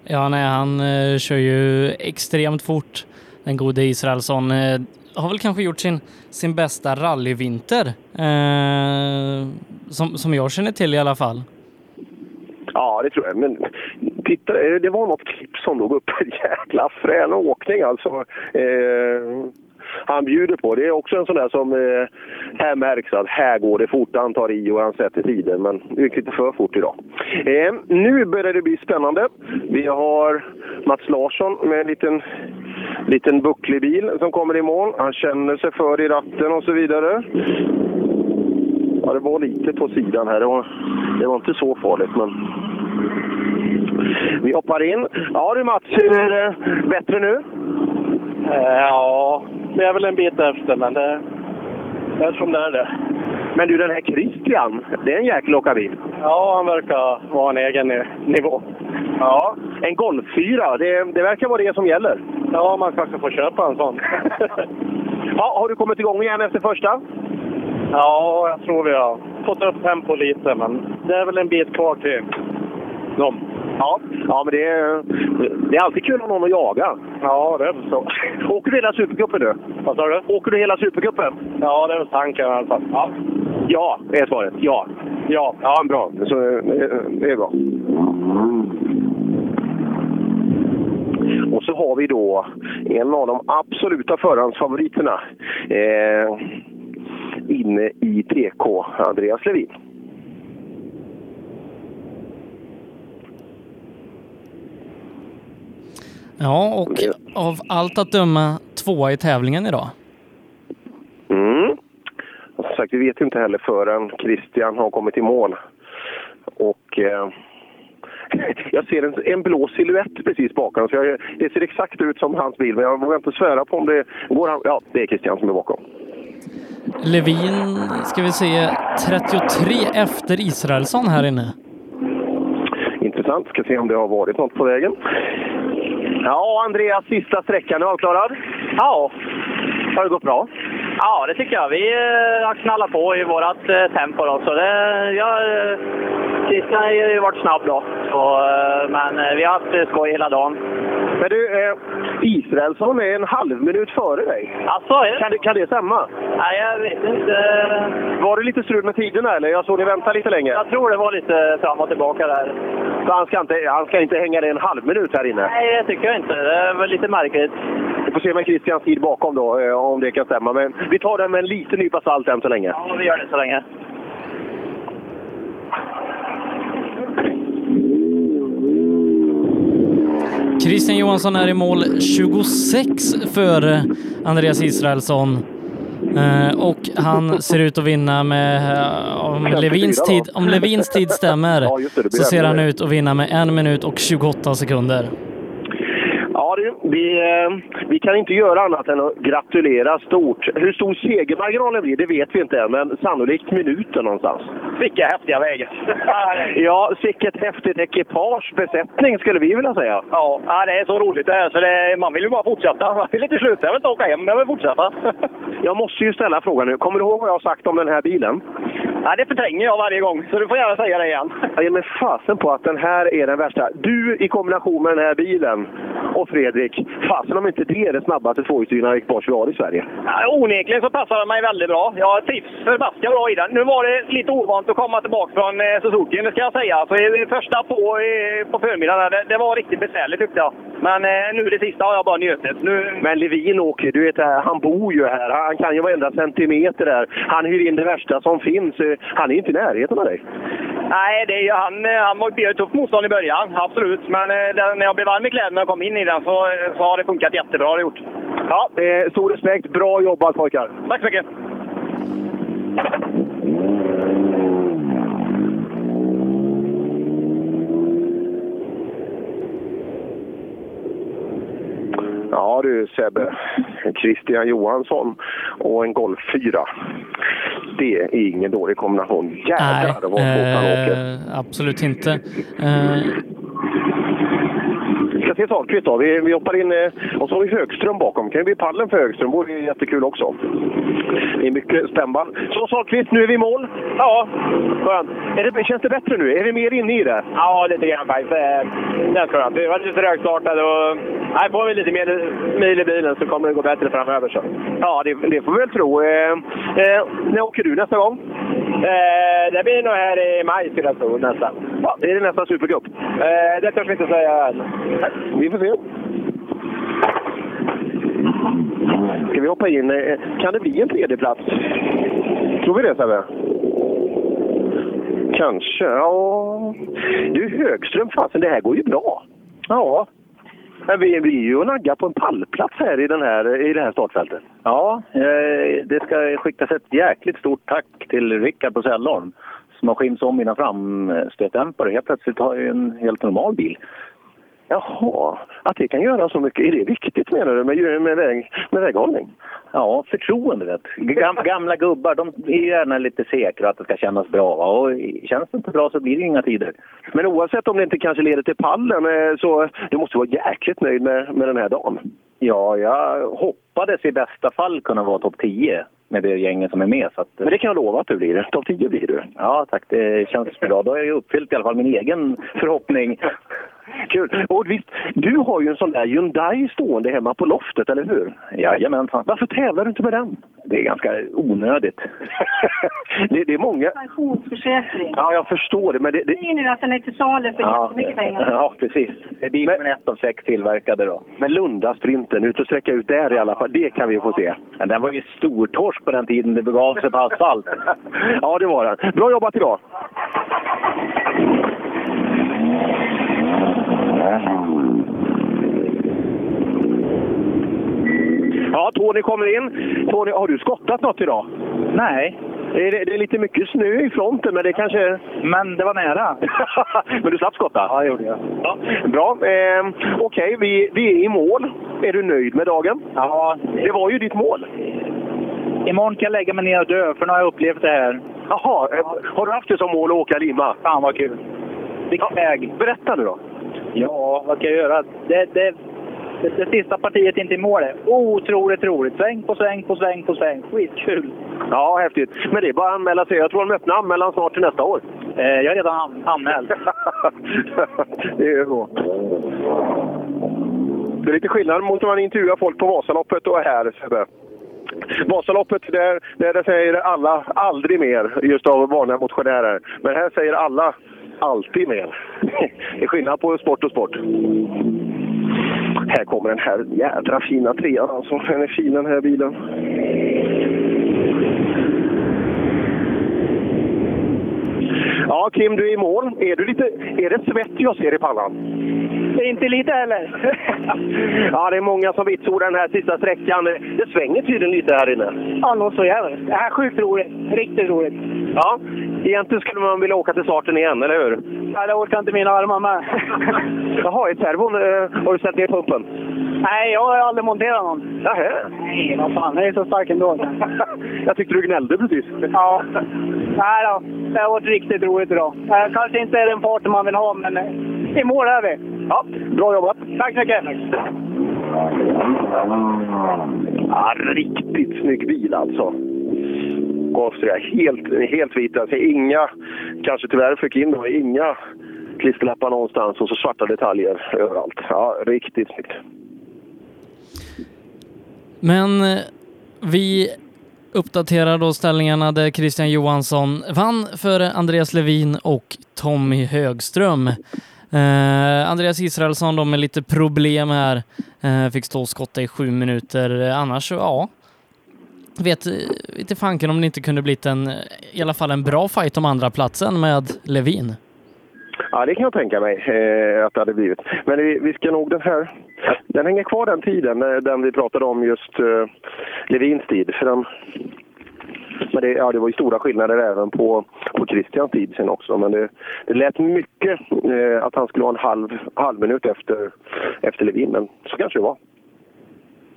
Ja, nej, han eh, kör ju extremt fort, den gode Israelsson. Eh, har väl kanske gjort sin, sin bästa rallyvinter, eh, som, som jag känner till i alla fall. Ja, det tror jag. Men titta, eh, det var något klipp som låg upp. Jäkla frän åkning alltså. Eh, han bjuder på. Det är också en sån där som eh, här märks att här går det fort. Han tar i och han sätter tiden, men det gick lite för fort idag. Eh, nu börjar det bli spännande. Vi har Mats Larsson med en liten, liten bucklig bil som kommer i mål. Han känner sig för i ratten och så vidare. Ja, det var lite på sidan här. Det var, det var inte så farligt, men... Vi hoppar in. Ja du Mats, Hur är det bättre nu? Eh, ja, det är väl en bit efter, men det, det är som det är det. Men du, den här Christian, det är en jäkel bil. Ja, han verkar vara en egen nivå. Ja, en Golf-fyra, det, det verkar vara det som gäller. Ja, man kanske får köpa en sån. ja, har du kommit igång igen efter första? Ja, jag tror vi har fått upp tempo lite, men det är väl en bit kvar till dem. Ja, ja men det är, det är alltid kul att ha någon att jaga. Ja, det är väl så. Åker du hela Supercupen du? Vad sa du? Åker du hela Supercupen? Ja, det är väl tanken i alla fall. Ja. Ja, är svaret. Ja. Ja. Ja, bra. Så, eh, det är bra. Och så har vi då en av de absoluta förhandsfavoriterna eh, inne i 3K, Andreas Levin. Ja, och av allt att döma tvåa i tävlingen idag. Mm. Som sagt, vi vet inte heller förrän Christian har kommit i mål. Och eh, jag ser en, en blå silhuett precis bakom. Så jag, det ser exakt ut som hans bil, men jag vågar inte svära på om det går. Han, ja, det är Christian som är bakom. Levin, ska vi se, 33 efter Israelsson här inne. Intressant. Ska se om det har varit något på vägen. Ja, Andreas, sista sträckan är avklarad. Ja. Har det gått bra? Ja, det tycker jag. Vi eh, har knallat på i vårt eh, tempo. Då, så det, ja, eh, Christian har ju varit snabb då. Så, eh, men eh, vi har haft eh, skoj hela dagen. Men du, eh, Israelsson är en halv minut före dig. Alltså, är det? Kan, det, kan det stämma? Nej, jag vet inte. Var det lite strul med tiderna eller? Jag såg ni vänta lite länge. Jag tror det var lite fram och tillbaka där. Så han ska inte, han ska inte hänga dig en halv minut här inne? Nej, det tycker jag inte. Det är väl lite märkligt. Vi får se med Christians tid bakom då, eh, om det kan stämma. Men vi tar den med en liten nypa salt än så länge. Ja, vi gör det så länge. Christian Johansson är i mål 26 före Andreas Israelsson. Eh, och han ser ut att vinna med, eh, om 54 Levins tid, om Levins tid stämmer, så ser han ut att vinna med en minut och 28 sekunder. Ja du, vi, eh, vi kan inte göra annat än att gratulera stort. Hur stor segermarginalen blir, det vet vi inte än, men sannolikt minuten någonstans. Vilka häftiga vägar! Ja, vilket häftigt ekipage, besättning skulle vi vilja säga. Ja, ja, det är så roligt det här, så det, man vill ju bara fortsätta. Man vill inte sluta, jag vill inte åka hem, jag vill fortsätta. Jag måste ju ställa frågan nu, kommer du ihåg vad jag har sagt om den här bilen? Ja, det förtränger jag varje gång, så du får gärna säga det igen. Jag ger mig fasen på att den här är den värsta. Du i kombination med den här bilen och Fredrik, fasen om inte det är det snabbaste tvåhjulsdrivna ekipage vi har i Sverige. Ja, onekligen så passar den mig väldigt bra. Jag trivs förbaskat bra i den. Nu var det lite ovant att komma tillbaka från eh, Suzuki, det ska jag säga. Så första på, eh, på förmiddagen, det, det var riktigt besvärligt tyckte jag. Men eh, nu det sista har jag bara njutit. Nu, Men Levin åker, du vet, han bor ju här. Han kan ju varenda centimeter där. Han hyr in det värsta som finns. Eh, Han är inte i närheten av dig. Nej, det är, ju- han, eh, han var ju tufft motstånd i början, absolut. Men eh, när jag blev varm i kläderna och kom in i den så, eh, så har det funkat jättebra. Det gjort. Ja, stor respekt. Bra jobbat pojkar. Tack så mycket! Ja du Sebbe, Christian Johansson och en Golf 4. Det är ingen dålig kombination. Jävlar vad fort han åker. eh, absolut inte. Eh, ska se Sahlqvist då. Vi, vi hoppar in eh, och så har vi Högström bakom. Kan ju bli paddeln för Högström. vore ju jättekul också. Det är mycket spännband. Så Sahlqvist, nu är vi i mål. Ja, skönt. Är det, känns det bättre nu? Är vi mer inne i det? Ja, lite grann faktiskt. Det skönt. Vi var lite trögstartade och... Nej, får vi lite mer mil i bilen så kommer det gå bättre framöver. Så. Ja, det, det får vi väl tro. Eh, eh, när åker du nästa gång? Eh, det blir nog här i maj skulle jag tro, nästan. Ja, det är det nästa Supercup. Eh, det törs vi inte säga än. Vi får se. Ska vi hoppa in? Eh, Kan det bli en tredjeplats? Tror vi det Sebbe? Kanske, ja. Du Högström, fasen det här går ju bra. Ja. Men vi, vi är ju och naggar på en pallplats här i, den här, i det här startfältet. Ja, eh, det ska skickas ett jäkligt stort tack till Rickard på Sällholm som har skimt om mina framstötdämpare. Helt plötsligt har jag en helt normal bil. Jaha, att det kan göra så mycket. Är det viktigt menar du med, med, väg, med väghållning? Ja, förtroende vet Gam, Gamla gubbar, de är gärna lite säkra att det ska kännas bra. Och känns det inte bra så blir det inga tider. Men oavsett om det inte kanske leder till pallen eh, så du måste vara jäkligt nöjd med, med den här dagen. Ja, jag hoppades i bästa fall kunna vara topp 10 med det gänget som är med. Så att, Men det kan jag lova att du blir. Topp 10 blir du. Ja, tack. Det känns bra. Då har jag ju uppfyllt i alla fall min egen förhoppning. Kul. Och visst, du har ju en sån där Hyundai stående hemma på loftet, eller hur? Jajamensan. Varför tävlar du inte med den? Det är ganska onödigt. det, det är många... Pensionsförsäkring. Ja, jag förstår det, men det... det... Säg nu att den är till salu för Ja, jättemycket pengar. ja, precis. Det är bil med ett av sex tillverkade då. Men Lunda-sprinten, ut och sträcka ut där i alla fall, det kan vi få se. Men den var ju stortorsk på den tiden det begav sig på asfalt. ja, det var den. Bra jobbat idag! Ja, Tony kommer in. Tony, har du skottat något idag? Nej. Det är, det är lite mycket snö i fronten, men det kanske... Men det var nära. men du slapp skotta? Ja, det gjorde jag. Ja, bra. Eh, Okej, vi, vi är i mål. Är du nöjd med dagen? Ja. Det var ju ditt mål. Imorgon kan jag lägga mig ner och dö, för nu har jag upplevt det här. Jaha, eh, har du haft det som mål att åka Lima? Fan vad kul. Vilken väg. Berätta nu då. Ja, vad ska jag göra? Det, det, det, det sista partiet inte i mål otroligt roligt. Sväng på sväng på sväng på sväng. Skitkul. Ja, häftigt. Men det är bara att anmäla sig. Jag tror de öppnar anmälan snart till nästa år. Eh, jag är redan an- anmäld. det är så. Det är lite skillnad mot när man intervjuar folk på Vasaloppet och här, Sebbe. Vasaloppet, där, där säger alla aldrig mer, just av vanliga motionärer. Men här säger alla alltid mer. Det är skillnad på sport och sport. Här kommer den här jädra fina trean alltså. Den är fin den här bilen. Ja, Kim, du är i mål. Är, du lite, är det svett jag ser i pannan? Inte lite heller. ja, det är många som vitsordar den här sista sträckan. Det svänger tydligen lite här inne. Ja, något så jävligt. Det här är sjukt roligt. Riktigt roligt. Ja, egentligen skulle man vilja åka till starten igen, eller hur? Ja, det orkar inte mina armar med. Jaha, i servon eh, har du sett ner pumpen? Nej, jag har aldrig monterat någon. Nähä? Nej, vad fan. Det är så stark ändå. Jag tyckte du gnällde precis. Ja. Nej då. Det har varit riktigt roligt idag. Eh, Kanske inte är den farten man vill ha, men eh, i mål är vi. Ja, bra jobbat. Tack så mycket. Ja, riktigt snygg bil alltså. Golfströja, helt, helt vit. Alltså, inga, kanske tyvärr fick in då, inga klisterlappar någonstans och så svarta detaljer överallt. Ja, riktigt snyggt. Men eh, vi uppdaterar då ställningarna där Christian Johansson vann för Andreas Levin och Tommy Högström. Eh, Andreas Israelsson då med lite problem här. Eh, fick stå och skotta i sju minuter. Eh, annars ja. Vet eh, inte fanken om det inte kunde blivit en, i alla fall en bra fight om andra platsen med Levin. Ja, det kan jag tänka mig eh, att det hade blivit. Men vi, vi ska nog den här... Den hänger kvar den tiden, eh, den vi pratade om just eh, Levins tid. För den, men det, ja, det var ju stora skillnader även på, på Christians tid sen också. Men det, det lät mycket eh, att han skulle vara en halv, halv minut efter, efter Levin, men så kanske det var.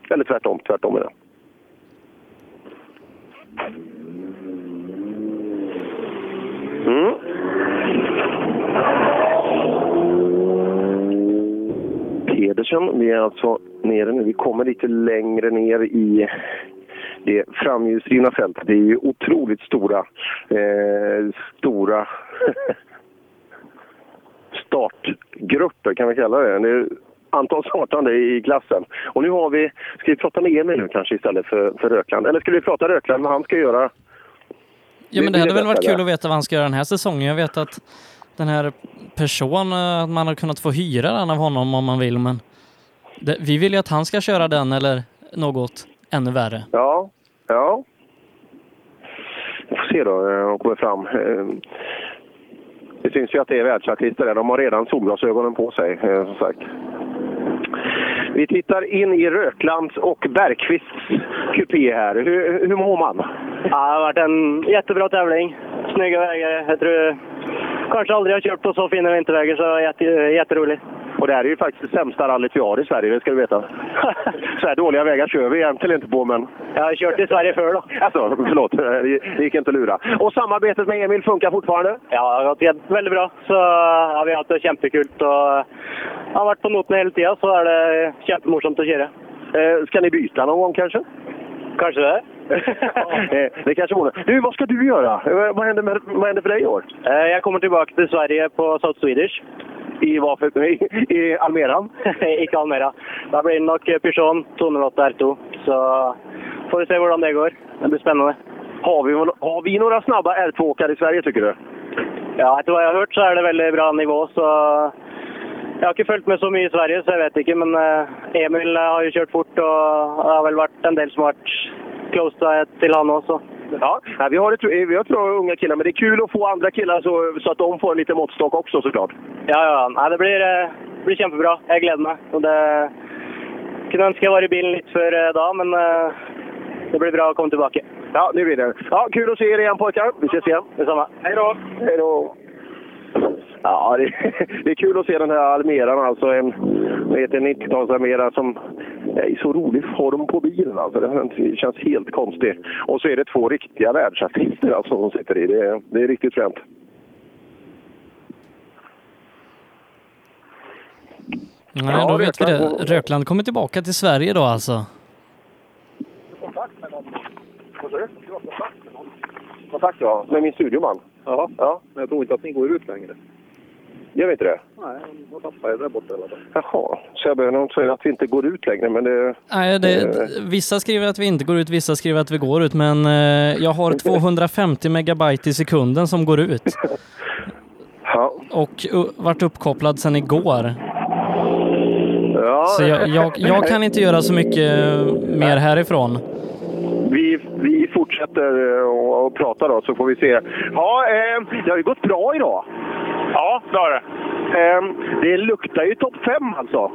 Eller tvärtom, tvärtom är det. Mm. Pedersen, vi är alltså nere nu. Vi kommer lite längre ner i det framhjulsdrivna fältet. Det är ju otroligt stora, eh, stora startgrupper kan vi kalla det. det är antal startande i klassen. Och nu har vi, ska vi prata med Emil nu kanske istället för, för Rökland? Eller ska vi prata Rökland, vad han ska göra? Ja, men Det- hade väl varit kul att veta vad han ska göra den här säsongen. Jag vet att den här personen, att man har kunnat få hyra den av honom om man vill, men det, vi vill ju att han ska köra den eller något ännu värre. Ja, ja. Vi får se då eh, om kommer fram. Eh, Det syns ju att det är världsartister där. De har redan solglasögonen på sig, eh, som sagt. Vi tittar in i Röklands och Bergqvists kupé här. Hur, hur mår man? Ja, det har varit en jättebra tävling. Snygga vägar. Jag tror kanske aldrig har kört på så fina vintervägar, så jätte, jätteroligt. Och det här är ju faktiskt det sämsta rallyt vi har i Sverige, det ska du veta. Så här dåliga vägar kör vi egentligen inte på, men... Jag har kört i Sverige förr då. Alltså, förlåt. Det gick inte att lura. Och samarbetet med Emil funkar fortfarande? Ja, det har gått väldigt bra. Så ja, vi har hatt det kjempekult. og Jeg har vært på Notene hele tida, så er det kjempemorsomt å kjøre. Eh, ska ni byta någon gång kanske? Kanske det. Eh, det kanske vore. Du, vad ska du göra? Eh, Vad händer, med, vad händer för dig i år? Jeg kommer tilbake til Sverige på South Swedish. I hva for I, i Almera? Ikke Almera. Da blir det nok Peugeot 208 R2. Så får vi se hvordan det går. Det blir spennende. Har vi, har vi några snabba R2-åkare i Sverige tycker du? Ja, etter hva jeg har hørt, så er det veldig bra nivå, så Jeg har ikke fulgt med så mye i Sverige, så jeg vet ikke. Men eh, Emil eh, har jo kjørt fort, og det har vel vært en del som har vært close til- han også. Ja, vi har, ett, vi har bra unga killar, men det är kul att få andra killar så, så att de får en liten måttstock också såklart. Ja, ja. Nei, det blir, eh, blir kjempebra. Jeg gleder meg. Og det kunne ønske jeg var i bilen litt før eh, da, men eh, det blir bra å komme tilbake. Ja, nu blir det. Ja, kul att se er igen pojkar. Vi ses igen. Detsamma. Hej då! Hej då! Ja, det, det är kul att se den här Almeran, alltså en, vad heter en 90-tals Almera som är i så rolig form på bilen. Alltså. Den känns helt konstig. Och så är det två riktiga världsartister alltså, som sitter i. Det, är- det är riktigt fränt. Nej, Ja, då vet vi det. Rökland- kommer tillbaka till Sverige då alltså. Kontakt ja, med min studioman. Ja, Ja, men jag tror inte att ni går ut längre. Jag vet inte det. Nej, då tappar jag där borta alla fall. Jaha, Sebbe, de säger att vi inte går ut längre, men det... Nej, det, Eh. vissa skriver att vi inte går ut, vissa skriver att vi går ut, men eh, jag har 250 megabyte i sekunden som går ut. Ja. Och uh, varit uppkopplad sedan igår. Ja, Så jag, jag, jag kan inte göra så mycket mer härifrån. Vi, vi fortsätter eh, och prata då, så får vi se. Ja, eh, det har ju gått bra idag. Ja, det har det. Eh, det luktar ju topp fem alltså.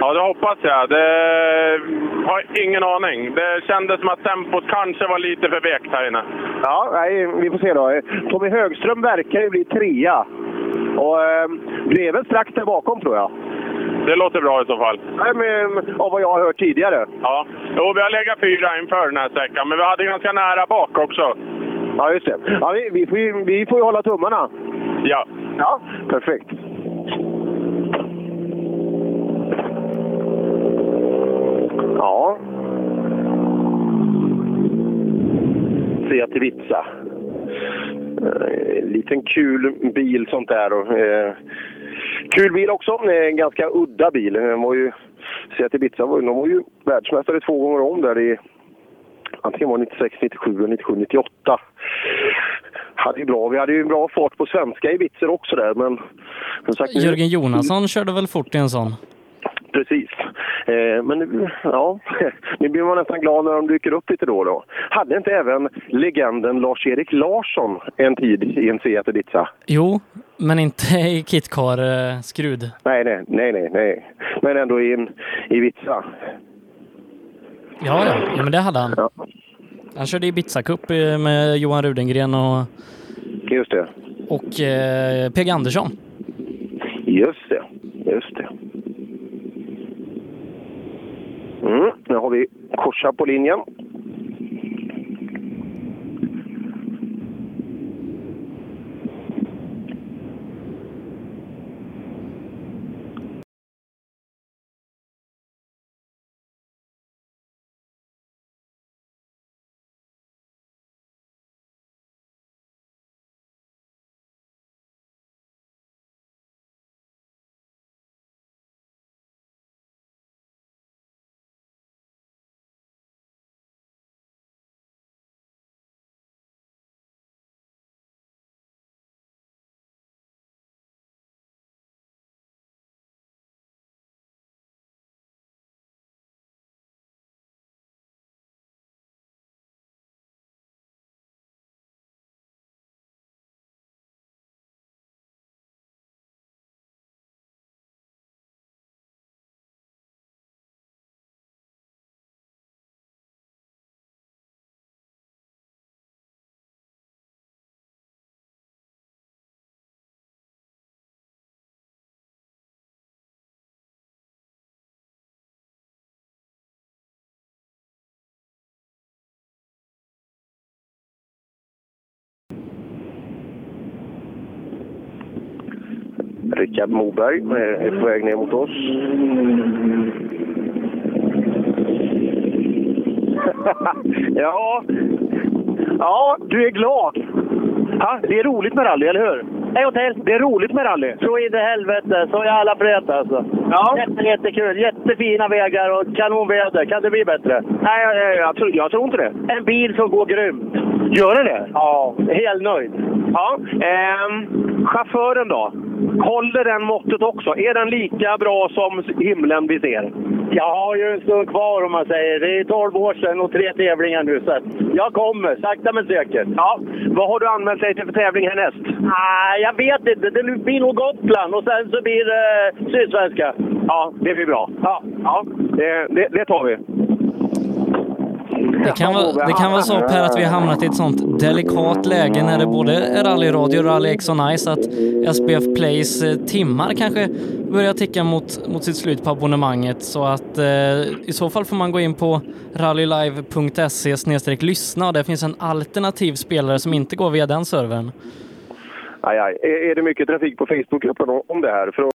Ja, det hoppas jag. Det har ingen aning. Det kändes som att tempot kanske var lite för vekt här inne. Ja, nej, vi får se då. Tommy Högström verkar ju bli trea. Och eh, är väl strax där bakom tror jag? Det låter bra i så fall. Nej, men av vad jag har hört tidigare. Ja, jo, vi har legat fyra inför den här sträckan, men vi hade ganska nära bak också. Ja, just det. Ja, vi, vi, får ju, vi får ju hålla tummarna. Ja. Ja, perfekt. Ja. Seat Ibiza. Eh, En liten kul bil sånt där. Och, eh, kul bil också. En ganska udda bil. Den var ju, Seat Ibiza var, de var ju världsmästare två gånger om där i antingen var det 96, 97 eller 97, 98. Hade ju bra, vi hade ju en bra fart på svenska Ibiza också där, men som sagt, Jörgen Jonasson körde väl fort i en sån? Precis. Eh, men nu, ja, nu blir man nästan glad när de dyker upp lite då och då. Hade inte även legenden Lars-Erik Larsson en tid i en Seat Ibiza? Jo, men inte i Kitcar eh, skrud. Nej, nej, nej, nej, nej. Men ändå i en Ibiza. Ja, ja, ja men det hade han. Han körde Ibiza Cup eh, med Johan Rudengren och, Just det. och eh, PG Andersson. Just det. Just det. Mm, nu har vi korsat på linjen. Rickard Moberg eh, är på väg ner mot oss. ja. ja, du är glad. Ja, det är roligt med rally, eller hur? Hej hotell! Det är roligt med rally. Så in i helvete, så jävla blöt alltså. Ja. Jätte, jättekul, jättefina vägar och kanonväder. Kan det bli bättre? Nej, jag, jag, tror, jag tror inte det. En bil som går grymt. Gör det det? Ja, helt nöjd. Ja. Ehm, chauffören då? Håller den måttet också? Är den lika bra som himlen vi ser? Jag har ju en stund kvar om man säger. Det är 12 år sedan och tre tävlingar nu. Så jag kommer, sakta men säkert. Ja. Vad har du anmält dig till för tävling härnäst? Ah, jag vet inte. Det blir nog Gotland och sen så blir det eh, Sydsvenska. Ja, det blir bra. Ja, ja det, det, det tar vi. Det kan, vara, det kan vara så Per att vi har hamnat i ett sånt delikat läge när det både är rallyradio och Rally X on Ice att SPF Plays eh, timmar kanske börjar ticka mot, mot sitt slut på abonnemanget så att eh, i så fall får man gå in på rallylive.se lyssna och där finns en alternativ spelare som inte går via den servern. Aj, aj. Är, är det mycket trafik på Facebookgruppen om det här? För